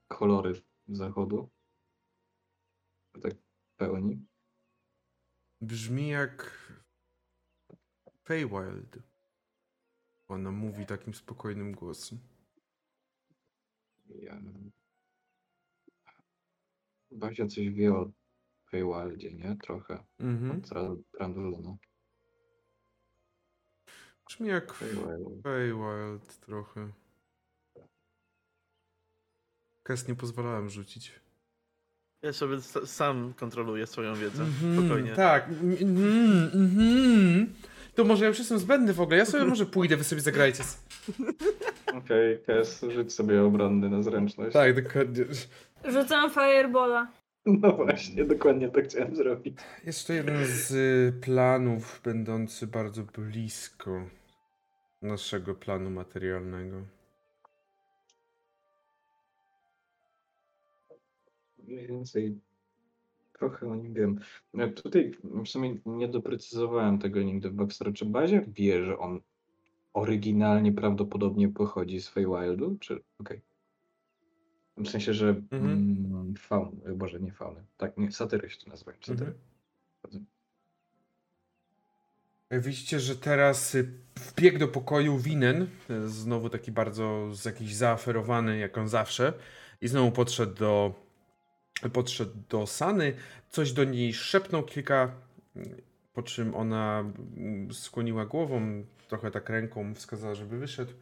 kolory zachodu. Tak w pełni. Brzmi jak Feywild. Ona mówi takim spokojnym głosem. Ja... Bazia coś wie o Feywildzie, nie? Trochę. Mhm. Randolona. Brzmi jak Feywild. Feywild trochę. Kes nie pozwalałem rzucić. Ja sobie sam kontroluję swoją wiedzę. Mhm, Spokojnie. Tak. Mhm, mhm. To może ja już jestem zbędny w ogóle. Ja sobie może pójdę, wy sobie zagrajcie. Okej, Kes, rzuć sobie obronny na zręczność. Tak, dokładnie. Rzucam firebola. No właśnie, dokładnie to chciałem zrobić. Jeszcze jeden z y, planów będący bardzo blisko naszego planu materialnego. Mniej więcej trochę o nim wiem. Ja tutaj w sumie nie doprecyzowałem tego nigdy w Backstory. Czy Bazia wie, że on oryginalnie prawdopodobnie pochodzi z Feywildu? Czy... Okej. W sensie, że Mhm. mm, faun, boże, nie fauny. Tak, nie, satyry się to nazywają. Satyry. Mhm. Widzicie, że teraz y, wbiegł do pokoju Winen, znowu taki bardzo z jakiś zaaferowany, jak on zawsze, i znowu podszedł do, podszedł do Sany, coś do niej szepnął kilka, po czym ona skłoniła głową, trochę tak ręką wskazała, żeby wyszedł.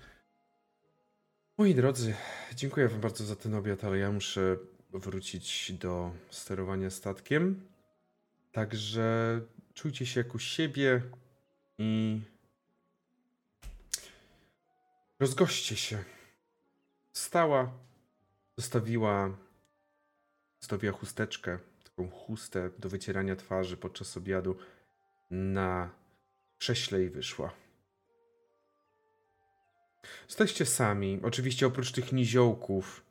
Moi drodzy, dziękuję wam bardzo za ten obiad, ale ja muszę wrócić do sterowania statkiem. Także czujcie się jak u siebie i rozgoście się. Wstała, zostawiła, zostawiła chusteczkę, taką chustę do wycierania twarzy podczas obiadu na krześle i wyszła. Jesteście sami. Oczywiście oprócz tych niziołków,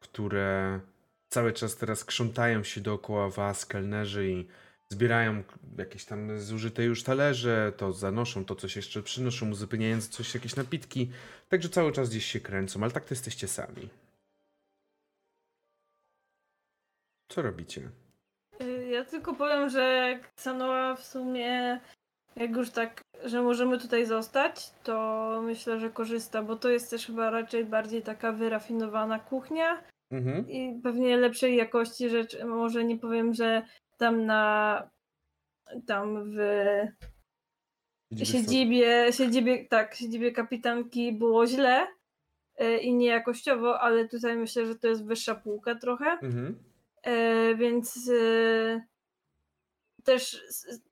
które cały czas teraz krzątają się dookoła was, kelnerzy i zbierają jakieś tam zużyte już talerze, to zanoszą, to coś jeszcze przynoszą, uzupełniając coś, jakieś napitki. Także cały czas gdzieś się kręcą, ale tak to jesteście sami. Co robicie? Y, Ja tylko powiem, że Sanoa w sumie, jak już tak, że możemy tutaj zostać, to myślę, że korzysta, bo to jest też chyba raczej bardziej taka wyrafinowana kuchnia Mhm. i pewnie lepszej jakości rzecz. Może nie powiem, że tam na tam w siedzibie, siedzibie, tak, siedzibie kapitanki było źle y, i niejakościowo, ale tutaj myślę, że to jest wyższa półka trochę. Mhm. E, więc e, też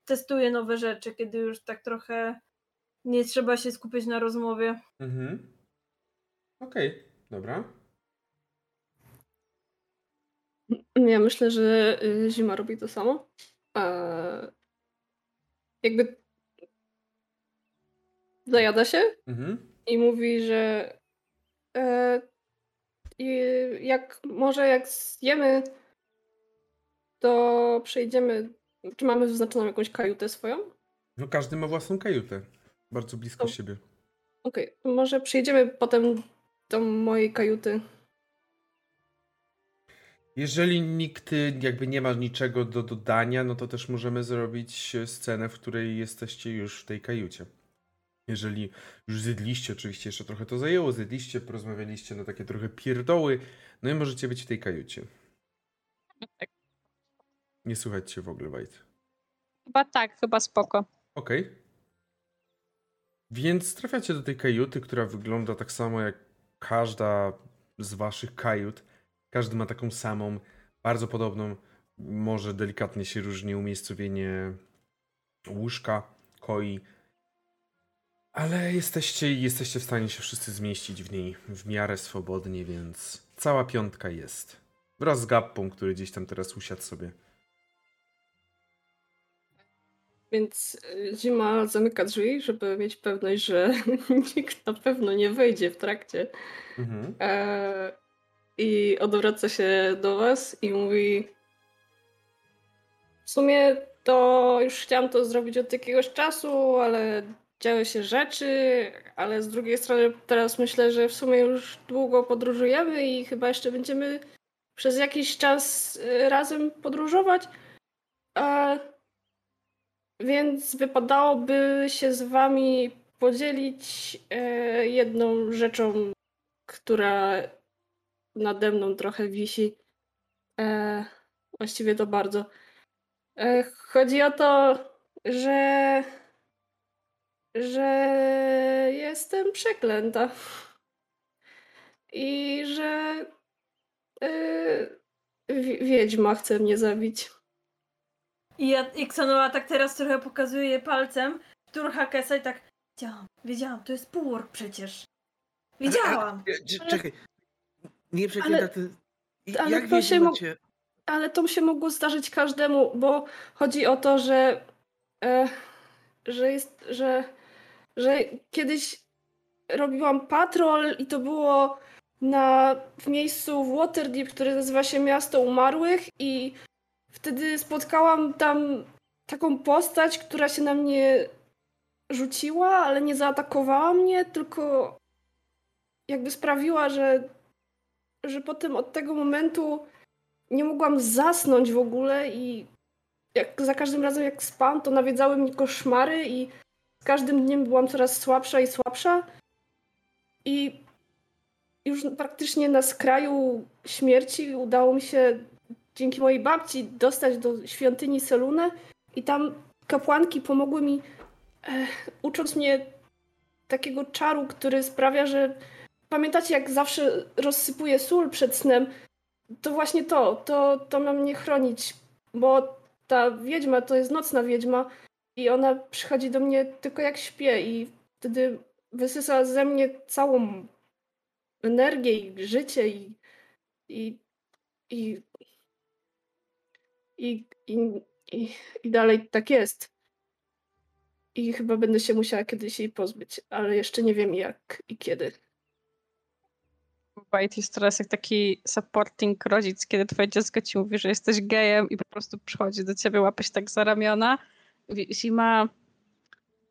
testuję nowe rzeczy, kiedy już tak trochę nie trzeba się skupić na rozmowie. Mhm. Okej, dobra. Ja myślę, że y, Zima robi to samo. E, jakby zajada się Mhm. i mówi, że e, jak może jak zjemy, to przejdziemy. Czy mamy wyznaczoną jakąś kajutę swoją? No każdy ma własną kajutę. Bardzo blisko O. siebie. Okej, to może przejdziemy potem do mojej kajuty. Jeżeli nikt y, jakby nie ma niczego do dodania, no to też możemy zrobić e, scenę, w której jesteście już w tej kajucie. Jeżeli już zjedliście, oczywiście jeszcze trochę to zajęło, zjedliście, porozmawialiście na takie trochę pierdoły, no i możecie być w tej kajucie. Tak. Nie słychać cię w ogóle, Wajt. Chyba tak, chyba spoko. Okej. Więc trafiacie do tej kajuty, która wygląda tak samo jak każda z waszych kajut. Każdy ma taką samą, bardzo podobną, może delikatnie się różni umiejscowienie łóżka, koi. Ale jesteście, jesteście w stanie się wszyscy zmieścić w niej w miarę swobodnie, więc cała piątka jest. Wraz z Gappą, który gdzieś tam teraz usiadł sobie. Więc y, Zima zamyka drzwi, żeby mieć pewność, że nikt na pewno nie wejdzie w trakcie. Mhm. E, i odwraca się do was i mówi w sumie to już chciałam to zrobić od jakiegoś czasu, ale działy się rzeczy, ale z drugiej strony teraz myślę, że w sumie już długo podróżujemy i chyba jeszcze będziemy przez jakiś czas y, razem podróżować. A więc wypadałoby się z wami podzielić e, jedną rzeczą, która nade mną trochę wisi. E, właściwie to bardzo. E, chodzi o to, że że jestem przeklęta. I że yy, wiedźma chce mnie zabić. I, ja, i Xanoa tak teraz trochę pokazuje je palcem, turcha Kesa i tak wiedziałam, wiedziałam, to jest półork przecież. Wiedziałam. Ale, ale, czekaj, nie przeklęta, ty... ale Jak to się mo-. Ale to się mogło zdarzyć każdemu, bo chodzi o to, że e, że jest, że że kiedyś robiłam patrol i to było na, w miejscu w Waterdeep, które nazywa się Miasto Umarłych i wtedy spotkałam tam taką postać, która się na mnie rzuciła, ale nie zaatakowała mnie, tylko jakby sprawiła, że, że potem od tego momentu nie mogłam zasnąć w ogóle i jak za każdym razem jak spałam, to nawiedzały mnie koszmary i z każdym dniem byłam coraz słabsza i słabsza. I już praktycznie na skraju śmierci udało mi się dzięki mojej babci dostać do świątyni Selune i tam kapłanki pomogły mi e, ucząc mnie takiego czaru, który sprawia, że pamiętacie jak zawsze rozsypuję sól przed snem? To właśnie to, to, to ma mnie chronić, bo ta wiedźma to jest nocna wiedźma i ona przychodzi do mnie tylko jak śpię i wtedy wysysa ze mnie całą energię i życie i i i, i, i, i, i dalej tak jest. I chyba będę się musiała kiedyś jej pozbyć, ale jeszcze nie wiem jak i kiedy. White jest teraz jak taki supporting rodzic, kiedy twoje dziecko ci mówi, że jesteś gejem i po prostu przychodzi do ciebie, łapać się tak za ramiona Zima,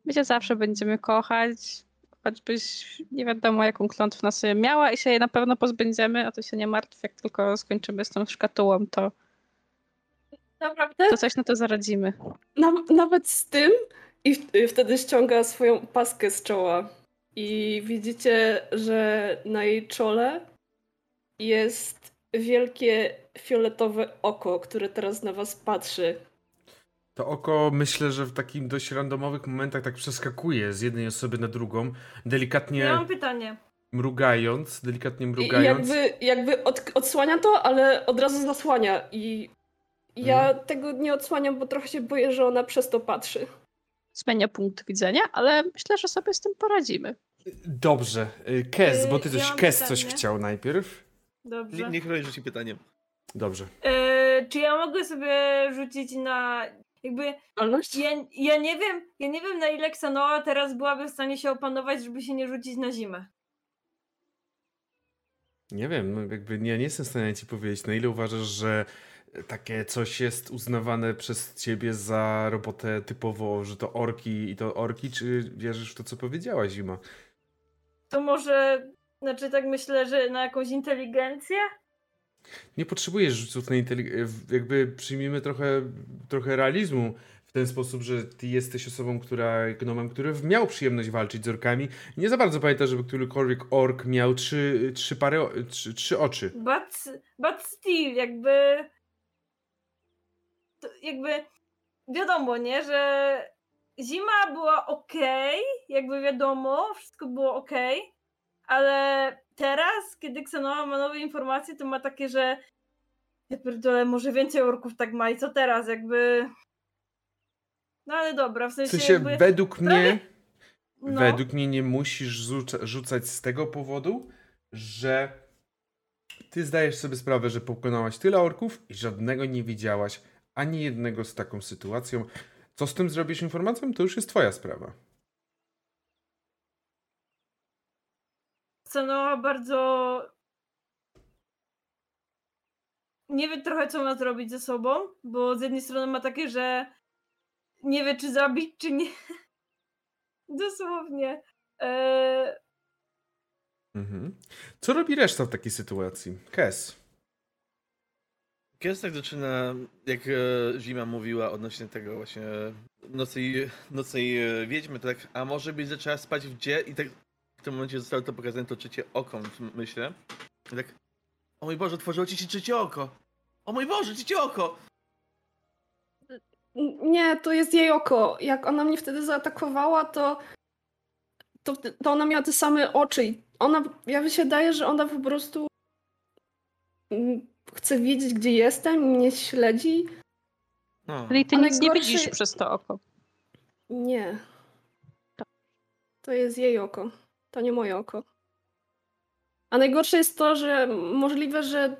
my cię zawsze będziemy kochać, choćbyś nie wiadomo jaką klątwę na sobie miała i się jej na pewno pozbędziemy, a to się nie martw, jak tylko skończymy z tą szkatułą, to Naprawdę? To coś na to zaradzimy. nawet z tym i wtedy ściąga swoją paskę z czoła i widzicie, że na jej czole jest wielkie fioletowe oko, które teraz na was patrzy. To oko myślę, że w takim dość randomowych momentach tak przeskakuje z jednej osoby na drugą, delikatnie Ja mam pytanie. mrugając, delikatnie I mrugając. jakby, jakby od, odsłania to, ale od razu zasłania i ja Mhm. tego nie odsłaniam, bo trochę się boję, że ona przez to patrzy. Zmienia punkt widzenia, ale myślę, że sobie z tym poradzimy. Dobrze. Y, Kes, bo ty Y, coś, ja Kes coś chciał najpierw. Dobrze. Nie, niech Roy rzuci pytaniem. Dobrze. E, czy ja mogę sobie rzucić na. Jakby. Ja, ja nie wiem, ja nie wiem na ile Xanoa teraz byłaby w stanie się opanować, żeby się nie rzucić na zimę. Nie wiem, no jakby nie, nie jestem w stanie ci powiedzieć, na ile uważasz, że takie coś jest uznawane przez ciebie za robotę typowo, że to orki i to orki, czy wierzysz w to, co powiedziała Zima? To może. Znaczy, tak myślę, że na jakąś inteligencję? Nie potrzebujesz rzutów na inteligencję, jakby przyjmijmy trochę, trochę realizmu w ten sposób, że ty jesteś osobą, która, gnomem, który miał przyjemność walczyć z orkami. Nie za bardzo pamiętasz, żeby którykolwiek ork miał trzy, trzy pary, trzy, trzy oczy. But, but still, jakby. Jakby. Wiadomo, nie, że zima była ok, jakby wiadomo, wszystko było ok, ale teraz, kiedy Xenoa ma nowe informacje, to ma takie, że ja pierdolę, może więcej orków tak ma i co teraz, jakby... No ale dobra, w W sensie, sensie, jakby... według mnie, no, według mnie nie musisz rzuca, rzucać z tego powodu, że ty zdajesz sobie sprawę, że pokonałaś tyle orków i żadnego nie widziałaś, ani jednego z taką sytuacją. Co z tym zrobisz informacją, to już jest twoja sprawa. Xenoa bardzo nie wie trochę, co ma zrobić ze sobą, bo z jednej strony ma takie, że nie wie, czy zabić, czy nie. Dosłownie. Eee, Mhm. Co robi reszta w takiej sytuacji? Kes. Kiedy tak zaczyna, jak e, Zima mówiła odnośnie tego właśnie nocnej, nocnej e, wiedźmy, tak, a może byś zaczęła spać w dzie i tak w tym momencie zostało to pokazane to trzecie oko, myślę. I tak, o mój Boże, otworzyło ci się trzecie oko! O mój Boże, trzecie oko! Nie, to jest jej oko. Jak ona mnie wtedy zaatakowała, to, to, to ona miała te same oczy. Ona, ja mi się daje, że ona po prostu mm, chce wiedzieć, gdzie jestem i mnie śledzi. No. Czyli ty nic nie widzisz przez to oko. Nie. To jest jej oko. To nie moje oko. A najgorsze jest to, że możliwe, że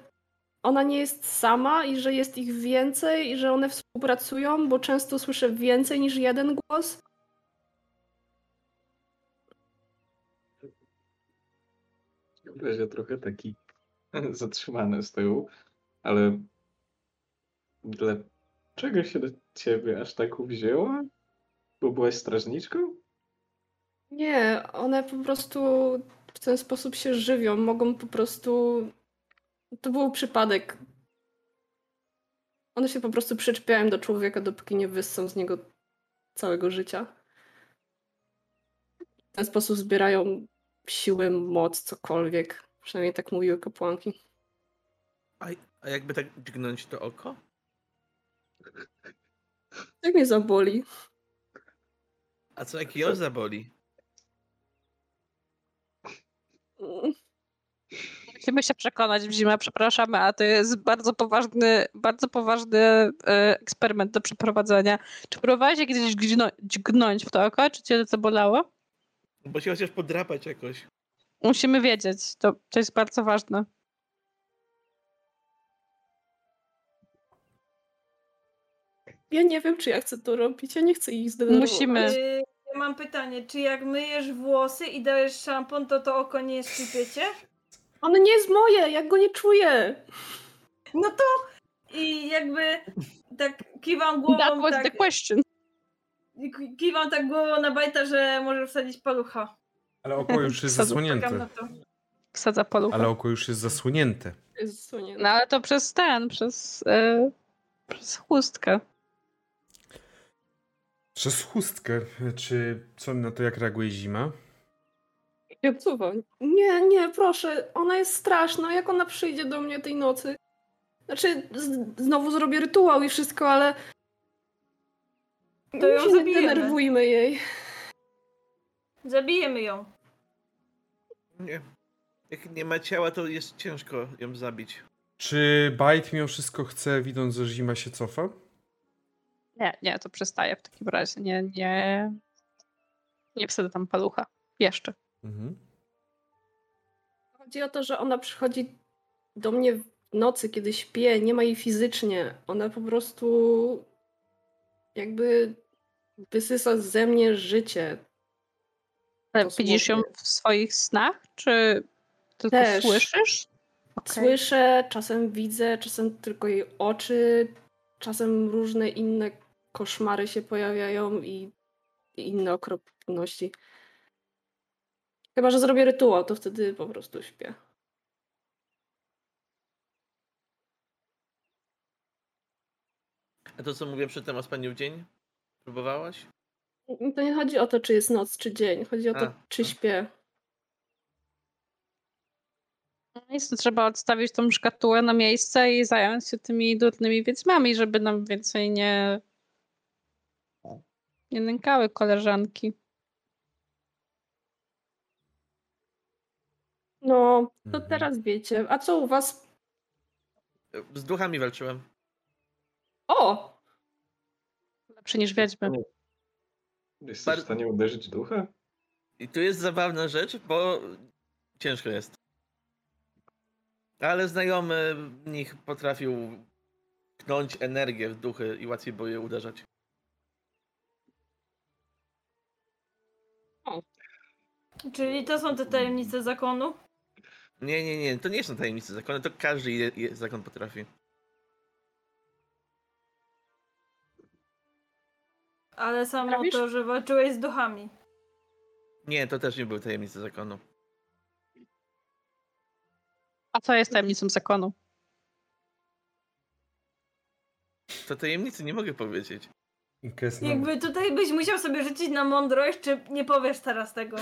ona nie jest sama i że jest ich więcej i że one współpracują, bo często słyszę więcej niż jeden głos. W razie trochę taki zatrzymany z tyłu, ale dlaczego się do ciebie aż tak uwzięła? Bo byłaś strażniczką? Nie, one po prostu w ten sposób się żywią. Mogą po prostu. To był przypadek. One się po prostu przyczepiają do człowieka, dopóki nie wyssą z niego całego życia. W ten sposób zbierają siłę, moc, cokolwiek. Przynajmniej tak mówiły kapłanki. A, a jakby tak dźgnąć to oko? Jak mnie zaboli. A co jak ją zaboli? Musimy się przekonać w zimę, przepraszamy, a to jest bardzo poważny, bardzo poważny e, eksperyment do przeprowadzenia. Czy próbowałeś kiedyś dźgno, dźgnąć w to oko? Czy cię to bolało? Bo się chociaż podrapać jakoś. Musimy wiedzieć, to, to jest bardzo ważne. Ja nie wiem, czy ja chcę to robić. Ja nie chcę ich zdenerwować. Musimy. Yy, ja mam pytanie, czy jak myjesz włosy i dajesz szampon, to to oko nie szczypiecie? Ono nie jest moje, ja go nie czuję. No to i jakby tak kiwam That głową, was tak, the question. ki- kiwam tak głową na bajta, że może wsadzić palucha. Ale oko już jest zasłonięte. Wsadza palucha. Ale oko już jest zasłonięte. Jest zasłonięte. No ale to przez ten, przez, e, przez chustkę. Przez chustkę. Czy co na to, jak reaguje zima? Ja odsuwam. Nie, nie, proszę. Ona jest straszna. Jak ona przyjdzie do mnie tej nocy? Znaczy, z- znowu zrobię rytuał i wszystko, ale. To ją nie zabijemy. denerwujmy jej. Zabijemy ją. Nie. Jak nie ma ciała, to jest ciężko ją zabić. Czy Bite mimo wszystko chce, widząc, że zima się cofa? Nie, nie, to przestaje w takim razie. Nie, nie. Nie wsadzę tam palucha. Jeszcze. Mhm. Chodzi o to, że ona przychodzi do mnie w nocy, kiedy śpię, nie ma jej fizycznie. Ona po prostu jakby wysysa ze mnie życie. Ale widzisz ją w swoich snach, czy tylko Też. słyszysz? Okej. Słyszę, czasem widzę, czasem tylko jej oczy, czasem różne inne koszmary się pojawiają i, i inne okropności. Chyba, że zrobię rytuał, to wtedy po prostu śpię. A to co mówię przedtem o spaniu w dzień? Próbowałaś? To nie chodzi o to, czy jest noc, czy dzień. Chodzi o to, A, czy a. śpię. No Nic, to trzeba odstawić tą szkatułę na miejsce i zająć się tymi durnymi wiedźmami, żeby nam więcej nie nie nękały koleżanki. No, to Mhm. teraz wiecie. A co u was? Z duchami walczyłem. O! Lepszy niż wiedźmy. Jesteś Bar- w stanie uderzyć ducha? I tu jest zabawna rzecz, bo ciężko jest. Ale znajomy w nich potrafił knąć energię w duchy i łatwiej było je uderzać. Czyli to są te tajemnice zakonu? Nie, nie, nie, to nie są tajemnice zakonu, to każdy je, je, zakon potrafi. Ale samo to, że walczyłeś z duchami. Nie, to też nie były tajemnice zakonu. A co jest tajemnicą zakonu? To tajemnicy nie mogę powiedzieć. Jakby tutaj byś musiał sobie rzucić na mądrość, czy nie powiesz teraz tego?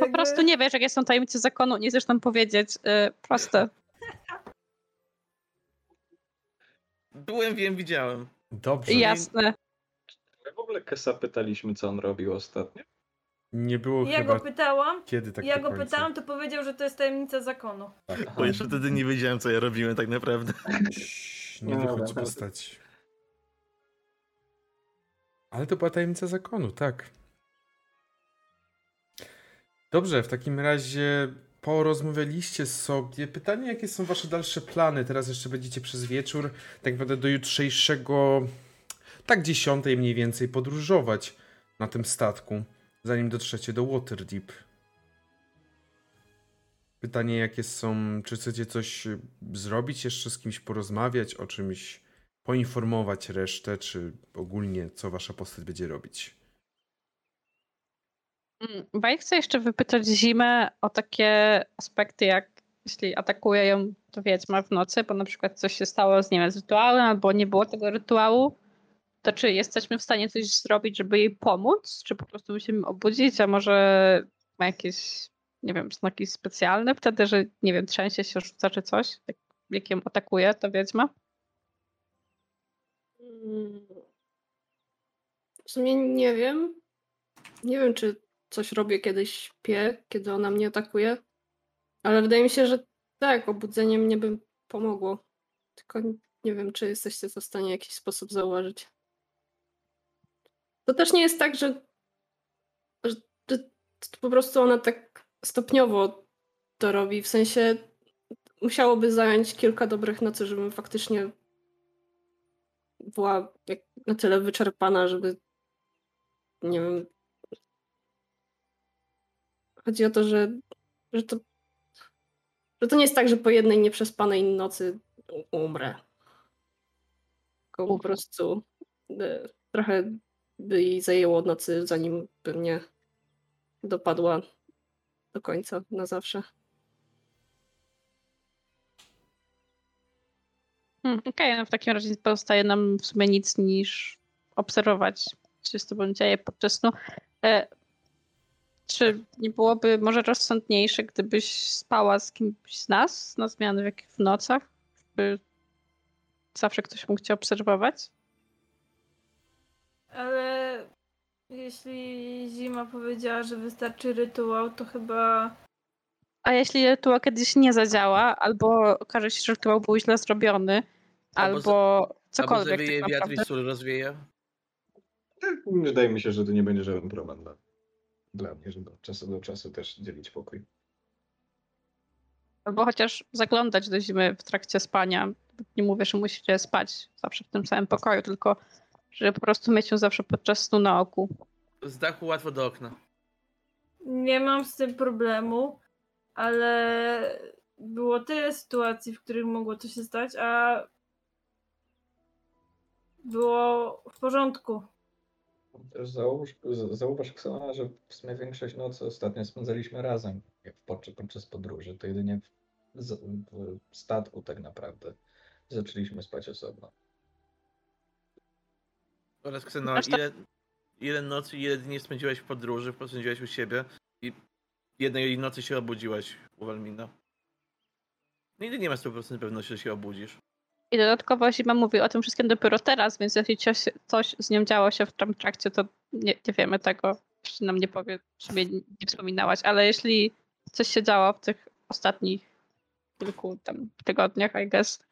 Po prostu nie wiesz, jakie są tajemnice zakonu, nie chcesz nam powiedzieć. Yy, proste. Byłem, wiem, widziałem. Dobrze. Jasne. My w ogóle Kesa pytaliśmy, co on robił ostatnio. Nie było Ja chyba go pytałam, kiedy tak ja go końca. pytałam, to powiedział, że to jest tajemnica zakonu. Tak. Bo jeszcze wtedy nie wiedziałem, co ja robiłem tak naprawdę. Nie dobra. postać. Ale to była tajemnica zakonu, tak. Dobrze, w takim razie porozmawialiście sobie. Pytanie, jakie są wasze dalsze plany? Teraz jeszcze będziecie przez wieczór, tak naprawdę do jutrzejszego, tak dziesiątej mniej więcej, podróżować na tym statku, zanim dotrzecie do Waterdeep. Pytanie, jakie są, czy chcecie coś zrobić, jeszcze z kimś porozmawiać, o czymś poinformować resztę, czy ogólnie co wasza postać będzie robić. Mm, Baj chce jeszcze wypytać Zimę o takie aspekty, jak jeśli atakuje ją to wiedźma w nocy, bo na przykład coś się stało z, nie wiem, z rytuałem, albo nie było tego rytuału, to czy jesteśmy w stanie coś zrobić, żeby jej pomóc, czy po prostu musimy obudzić, a może ma jakieś, nie wiem, znaki specjalne wtedy, że, nie wiem, trzęsie się, rzuca czy coś, jak, jak ją atakuje ta wiedźma? W sumie nie wiem. Nie wiem, czy coś robię, kiedy śpię, kiedy ona mnie atakuje. Ale wydaje mi się, że tak, obudzenie mnie by pomogło. Tylko nie wiem, czy jesteście to w stanie w jakiś sposób zauważyć. To też nie jest tak, że, że, że po prostu ona tak stopniowo to robi. W sensie musiałoby zająć kilka dobrych nocy, żebym faktycznie była jak na tyle wyczerpana, żeby nie wiem. Chodzi o to, że, że to że to nie jest tak, że po jednej nieprzespanej nocy umrę. Tylko po prostu e, trochę by jej zajęło nocy, zanim by mnie dopadła do końca na zawsze. Hmm, Okej, no w takim razie pozostaje nam w sumie nic niż obserwować, co się z tobą dzieje podczas snu. E, czy nie byłoby może rozsądniejsze, gdybyś spała z kimś z nas na zmiany w, w nocach, żeby zawsze ktoś mógł cię obserwować? Ale jeśli Zima powiedziała, że wystarczy rytuał, to chyba A jeśli rytuał kiedyś nie zadziała, albo okaże się, że rytuał był źle zrobiony, Albo albo, Albo cokolwiek zawieje tak wiatr i sól rozwieje. Wydaje mi się, że to nie będzie żaden problem dla, dla mnie, żeby od czasu do czasu też dzielić pokój. Albo chociaż zaglądać do zimy w trakcie spania. Nie mówię, że musicie spać zawsze w tym samym pokoju, tylko żeby po prostu mieć ją zawsze podczas snu na oku. Z dachu łatwo do okna. nie mam z tym problemu, ale było tyle sytuacji, w których mogło to się stać, a było w porządku. Też zauważ, zauważ Ksona, że w sumie większość nocy ostatnio spędzaliśmy razem jak podczas, podczas podróży. To jedynie w, w statku tak naprawdę zaczęliśmy spać osobno. Oraz Kseno, Zresztą- ile, ile nocy, ile dni spędziłeś w podróży, spędziłeś u siebie jednej nocy się obudziłaś u. Nigdy nie ma 100% pewności, że się obudzisz. I dodatkowo Zima mówi o tym wszystkim dopiero teraz, więc jeśli coś, coś z nią działo się w tym trakcie, to nie, nie wiemy tego. Jeszcze nam nie powie, w sumie nie, wspominałaś, ale jeśli coś się działo w tych ostatnich kilku tam tygodniach, I guess,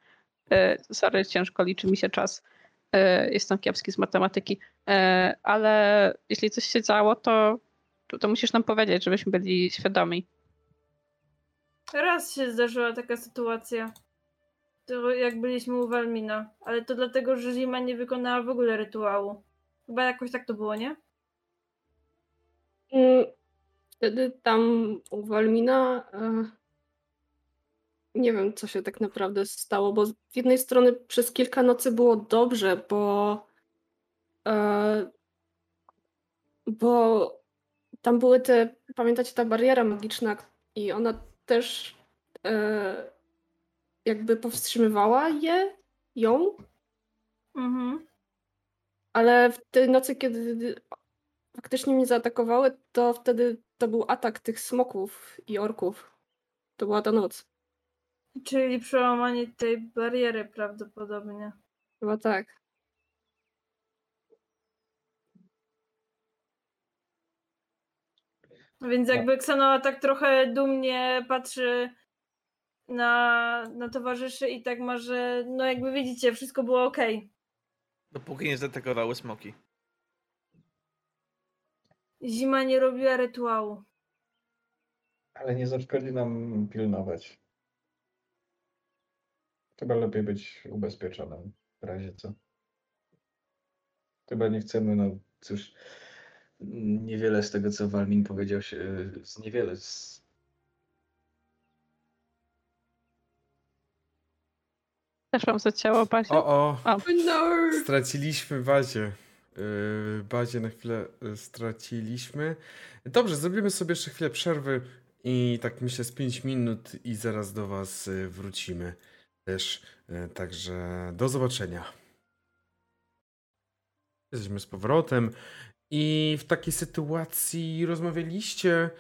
e, sorry, ciężko liczy mi się czas, e, jestem kiepski z matematyki, e, ale jeśli coś się działo, to, to, musisz nam powiedzieć, żebyśmy byli świadomi. Raz się zdarzyła taka sytuacja. To jak byliśmy u Walmina. Ale to dlatego, że Zima nie wykonała w ogóle rytuału. Chyba jakoś tak to było, nie? Mm, Wtedy tam u Walmina e, nie wiem, co się tak naprawdę stało, bo z jednej strony przez kilka nocy było dobrze, bo e, bo tam były te, pamiętacie, ta bariera magiczna i ona też e, jakby powstrzymywała je, ją, Mhm. ale w tej nocy, kiedy faktycznie mnie zaatakowały, to wtedy to był atak tych smoków i orków. To była ta noc. Czyli przełamanie tej bariery prawdopodobnie. Chyba tak. Więc No. jakby Ksanoa tak trochę dumnie patrzy na, na towarzyszy i tak ma, że no jakby widzicie, wszystko było ok. Dopóki nie zaatakowały smoki. Zima nie robiła rytuału. Ale nie zaszkodzi nam pilnować. Chyba lepiej być ubezpieczonym w razie co. Chyba nie chcemy, no cóż, niewiele z tego, co Walmin powiedział się, z niewiele z... Też mam za ciało, Basia. O, o, No! straciliśmy bazie. Yy, bazie na chwilę y, straciliśmy. Dobrze, zrobimy sobie jeszcze chwilę przerwy i tak myślę z 5 minut i zaraz do was wrócimy też. Y, Także do zobaczenia. Jesteśmy z powrotem i w takiej sytuacji rozmawialiście,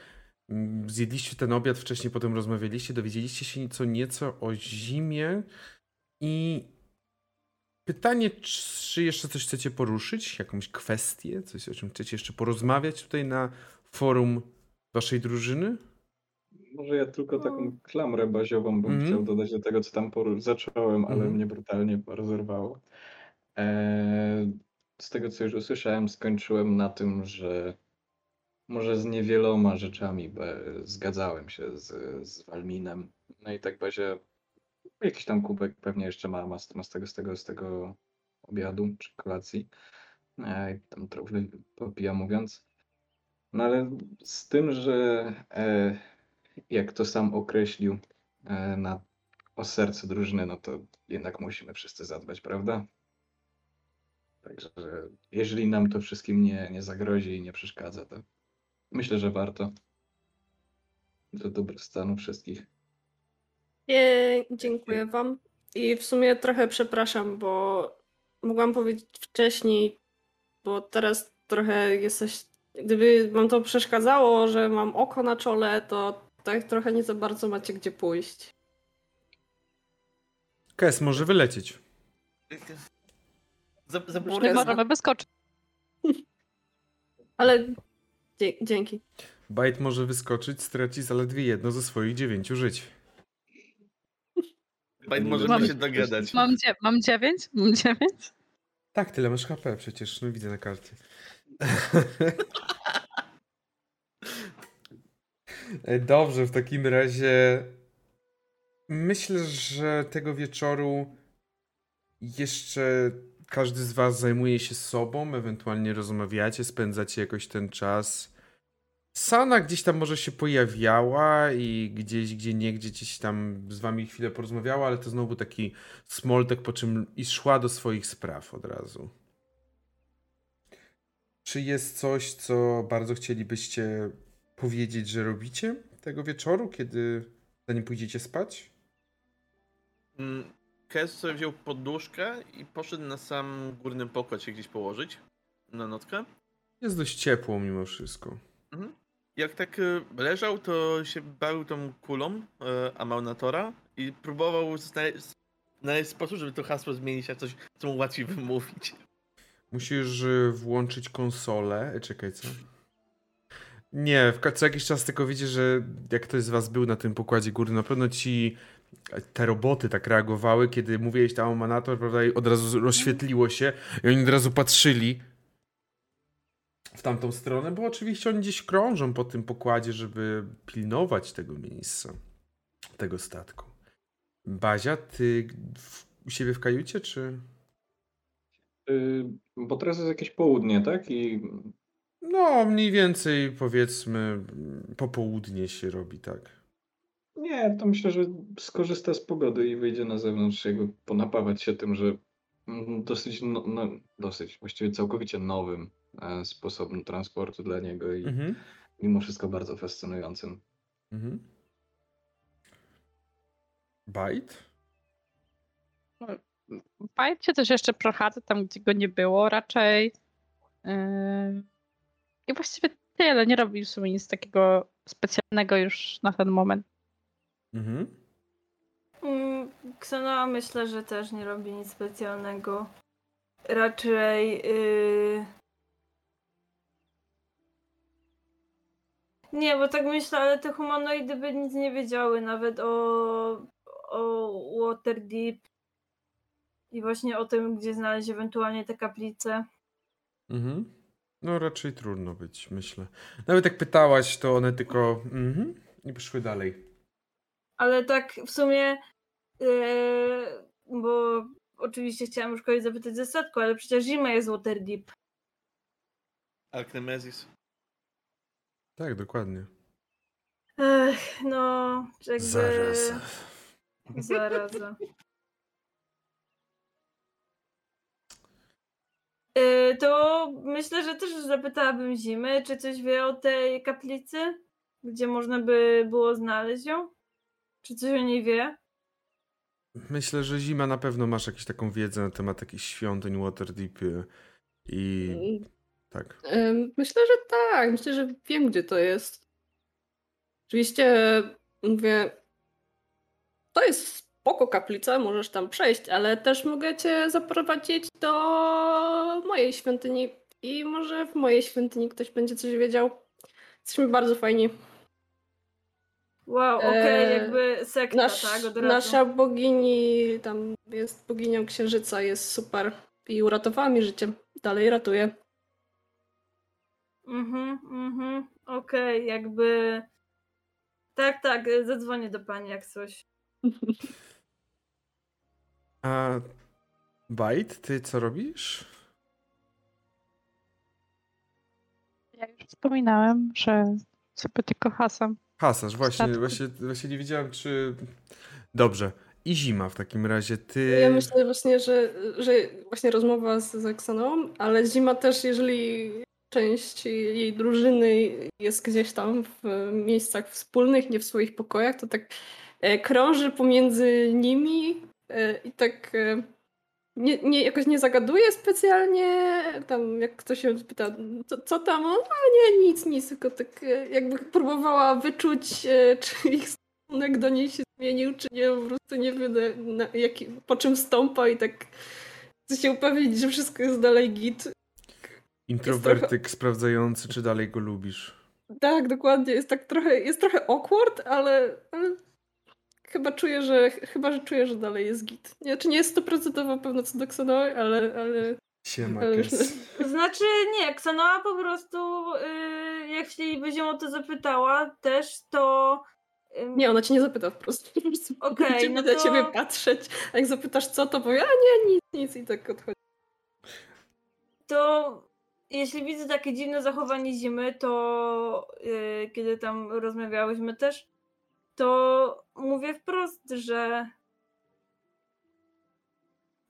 mm, zjedliście ten obiad wcześniej, potem rozmawialiście, dowiedzieliście się co nieco o zimie i pytanie, czy jeszcze coś chcecie poruszyć, jakąś kwestię, coś o czym chcecie jeszcze porozmawiać tutaj na forum waszej drużyny? Może ja tylko No. taką klamrę baziową bym Mhm. chciał dodać do tego, co tam poru- zacząłem, ale Mhm. mnie brutalnie rozerwało. Eee, z tego, co już usłyszałem, skończyłem na tym, że może z niewieloma rzeczami zgadzałem się z, z Walminem. No i tak Bazia jakiś tam kubek pewnie jeszcze ma, ma, z, ma z, tego, z, tego, z tego obiadu czy kolacji. Eee, tam trochę popija mówiąc. No ale z tym, że e, jak to sam określił e, na, o serce drużyny, no to jednak musimy wszyscy zadbać, prawda? Także jeżeli nam to wszystkim nie, nie zagrozi i nie przeszkadza, to myślę, że warto. Do dobrostanu wszystkich. Nie, dziękuję wam. I w sumie trochę przepraszam, bo mogłam powiedzieć wcześniej, bo teraz trochę jesteś. Gdyby wam to przeszkadzało, że mam oko na czole, to tak trochę nie za bardzo macie gdzie pójść. Kes może wylecieć. Za, za Już Nie możemy wyskoczyć. Ale dzie- dzięki. Bajt może wyskoczyć, straci zaledwie jedno ze swoich dziewięciu żyć. Bajt możemy Mam- się dogadać. Mam, dzie- mam dziewięć? Mam dziewięć? Tak, tyle masz HP przecież, no widzę na karcie. Dobrze, w takim razie myślę, że tego wieczoru jeszcze każdy z was zajmuje się sobą, ewentualnie rozmawiacie, spędzacie jakoś ten czas. Sana gdzieś tam może się pojawiała i gdzieś, gdzie nie, gdzieś tam z wami chwilę porozmawiała, ale to znowu taki smoltek, po czym i szła do swoich spraw od razu. Czy jest coś, co bardzo chcielibyście powiedzieć, że robicie tego wieczoru, kiedy zanim pójdziecie spać? Mm, Kes sobie wziął poduszkę i poszedł na sam górny pokład się gdzieś położyć. Na nockę. Jest dość ciepło mimo wszystko. Mhm. Jak tak y, leżał, to się bawił tą kulą y, Amaunatora i próbował znaleźć, znaleźć sposób, żeby to hasło zmienić na coś, co mu łatwiej wymówić. Musisz y, włączyć konsolę. E, Czekaj, co? Nie, co jakiś czas tylko widzisz, że jak ktoś z was był na tym pokładzie górnym, na pewno ci e, te roboty tak reagowały, kiedy mówiłeś tam o manator, prawda, i od razu rozświetliło się i oni od razu patrzyli w tamtą stronę, bo oczywiście oni gdzieś krążą po tym pokładzie, żeby pilnować tego miejsca, tego statku. Bazia, ty w, u siebie w kajucie, czy... Y, bo teraz jest jakieś południe, tak? I No, mniej więcej powiedzmy popołudnie się robi, tak. Nie, to myślę, że skorzysta z pogody i wyjdzie na zewnątrz, jakby ponapawać się tym, że mm, dosyć, no, no, dosyć, właściwie całkowicie nowym e, sposobem transportu dla niego i Mhm. mimo wszystko bardzo fascynującym. Mhm. Bite? W Bajcie też jeszcze prochadzę tam, gdzie go nie było raczej. Yy, I właściwie tyle. Nie robi w sumie nic takiego specjalnego już na ten moment. Mhm. Mm, Ksenoa myślę, że też nie robi nic specjalnego. Raczej. Yy... Nie, bo tak myślę, ale te humanoidy by nic nie wiedziały nawet o, o Waterdeep i właśnie o tym, gdzie znaleźć ewentualnie te kaplice. Mhm. No raczej trudno być, myślę. Nawet jak pytałaś, to one tylko mhm i poszły dalej. Ale tak w sumie, yy, bo oczywiście chciałam już kogoś zapytać ze statku, ale przecież zima jest Waterdeep. Alknemezis. Tak, dokładnie. Ech, no, jakby... Zaraz. Zaraza. Yy, to myślę, że też zapytałabym Zimy, czy coś wie o tej kaplicy, gdzie można by było znaleźć ją? Czy coś o niej wie? Myślę, że zima na pewno masz jakąś taką wiedzę na temat jakichś świątyń Waterdeep i tak. Ym, Myślę, że tak. Myślę, że wiem, gdzie to jest. Oczywiście mówię, to jest spoko kaplica, możesz tam przejść, ale też mogę cię zaprowadzić do mojej świątyni i może w mojej świątyni ktoś będzie coś wiedział. Jesteśmy bardzo fajni. Wow, okej, Eee, jakby sekta, Nasz, tak? Od razu. nasza bogini, tam jest boginią księżyca, jest super i uratowała mi życie. Dalej ratuje. Mhm, mhm, okej, jakby... Tak, tak, zadzwonię do pani jak coś. A Bite, ty co robisz? Ja już wspominałem, że sobie tylko hasam. Hasasz, właśnie, Statku. właśnie, właśnie nie wiedziałem, czy... Dobrze. I zima w takim razie, ty... Ja myślę właśnie, że, że właśnie rozmowa z Zaksaną, ale Zima też, jeżeli część jej drużyny jest gdzieś tam w miejscach wspólnych, nie w swoich pokojach, to tak e, krąży pomiędzy nimi e, i tak e, nie, nie, jakoś nie zagaduje specjalnie. Tam jak ktoś się pyta, co, co tam? O, a nie, nic, nic, tylko tak e, jakby próbowała wyczuć, e, czy ich stosunek do niej się zmienił, czy nie, po prostu nie wiem, na, jaki, po czym stąpa i tak chce się upewnić, że wszystko jest dalej git. Introwertyk sprawdzający, czy dalej go lubisz. Tak, dokładnie, jest tak trochę, jest trochę awkward, ale, ale chyba czuję, że chyba, że czuję, że dalej jest git. Nie, czy nie jest stoprocentowo pewna co do Xenoy, ale, ale, Siema, ale. Znaczy nie, Ksanoa po prostu, yy, jak jeśli się o to zapytała też, to... nie, ona cię nie zapyta wprost. Po prostu Okej, będzie no na to- ciebie patrzeć, a jak zapytasz co, to powie, a nie, nic, nic i tak odchodzi. to jeśli widzę takie dziwne zachowanie zimy, to yy, kiedy tam rozmawiałyśmy też, to mówię wprost, że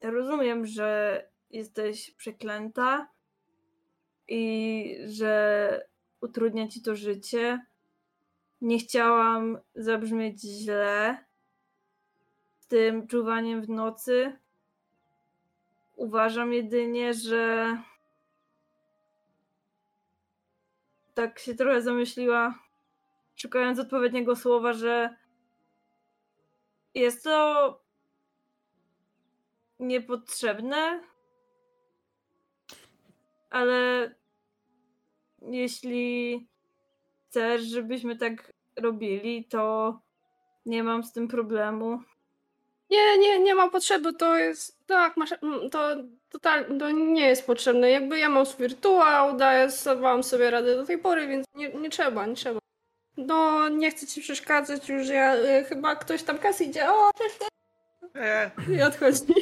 rozumiem, że jesteś przeklęta i że utrudnia ci to życie. Nie chciałam zabrzmieć źle z tym czuwaniem w nocy. Uważam jedynie, że tak się trochę zamyśliła, szukając odpowiedniego słowa, że jest to niepotrzebne, ale jeśli chcesz, żebyśmy tak robili, to nie mam z tym problemu. Nie, nie, nie ma potrzeby, to jest, tak, masz, mm, to totalnie, to nie jest potrzebne. Jakby ja mam swój rytuał, daję, sobie radę do tej pory, więc nie, nie trzeba, nie trzeba. No, nie chcę ci przeszkadzać już, ja, y, chyba ktoś tam kas idzie, o, Eee, i odchodzi.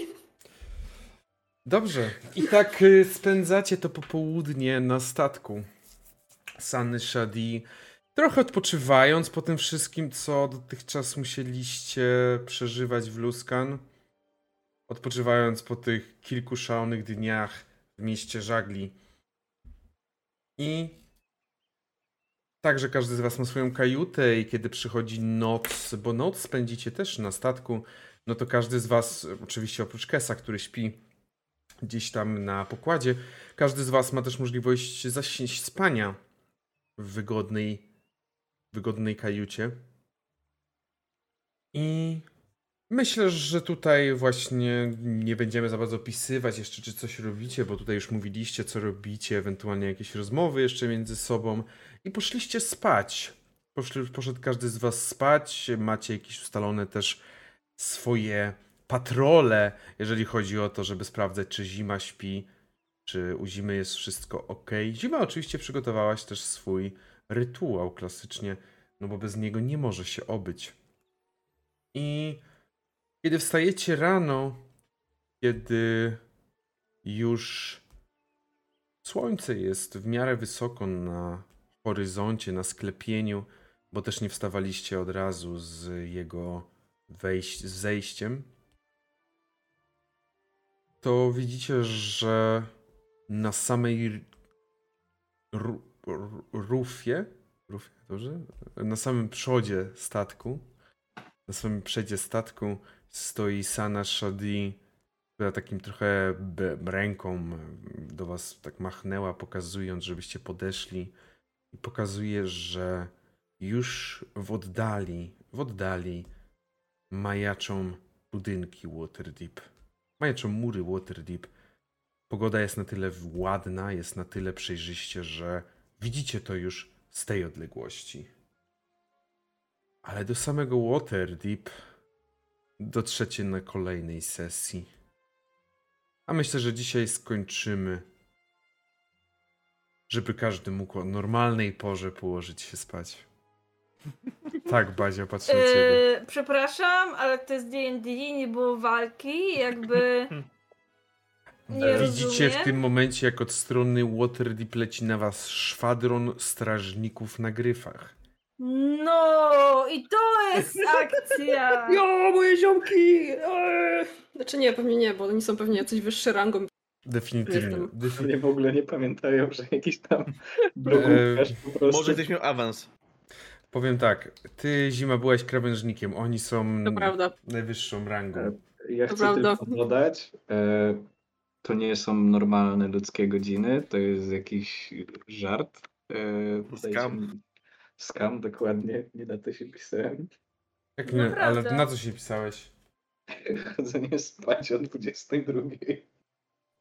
Dobrze. I tak y, spędzacie to popołudnie na statku Sanny Shadi. Trochę odpoczywając po tym wszystkim, co dotychczas musieliście przeżywać w Luskan. odpoczywając po tych kilku szalonych dniach w mieście żagli. I także każdy z Was ma swoją kajutę i kiedy przychodzi noc, bo noc spędzicie też na statku, no to każdy z Was, oczywiście oprócz Kesa, który śpi gdzieś tam na pokładzie, każdy z Was ma też możliwość zaś- spania w wygodnej, wygodnej kajucie. I myślę, że tutaj właśnie nie będziemy za bardzo opisywać jeszcze, czy coś robicie, bo tutaj już mówiliście, co robicie, ewentualnie jakieś rozmowy jeszcze między sobą i poszliście spać. Poszli, poszedł każdy z was spać, macie jakieś ustalone też swoje patrole, jeżeli chodzi o to, żeby sprawdzać, czy zima śpi, czy u zimy jest wszystko ok. Zima oczywiście przygotowałaś też swój rytuał klasycznie, no bo bez niego nie może się obyć. I kiedy wstajecie rano, kiedy już słońce jest w miarę wysoko na horyzoncie, na sklepieniu, bo też nie wstawaliście od razu z jego wejść, z zejściem, to widzicie, że na samej ru, ru, rufie, rufie, dobrze? Na samym przodzie statku, na samym przedzie statku stoi Sana Shadi, która takim trochę ręką do was tak machnęła, pokazując, żebyście podeszli i pokazuje, że już w oddali, w oddali majaczą budynki Waterdeep. Majaczą mury Waterdeep. Pogoda jest na tyle ładna, jest na tyle przejrzyście, że widzicie to już z tej odległości. Ale do samego Waterdeep dotrzecie na kolejnej sesji. A myślę, że dzisiaj skończymy, żeby każdy mógł o normalnej porze położyć się spać. Tak, Bazia, patrzę na ciebie. Yy, przepraszam, ale to jest D&D, nie było walki, jakby... Nie Widzicie w tym momencie, jak od strony Waterdeep leci na was szwadron strażników na gryfach. No i to jest akcja! Jo, moje ziomki! Eee. Znaczy nie, pewnie nie, bo oni są pewnie jacyś wyższe rangą. Definitywnie. Jestem. Defi- Oni w ogóle nie pamiętają, że jakiś tam E, brokułkarz po prostu... Może ktoś miał awans. Powiem tak, ty Zima byłaś krawężnikiem, oni są najwyższą rangą. Ja To chcę prawda. tylko dodać, e, to nie są normalne ludzkie godziny, to jest jakiś żart. E, Skam. Skam, dokładnie, nie na to się pisałem. Jak nie, ale na co się pisałeś? Chodzenie spać o 22.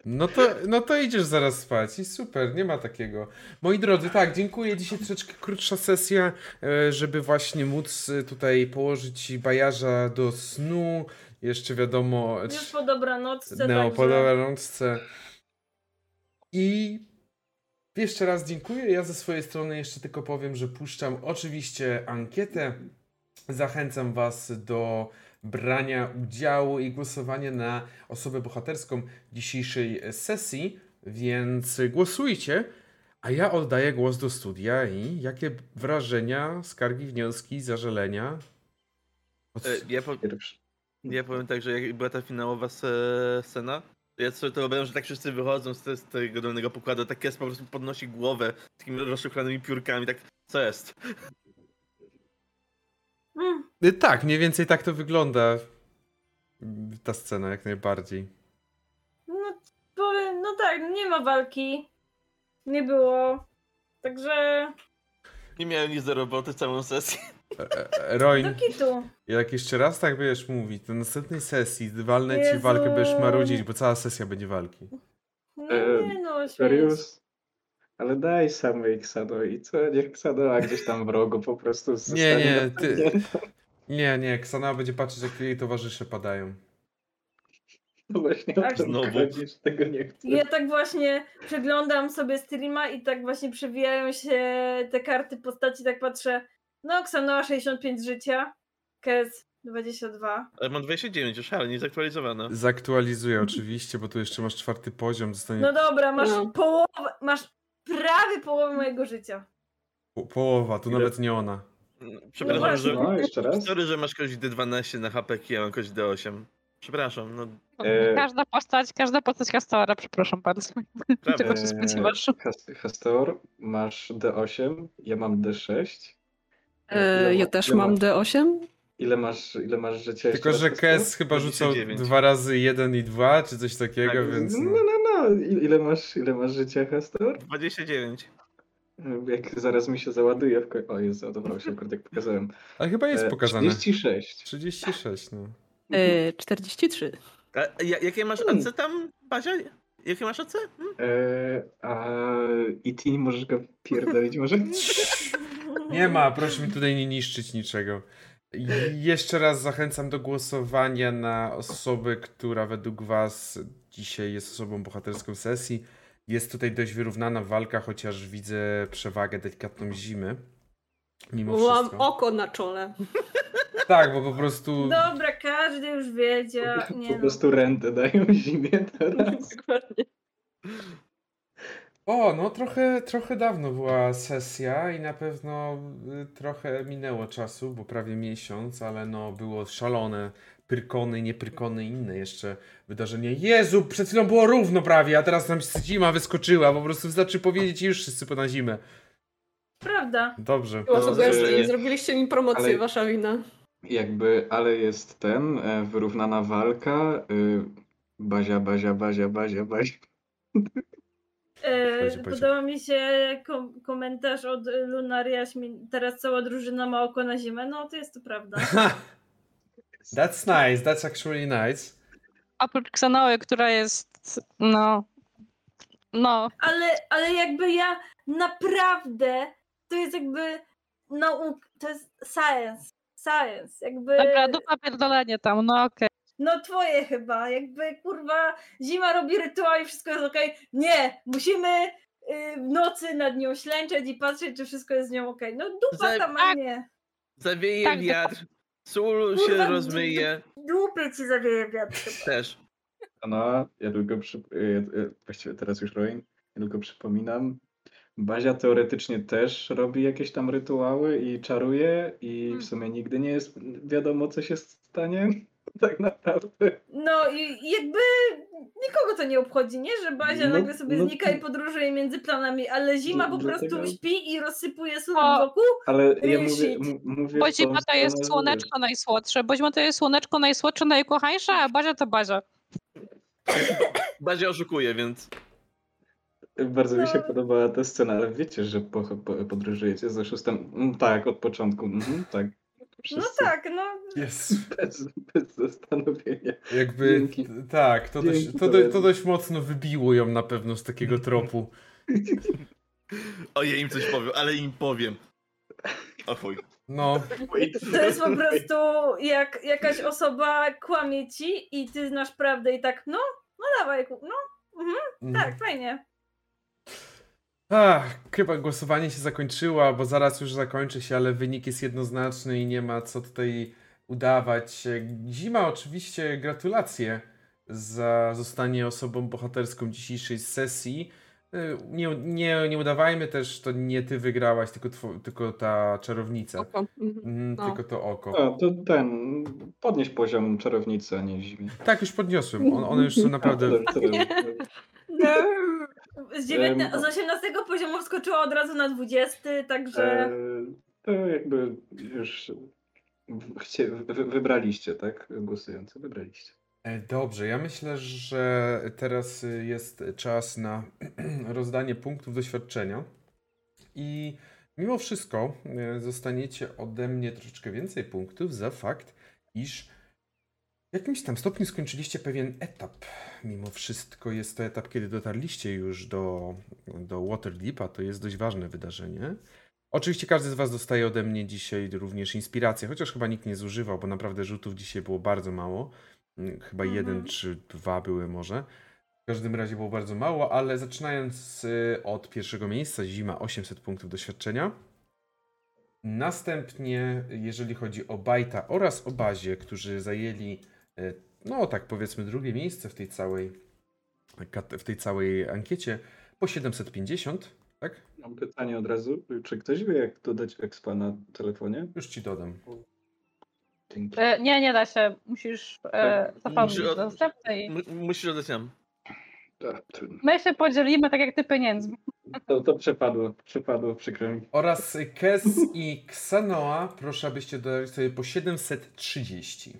No to, no to idziesz zaraz spać i super, nie ma takiego. Moi drodzy, tak, dziękuję. Dzisiaj troszeczkę krótsza sesja, e, żeby właśnie móc e, tutaj położyć bajarza do snu. Jeszcze wiadomo, Już po dobranocce, Neo także... po dobranoczce. I jeszcze raz dziękuję. Ja ze swojej strony jeszcze tylko powiem, że puszczam oczywiście ankietę. Zachęcam Was do brania udziału i głosowania na osobę bohaterską dzisiejszej sesji, więc głosujcie. A ja oddaję głos do studia i jakie wrażenia, skargi, wnioski, zażalenia? Od... E, Ja, po, ja powiem tak, że jak była ta finałowa scena, to ja sobie to wyobrażam, że tak wszyscy wychodzą z, te, z tego dolnego pokładu, tak jest po prostu podnosi głowę z takimi rozszukanymi piórkami, tak, co jest? Mm, Tak, mniej więcej tak to wygląda. mm, Ta scena jak najbardziej. no powiem, no tak, nie ma walki. Nie było. Także Nie miałem nic do roboty całą sesję. E, e, Roin, do kitu. jak jeszcze raz tak będziesz mówić, to na następnej sesji walnę ci Jezu. walkę, będziesz marudzić, bo cała sesja będzie walki. No E, nie no. Serius? Ale daj samej Ksano i co? Niech Ksanoa gdzieś tam w rogu po prostu Nie, nie, ty-. Nie, nie, Ksana będzie patrzeć, jak jej towarzysze padają. No właśnie Tak. to Znowu. chodzi, że tego nie chcę. Ja tak właśnie przeglądam sobie streama i tak właśnie przewijają się te karty postaci, tak patrzę. No, Xanoa 65 życia, Kes 22. Ale mam 29 już, ale nie zaktualizowane. Zaktualizuję oczywiście, bo tu jeszcze masz czwarty poziom, zostanie No dobra, masz No. połowę, masz prawie połowę mojego życia. po połowa, to Ile? nawet nie ona. Przepraszam, właśnie. że... No, jeszcze raz? Sorry, że masz kość D12 na HP, a ja mam kość D8. Przepraszam, no E, Każda postać, każda postać Castora, przepraszam bardzo. Czego prawda. się spodziewasz? Has- Hastor, masz D8, ja mam D6. E, ja też mam masz- D8. Ile masz, ile masz życia? Tylko, że? Kes chyba rzucał 29. dwa razy jeden i dwa, czy coś takiego, Tak, więc No, no. no, no. Ile masz, ile masz życia, Hastor? 29. Jak zaraz mi się załaduje w ko- O Jezu, dobra, się akurat jak pokazałem. Ale chyba jest E, pokazane. 36. 36, no. E, 43. A, ja- jakie masz Hmm. AC tam, Bazia? Jakie masz AC? Hmm? E, a i ty nie możesz go pierdolić może? Nie ma, proszę mi tutaj nie niszczyć niczego. I jeszcze raz zachęcam do głosowania na osobę, która według Was dzisiaj jest osobą bohaterską sesji. Jest tutaj dość wyrównana walka, chociaż widzę przewagę delikatną zimy. Mimo Mam wszystko. oko na czole. Tak, bo po prostu. Dobra, każdy już wiedział. Nie Po no. prostu rentę dają zimie teraz. Dokładnie. O, no trochę, trochę dawno była sesja i na pewno y, trochę minęło czasu, bo prawie miesiąc, ale no było szalone. Pyrkony, niepyrkony i inne jeszcze wydarzenia. Jezu, przed chwilą było równo prawie, a teraz nam zima wyskoczyła. Po prostu wystarczy powiedzieć i już wszyscy po na zimę. Prawda. Dobrze. No, nie zrobiliście mi promocję, ale- wasza wina. Jakby, ale jest ten, e, wyrównana walka. y, Bazia, bazia, bazia, bazia, bazia. E, będzie. podoba mi się kom- komentarz od Lunaria. śmie- Teraz cała drużyna ma oko na zimę. No to jest to prawda. That's nice, that's actually nice. Oprócz Xanoły, która jest, no, no, Ale, ale jakby ja naprawdę to jest jakby nauk, to jest science. Science. Jakby. dobra, dupa pierdolenie tam, no okej. No twoje chyba, jakby kurwa zima robi rytuał i wszystko jest okej. Nie, musimy y, w nocy nad nią ślęczeć i patrzeć, czy wszystko jest z nią okej. No dupa tam, a tak. nie. Zawieje Tak, wiatr, sól Kurwa, się d- rozmyje. Dupie ci zawieje wiatr. Też. No, ja tylko przy... y, y, właściwie teraz już Roin, ja tylko przypominam. Bazia teoretycznie też robi jakieś tam rytuały i czaruje i Hmm. w sumie nigdy nie jest wiadomo co się stanie. Tak naprawdę. No i jakby nikogo to nie obchodzi, nie? Że Bazia No- nagle sobie no- znika i podróżuje między planami, ale zima No, po dlatego- prostu śpi i rozsypuje sól O. wokół. Ale ja mówię, mówię Bo zima to jest słoneczko najsłodsze, bo zima to jest słoneczko najsłodsze, najukochańsze, a Bazia to Bazia. Bazia oszukuje, więc wiesz, Bardzo mi się No. podobała ta scena, ale wiecie, że po, po, podróżujecie ze szóstym. Mm, Tak, od początku. Mhm, tak. No Wszyscy tak, no. Jest. Bez, bez zastanowienia. Jakby, Dzięki. tak, to dość, to, do, to dość mocno wybiło ją na pewno z takiego tropu. o ja im coś powiem, ale im powiem. O chuj. No, To jest po prostu jak jakaś osoba kłamie ci i ty znasz prawdę i tak, no, no dawaj, no, mm. tak, fajnie. Ach, chyba głosowanie się zakończyło, bo zaraz już zakończy się, ale wynik jest jednoznaczny i nie ma co tutaj udawać. Zima, oczywiście gratulacje za zostanie osobą bohaterską dzisiejszej sesji. Y, Nie, nie, nie udawajmy też, to nie ty wygrałaś, tylko, two, tylko ta czarownica. Oko. Mhm. Mm, No. Tylko to oko. A, to ten, podnieś poziom czarownicy, a nie zimie. Tak, już podniosłem. On, one już są naprawdę. A, to- to- No. Z, dziewiętna- Em, z 18 poziomu wskoczyła od razu na 20, także E, To jakby już chcie, wy, wybraliście, tak? Głosujący, wybraliście. E, Dobrze, ja myślę, że teraz jest czas na rozdanie punktów doświadczenia. I mimo wszystko y, zostaniecie ode mnie troszeczkę więcej punktów za fakt, iż w jakimś tam stopniu skończyliście pewien etap. Mimo wszystko jest to etap, kiedy dotarliście już do, do Waterdeepa. To jest dość ważne wydarzenie. Oczywiście każdy z Was dostaje ode mnie dzisiaj również inspirację, chociaż chyba nikt nie zużywał, bo naprawdę rzutów dzisiaj było bardzo mało. Mm, Chyba Mhm. jeden czy dwa były może. W każdym razie było bardzo mało, ale zaczynając y, od pierwszego miejsca, zima 800 punktów doświadczenia. Następnie, jeżeli chodzi o Bajta oraz o Bazie, którzy zajęli, no tak powiedzmy, drugie miejsce w tej całej, w tej całej ankiecie, po 750, tak? Mam pytanie od razu. Czy ktoś wie, jak dodać expa na telefonie? Już ci dodam. Dzięki. E, nie, nie da się. Musisz e, zapomnieć Musi od- dostępnej. M- musisz oddać nam. Trudno. My się podzielimy tak jak ty pieniędzmi. To, to przepadło, przepadło, przykro mi. Oraz Kes i Xanoa, proszę abyście dodali sobie po 730.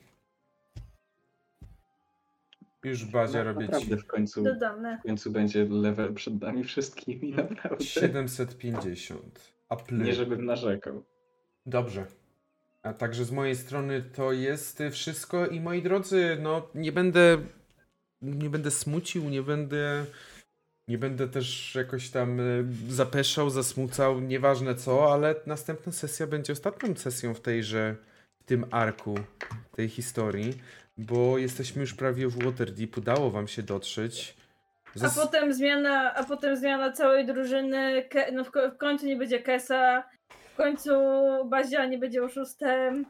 Już Bazia No, robię ci Naprawdę w końcu, Dodane. w końcu będzie level przed nami wszystkimi, naprawdę. 750. A Nie żebym narzekał. Dobrze. A także z mojej strony to jest wszystko i moi drodzy, no nie będę nie będę smucił, nie będę nie będę też jakoś tam e, zapeszał, zasmucał, nieważne co, ale następna sesja będzie ostatnią sesją w tejże w tym arku tej historii, bo jesteśmy już prawie w Waterdeep, udało wam się dotrzeć. A potem zmiana, a potem zmiana całej drużyny. Ke, no w, w końcu nie będzie Kesa. W końcu Bazia nie będzie oszustem.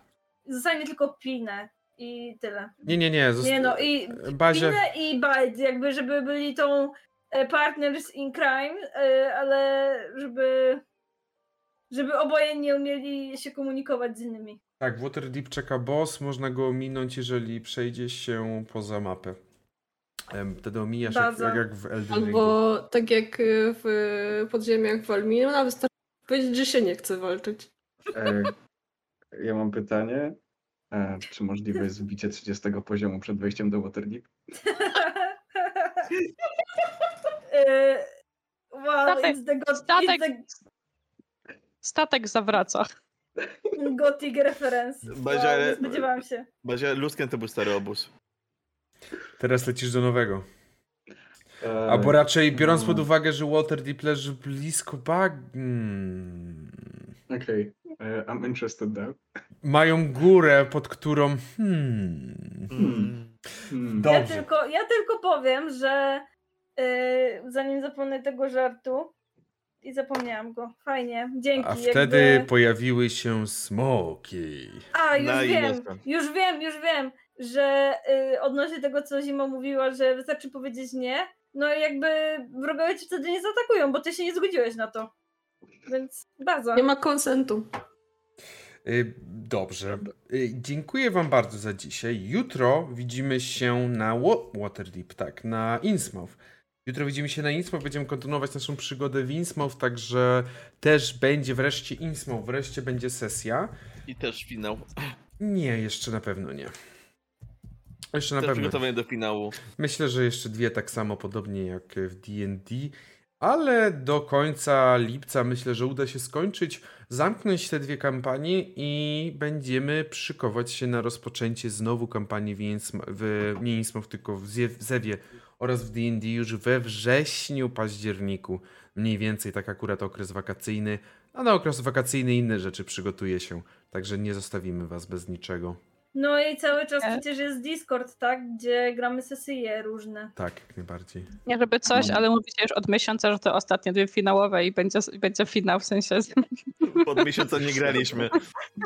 Zostanie tylko Pinę. I tyle. Nie, nie, nie. zosta- Nie no, i Bazia... Pinę i Bite, jakby żeby byli tą e, partners in crime, e, ale żeby żeby oboje nie umieli się komunikować z innymi. Tak, w Waterdeep czeka boss, można go ominąć, jeżeli przejdzie się poza mapę. Wtedy omijasz jak, jak, jak w Elden Ringu. Albo tak jak w podziemiach Walmina, wystarczy powiedzieć, że się nie chce walczyć. E, ja mam pytanie. E, czy możliwe jest wbicie 30 poziomu przed wejściem do Waterdeep? E, wow, Statek- it's the, statek- it's Statek zawraca. Gothic reference. Bazia, Wow, spodziewałam się. Bazia, Lusken to był stary obóz. Teraz lecisz do nowego. E, Albo raczej biorąc pod uwagę, że Waterdeep leży blisko bag... Hmm. Okej, e, I'm interested now. Mają górę, pod którą... Hmm. Mm. Hmm. Dobrze. Ja tylko, ja tylko powiem, że e, zanim zapomnę tego żartu i zapomniałam go. Fajnie, dzięki. A jakby- wtedy pojawiły się smoki. A, już Na wiem, Ineska. już wiem, już wiem, że y, odnośnie tego, co Zima mówiła, że wystarczy powiedzieć nie, no i jakby wrogowie ci wtedy nie zaatakują, bo ty się nie zgodziłeś na to. Więc bardzo. Nie ma konsentu. Y, Dobrze. Y, Dziękuję Wam bardzo za dzisiaj. Jutro widzimy się na Wa- Waterdeep, tak, na Innsmouth. Jutro widzimy się na Innsmouth, będziemy kontynuować naszą przygodę w Innsmouth, także też będzie wreszcie Innsmouth, wreszcie będzie sesja. I też finał. Nie, jeszcze na pewno nie. Jeszcze na Też pewno. przygotowanie do finału. Myślę, że jeszcze dwie tak samo podobnie jak w D&D, ale do końca lipca myślę, że uda się skończyć, zamknąć te dwie kampanie i będziemy szykować się na rozpoczęcie znowu kampanii w, Jensm- w nie Innsmouth, tylko w Zewie oraz w D&D już we wrześniu, październiku. Mniej więcej tak akurat okres wakacyjny, a na okres wakacyjny inne rzeczy przygotuje się, także nie zostawimy was bez niczego. No i cały czas E? przecież jest Discord, tak? Gdzie gramy sesje różne. Tak, jak najbardziej. Nie żeby coś, No. ale mówicie już od miesiąca, że to ostatnie dwie finałowe i będzie, będzie finał w sensie. Pod miesiącem nie graliśmy.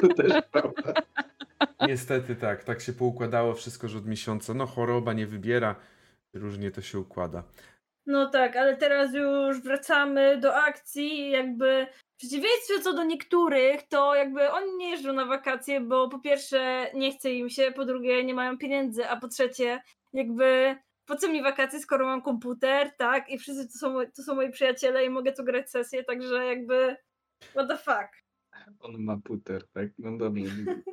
To też prawda. Niestety tak, tak się poukładało wszystko, że od miesiąca, no choroba nie wybiera, różnie to się układa. No tak, ale teraz już wracamy do akcji. Jakby w przeciwieństwie co do niektórych, to jakby oni nie jeżdżą na wakacje, bo po pierwsze nie chce im się, po drugie nie mają pieniędzy, a po trzecie jakby po co mi wakacje, skoro mam komputer, tak? I wszyscy to są, moi- to są moi przyjaciele i mogę tu grać sesję, także jakby what the fuck. On ma puter, tak? No dobrze.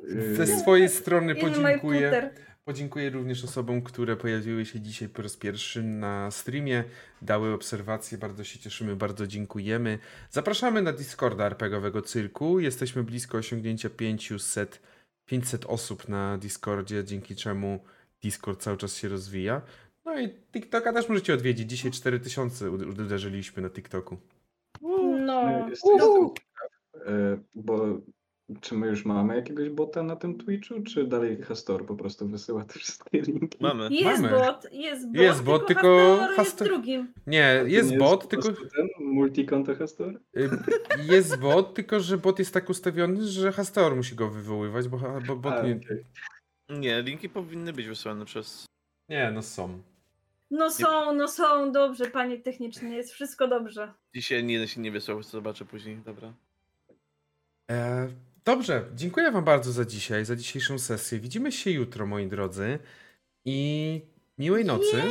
Ze swojej strony podziękuję. Podziękuję również osobom, które pojawiły się dzisiaj po raz pierwszy na streamie, dały obserwacje, bardzo się cieszymy, bardzo dziękujemy. Zapraszamy na Discorda RPGowego Cyrku. Jesteśmy blisko osiągnięcia 500, 500 osób na Discordzie, dzięki czemu Discord cały czas się rozwija. No i TikToka też możecie odwiedzić. Dzisiaj 4000 ud- uderzyliśmy na TikToku. No. Jestem bo czy my już mamy jakiegoś bota na tym Twitchu, czy dalej Hastor po prostu wysyła te wszystkie linki? Mamy. Jest Mamy. bot, jest bot, Jest bot, tylko Hastor jest Hastor- drugim. Nie, jest nie bot, po tylko... Ten multikonto Hastor? Y, Jest bot, tylko że bot jest tak ustawiony, że Hastor musi go wywoływać, bo, bo bot A, nie... okej. Nie, linki powinny być wysłane przez. Nie, no są. No są, no są, dobrze, panie technicznie, jest wszystko dobrze. Dzisiaj nie, się nie wysłał, zobaczę później. Dobra. E, Dobrze, dziękuję Wam bardzo za dzisiaj, za dzisiejszą sesję. Widzimy się jutro, moi drodzy. I miłej nocy.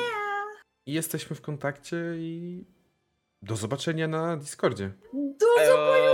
I jesteśmy w kontakcie i do zobaczenia na Discordzie. Do zobaczenia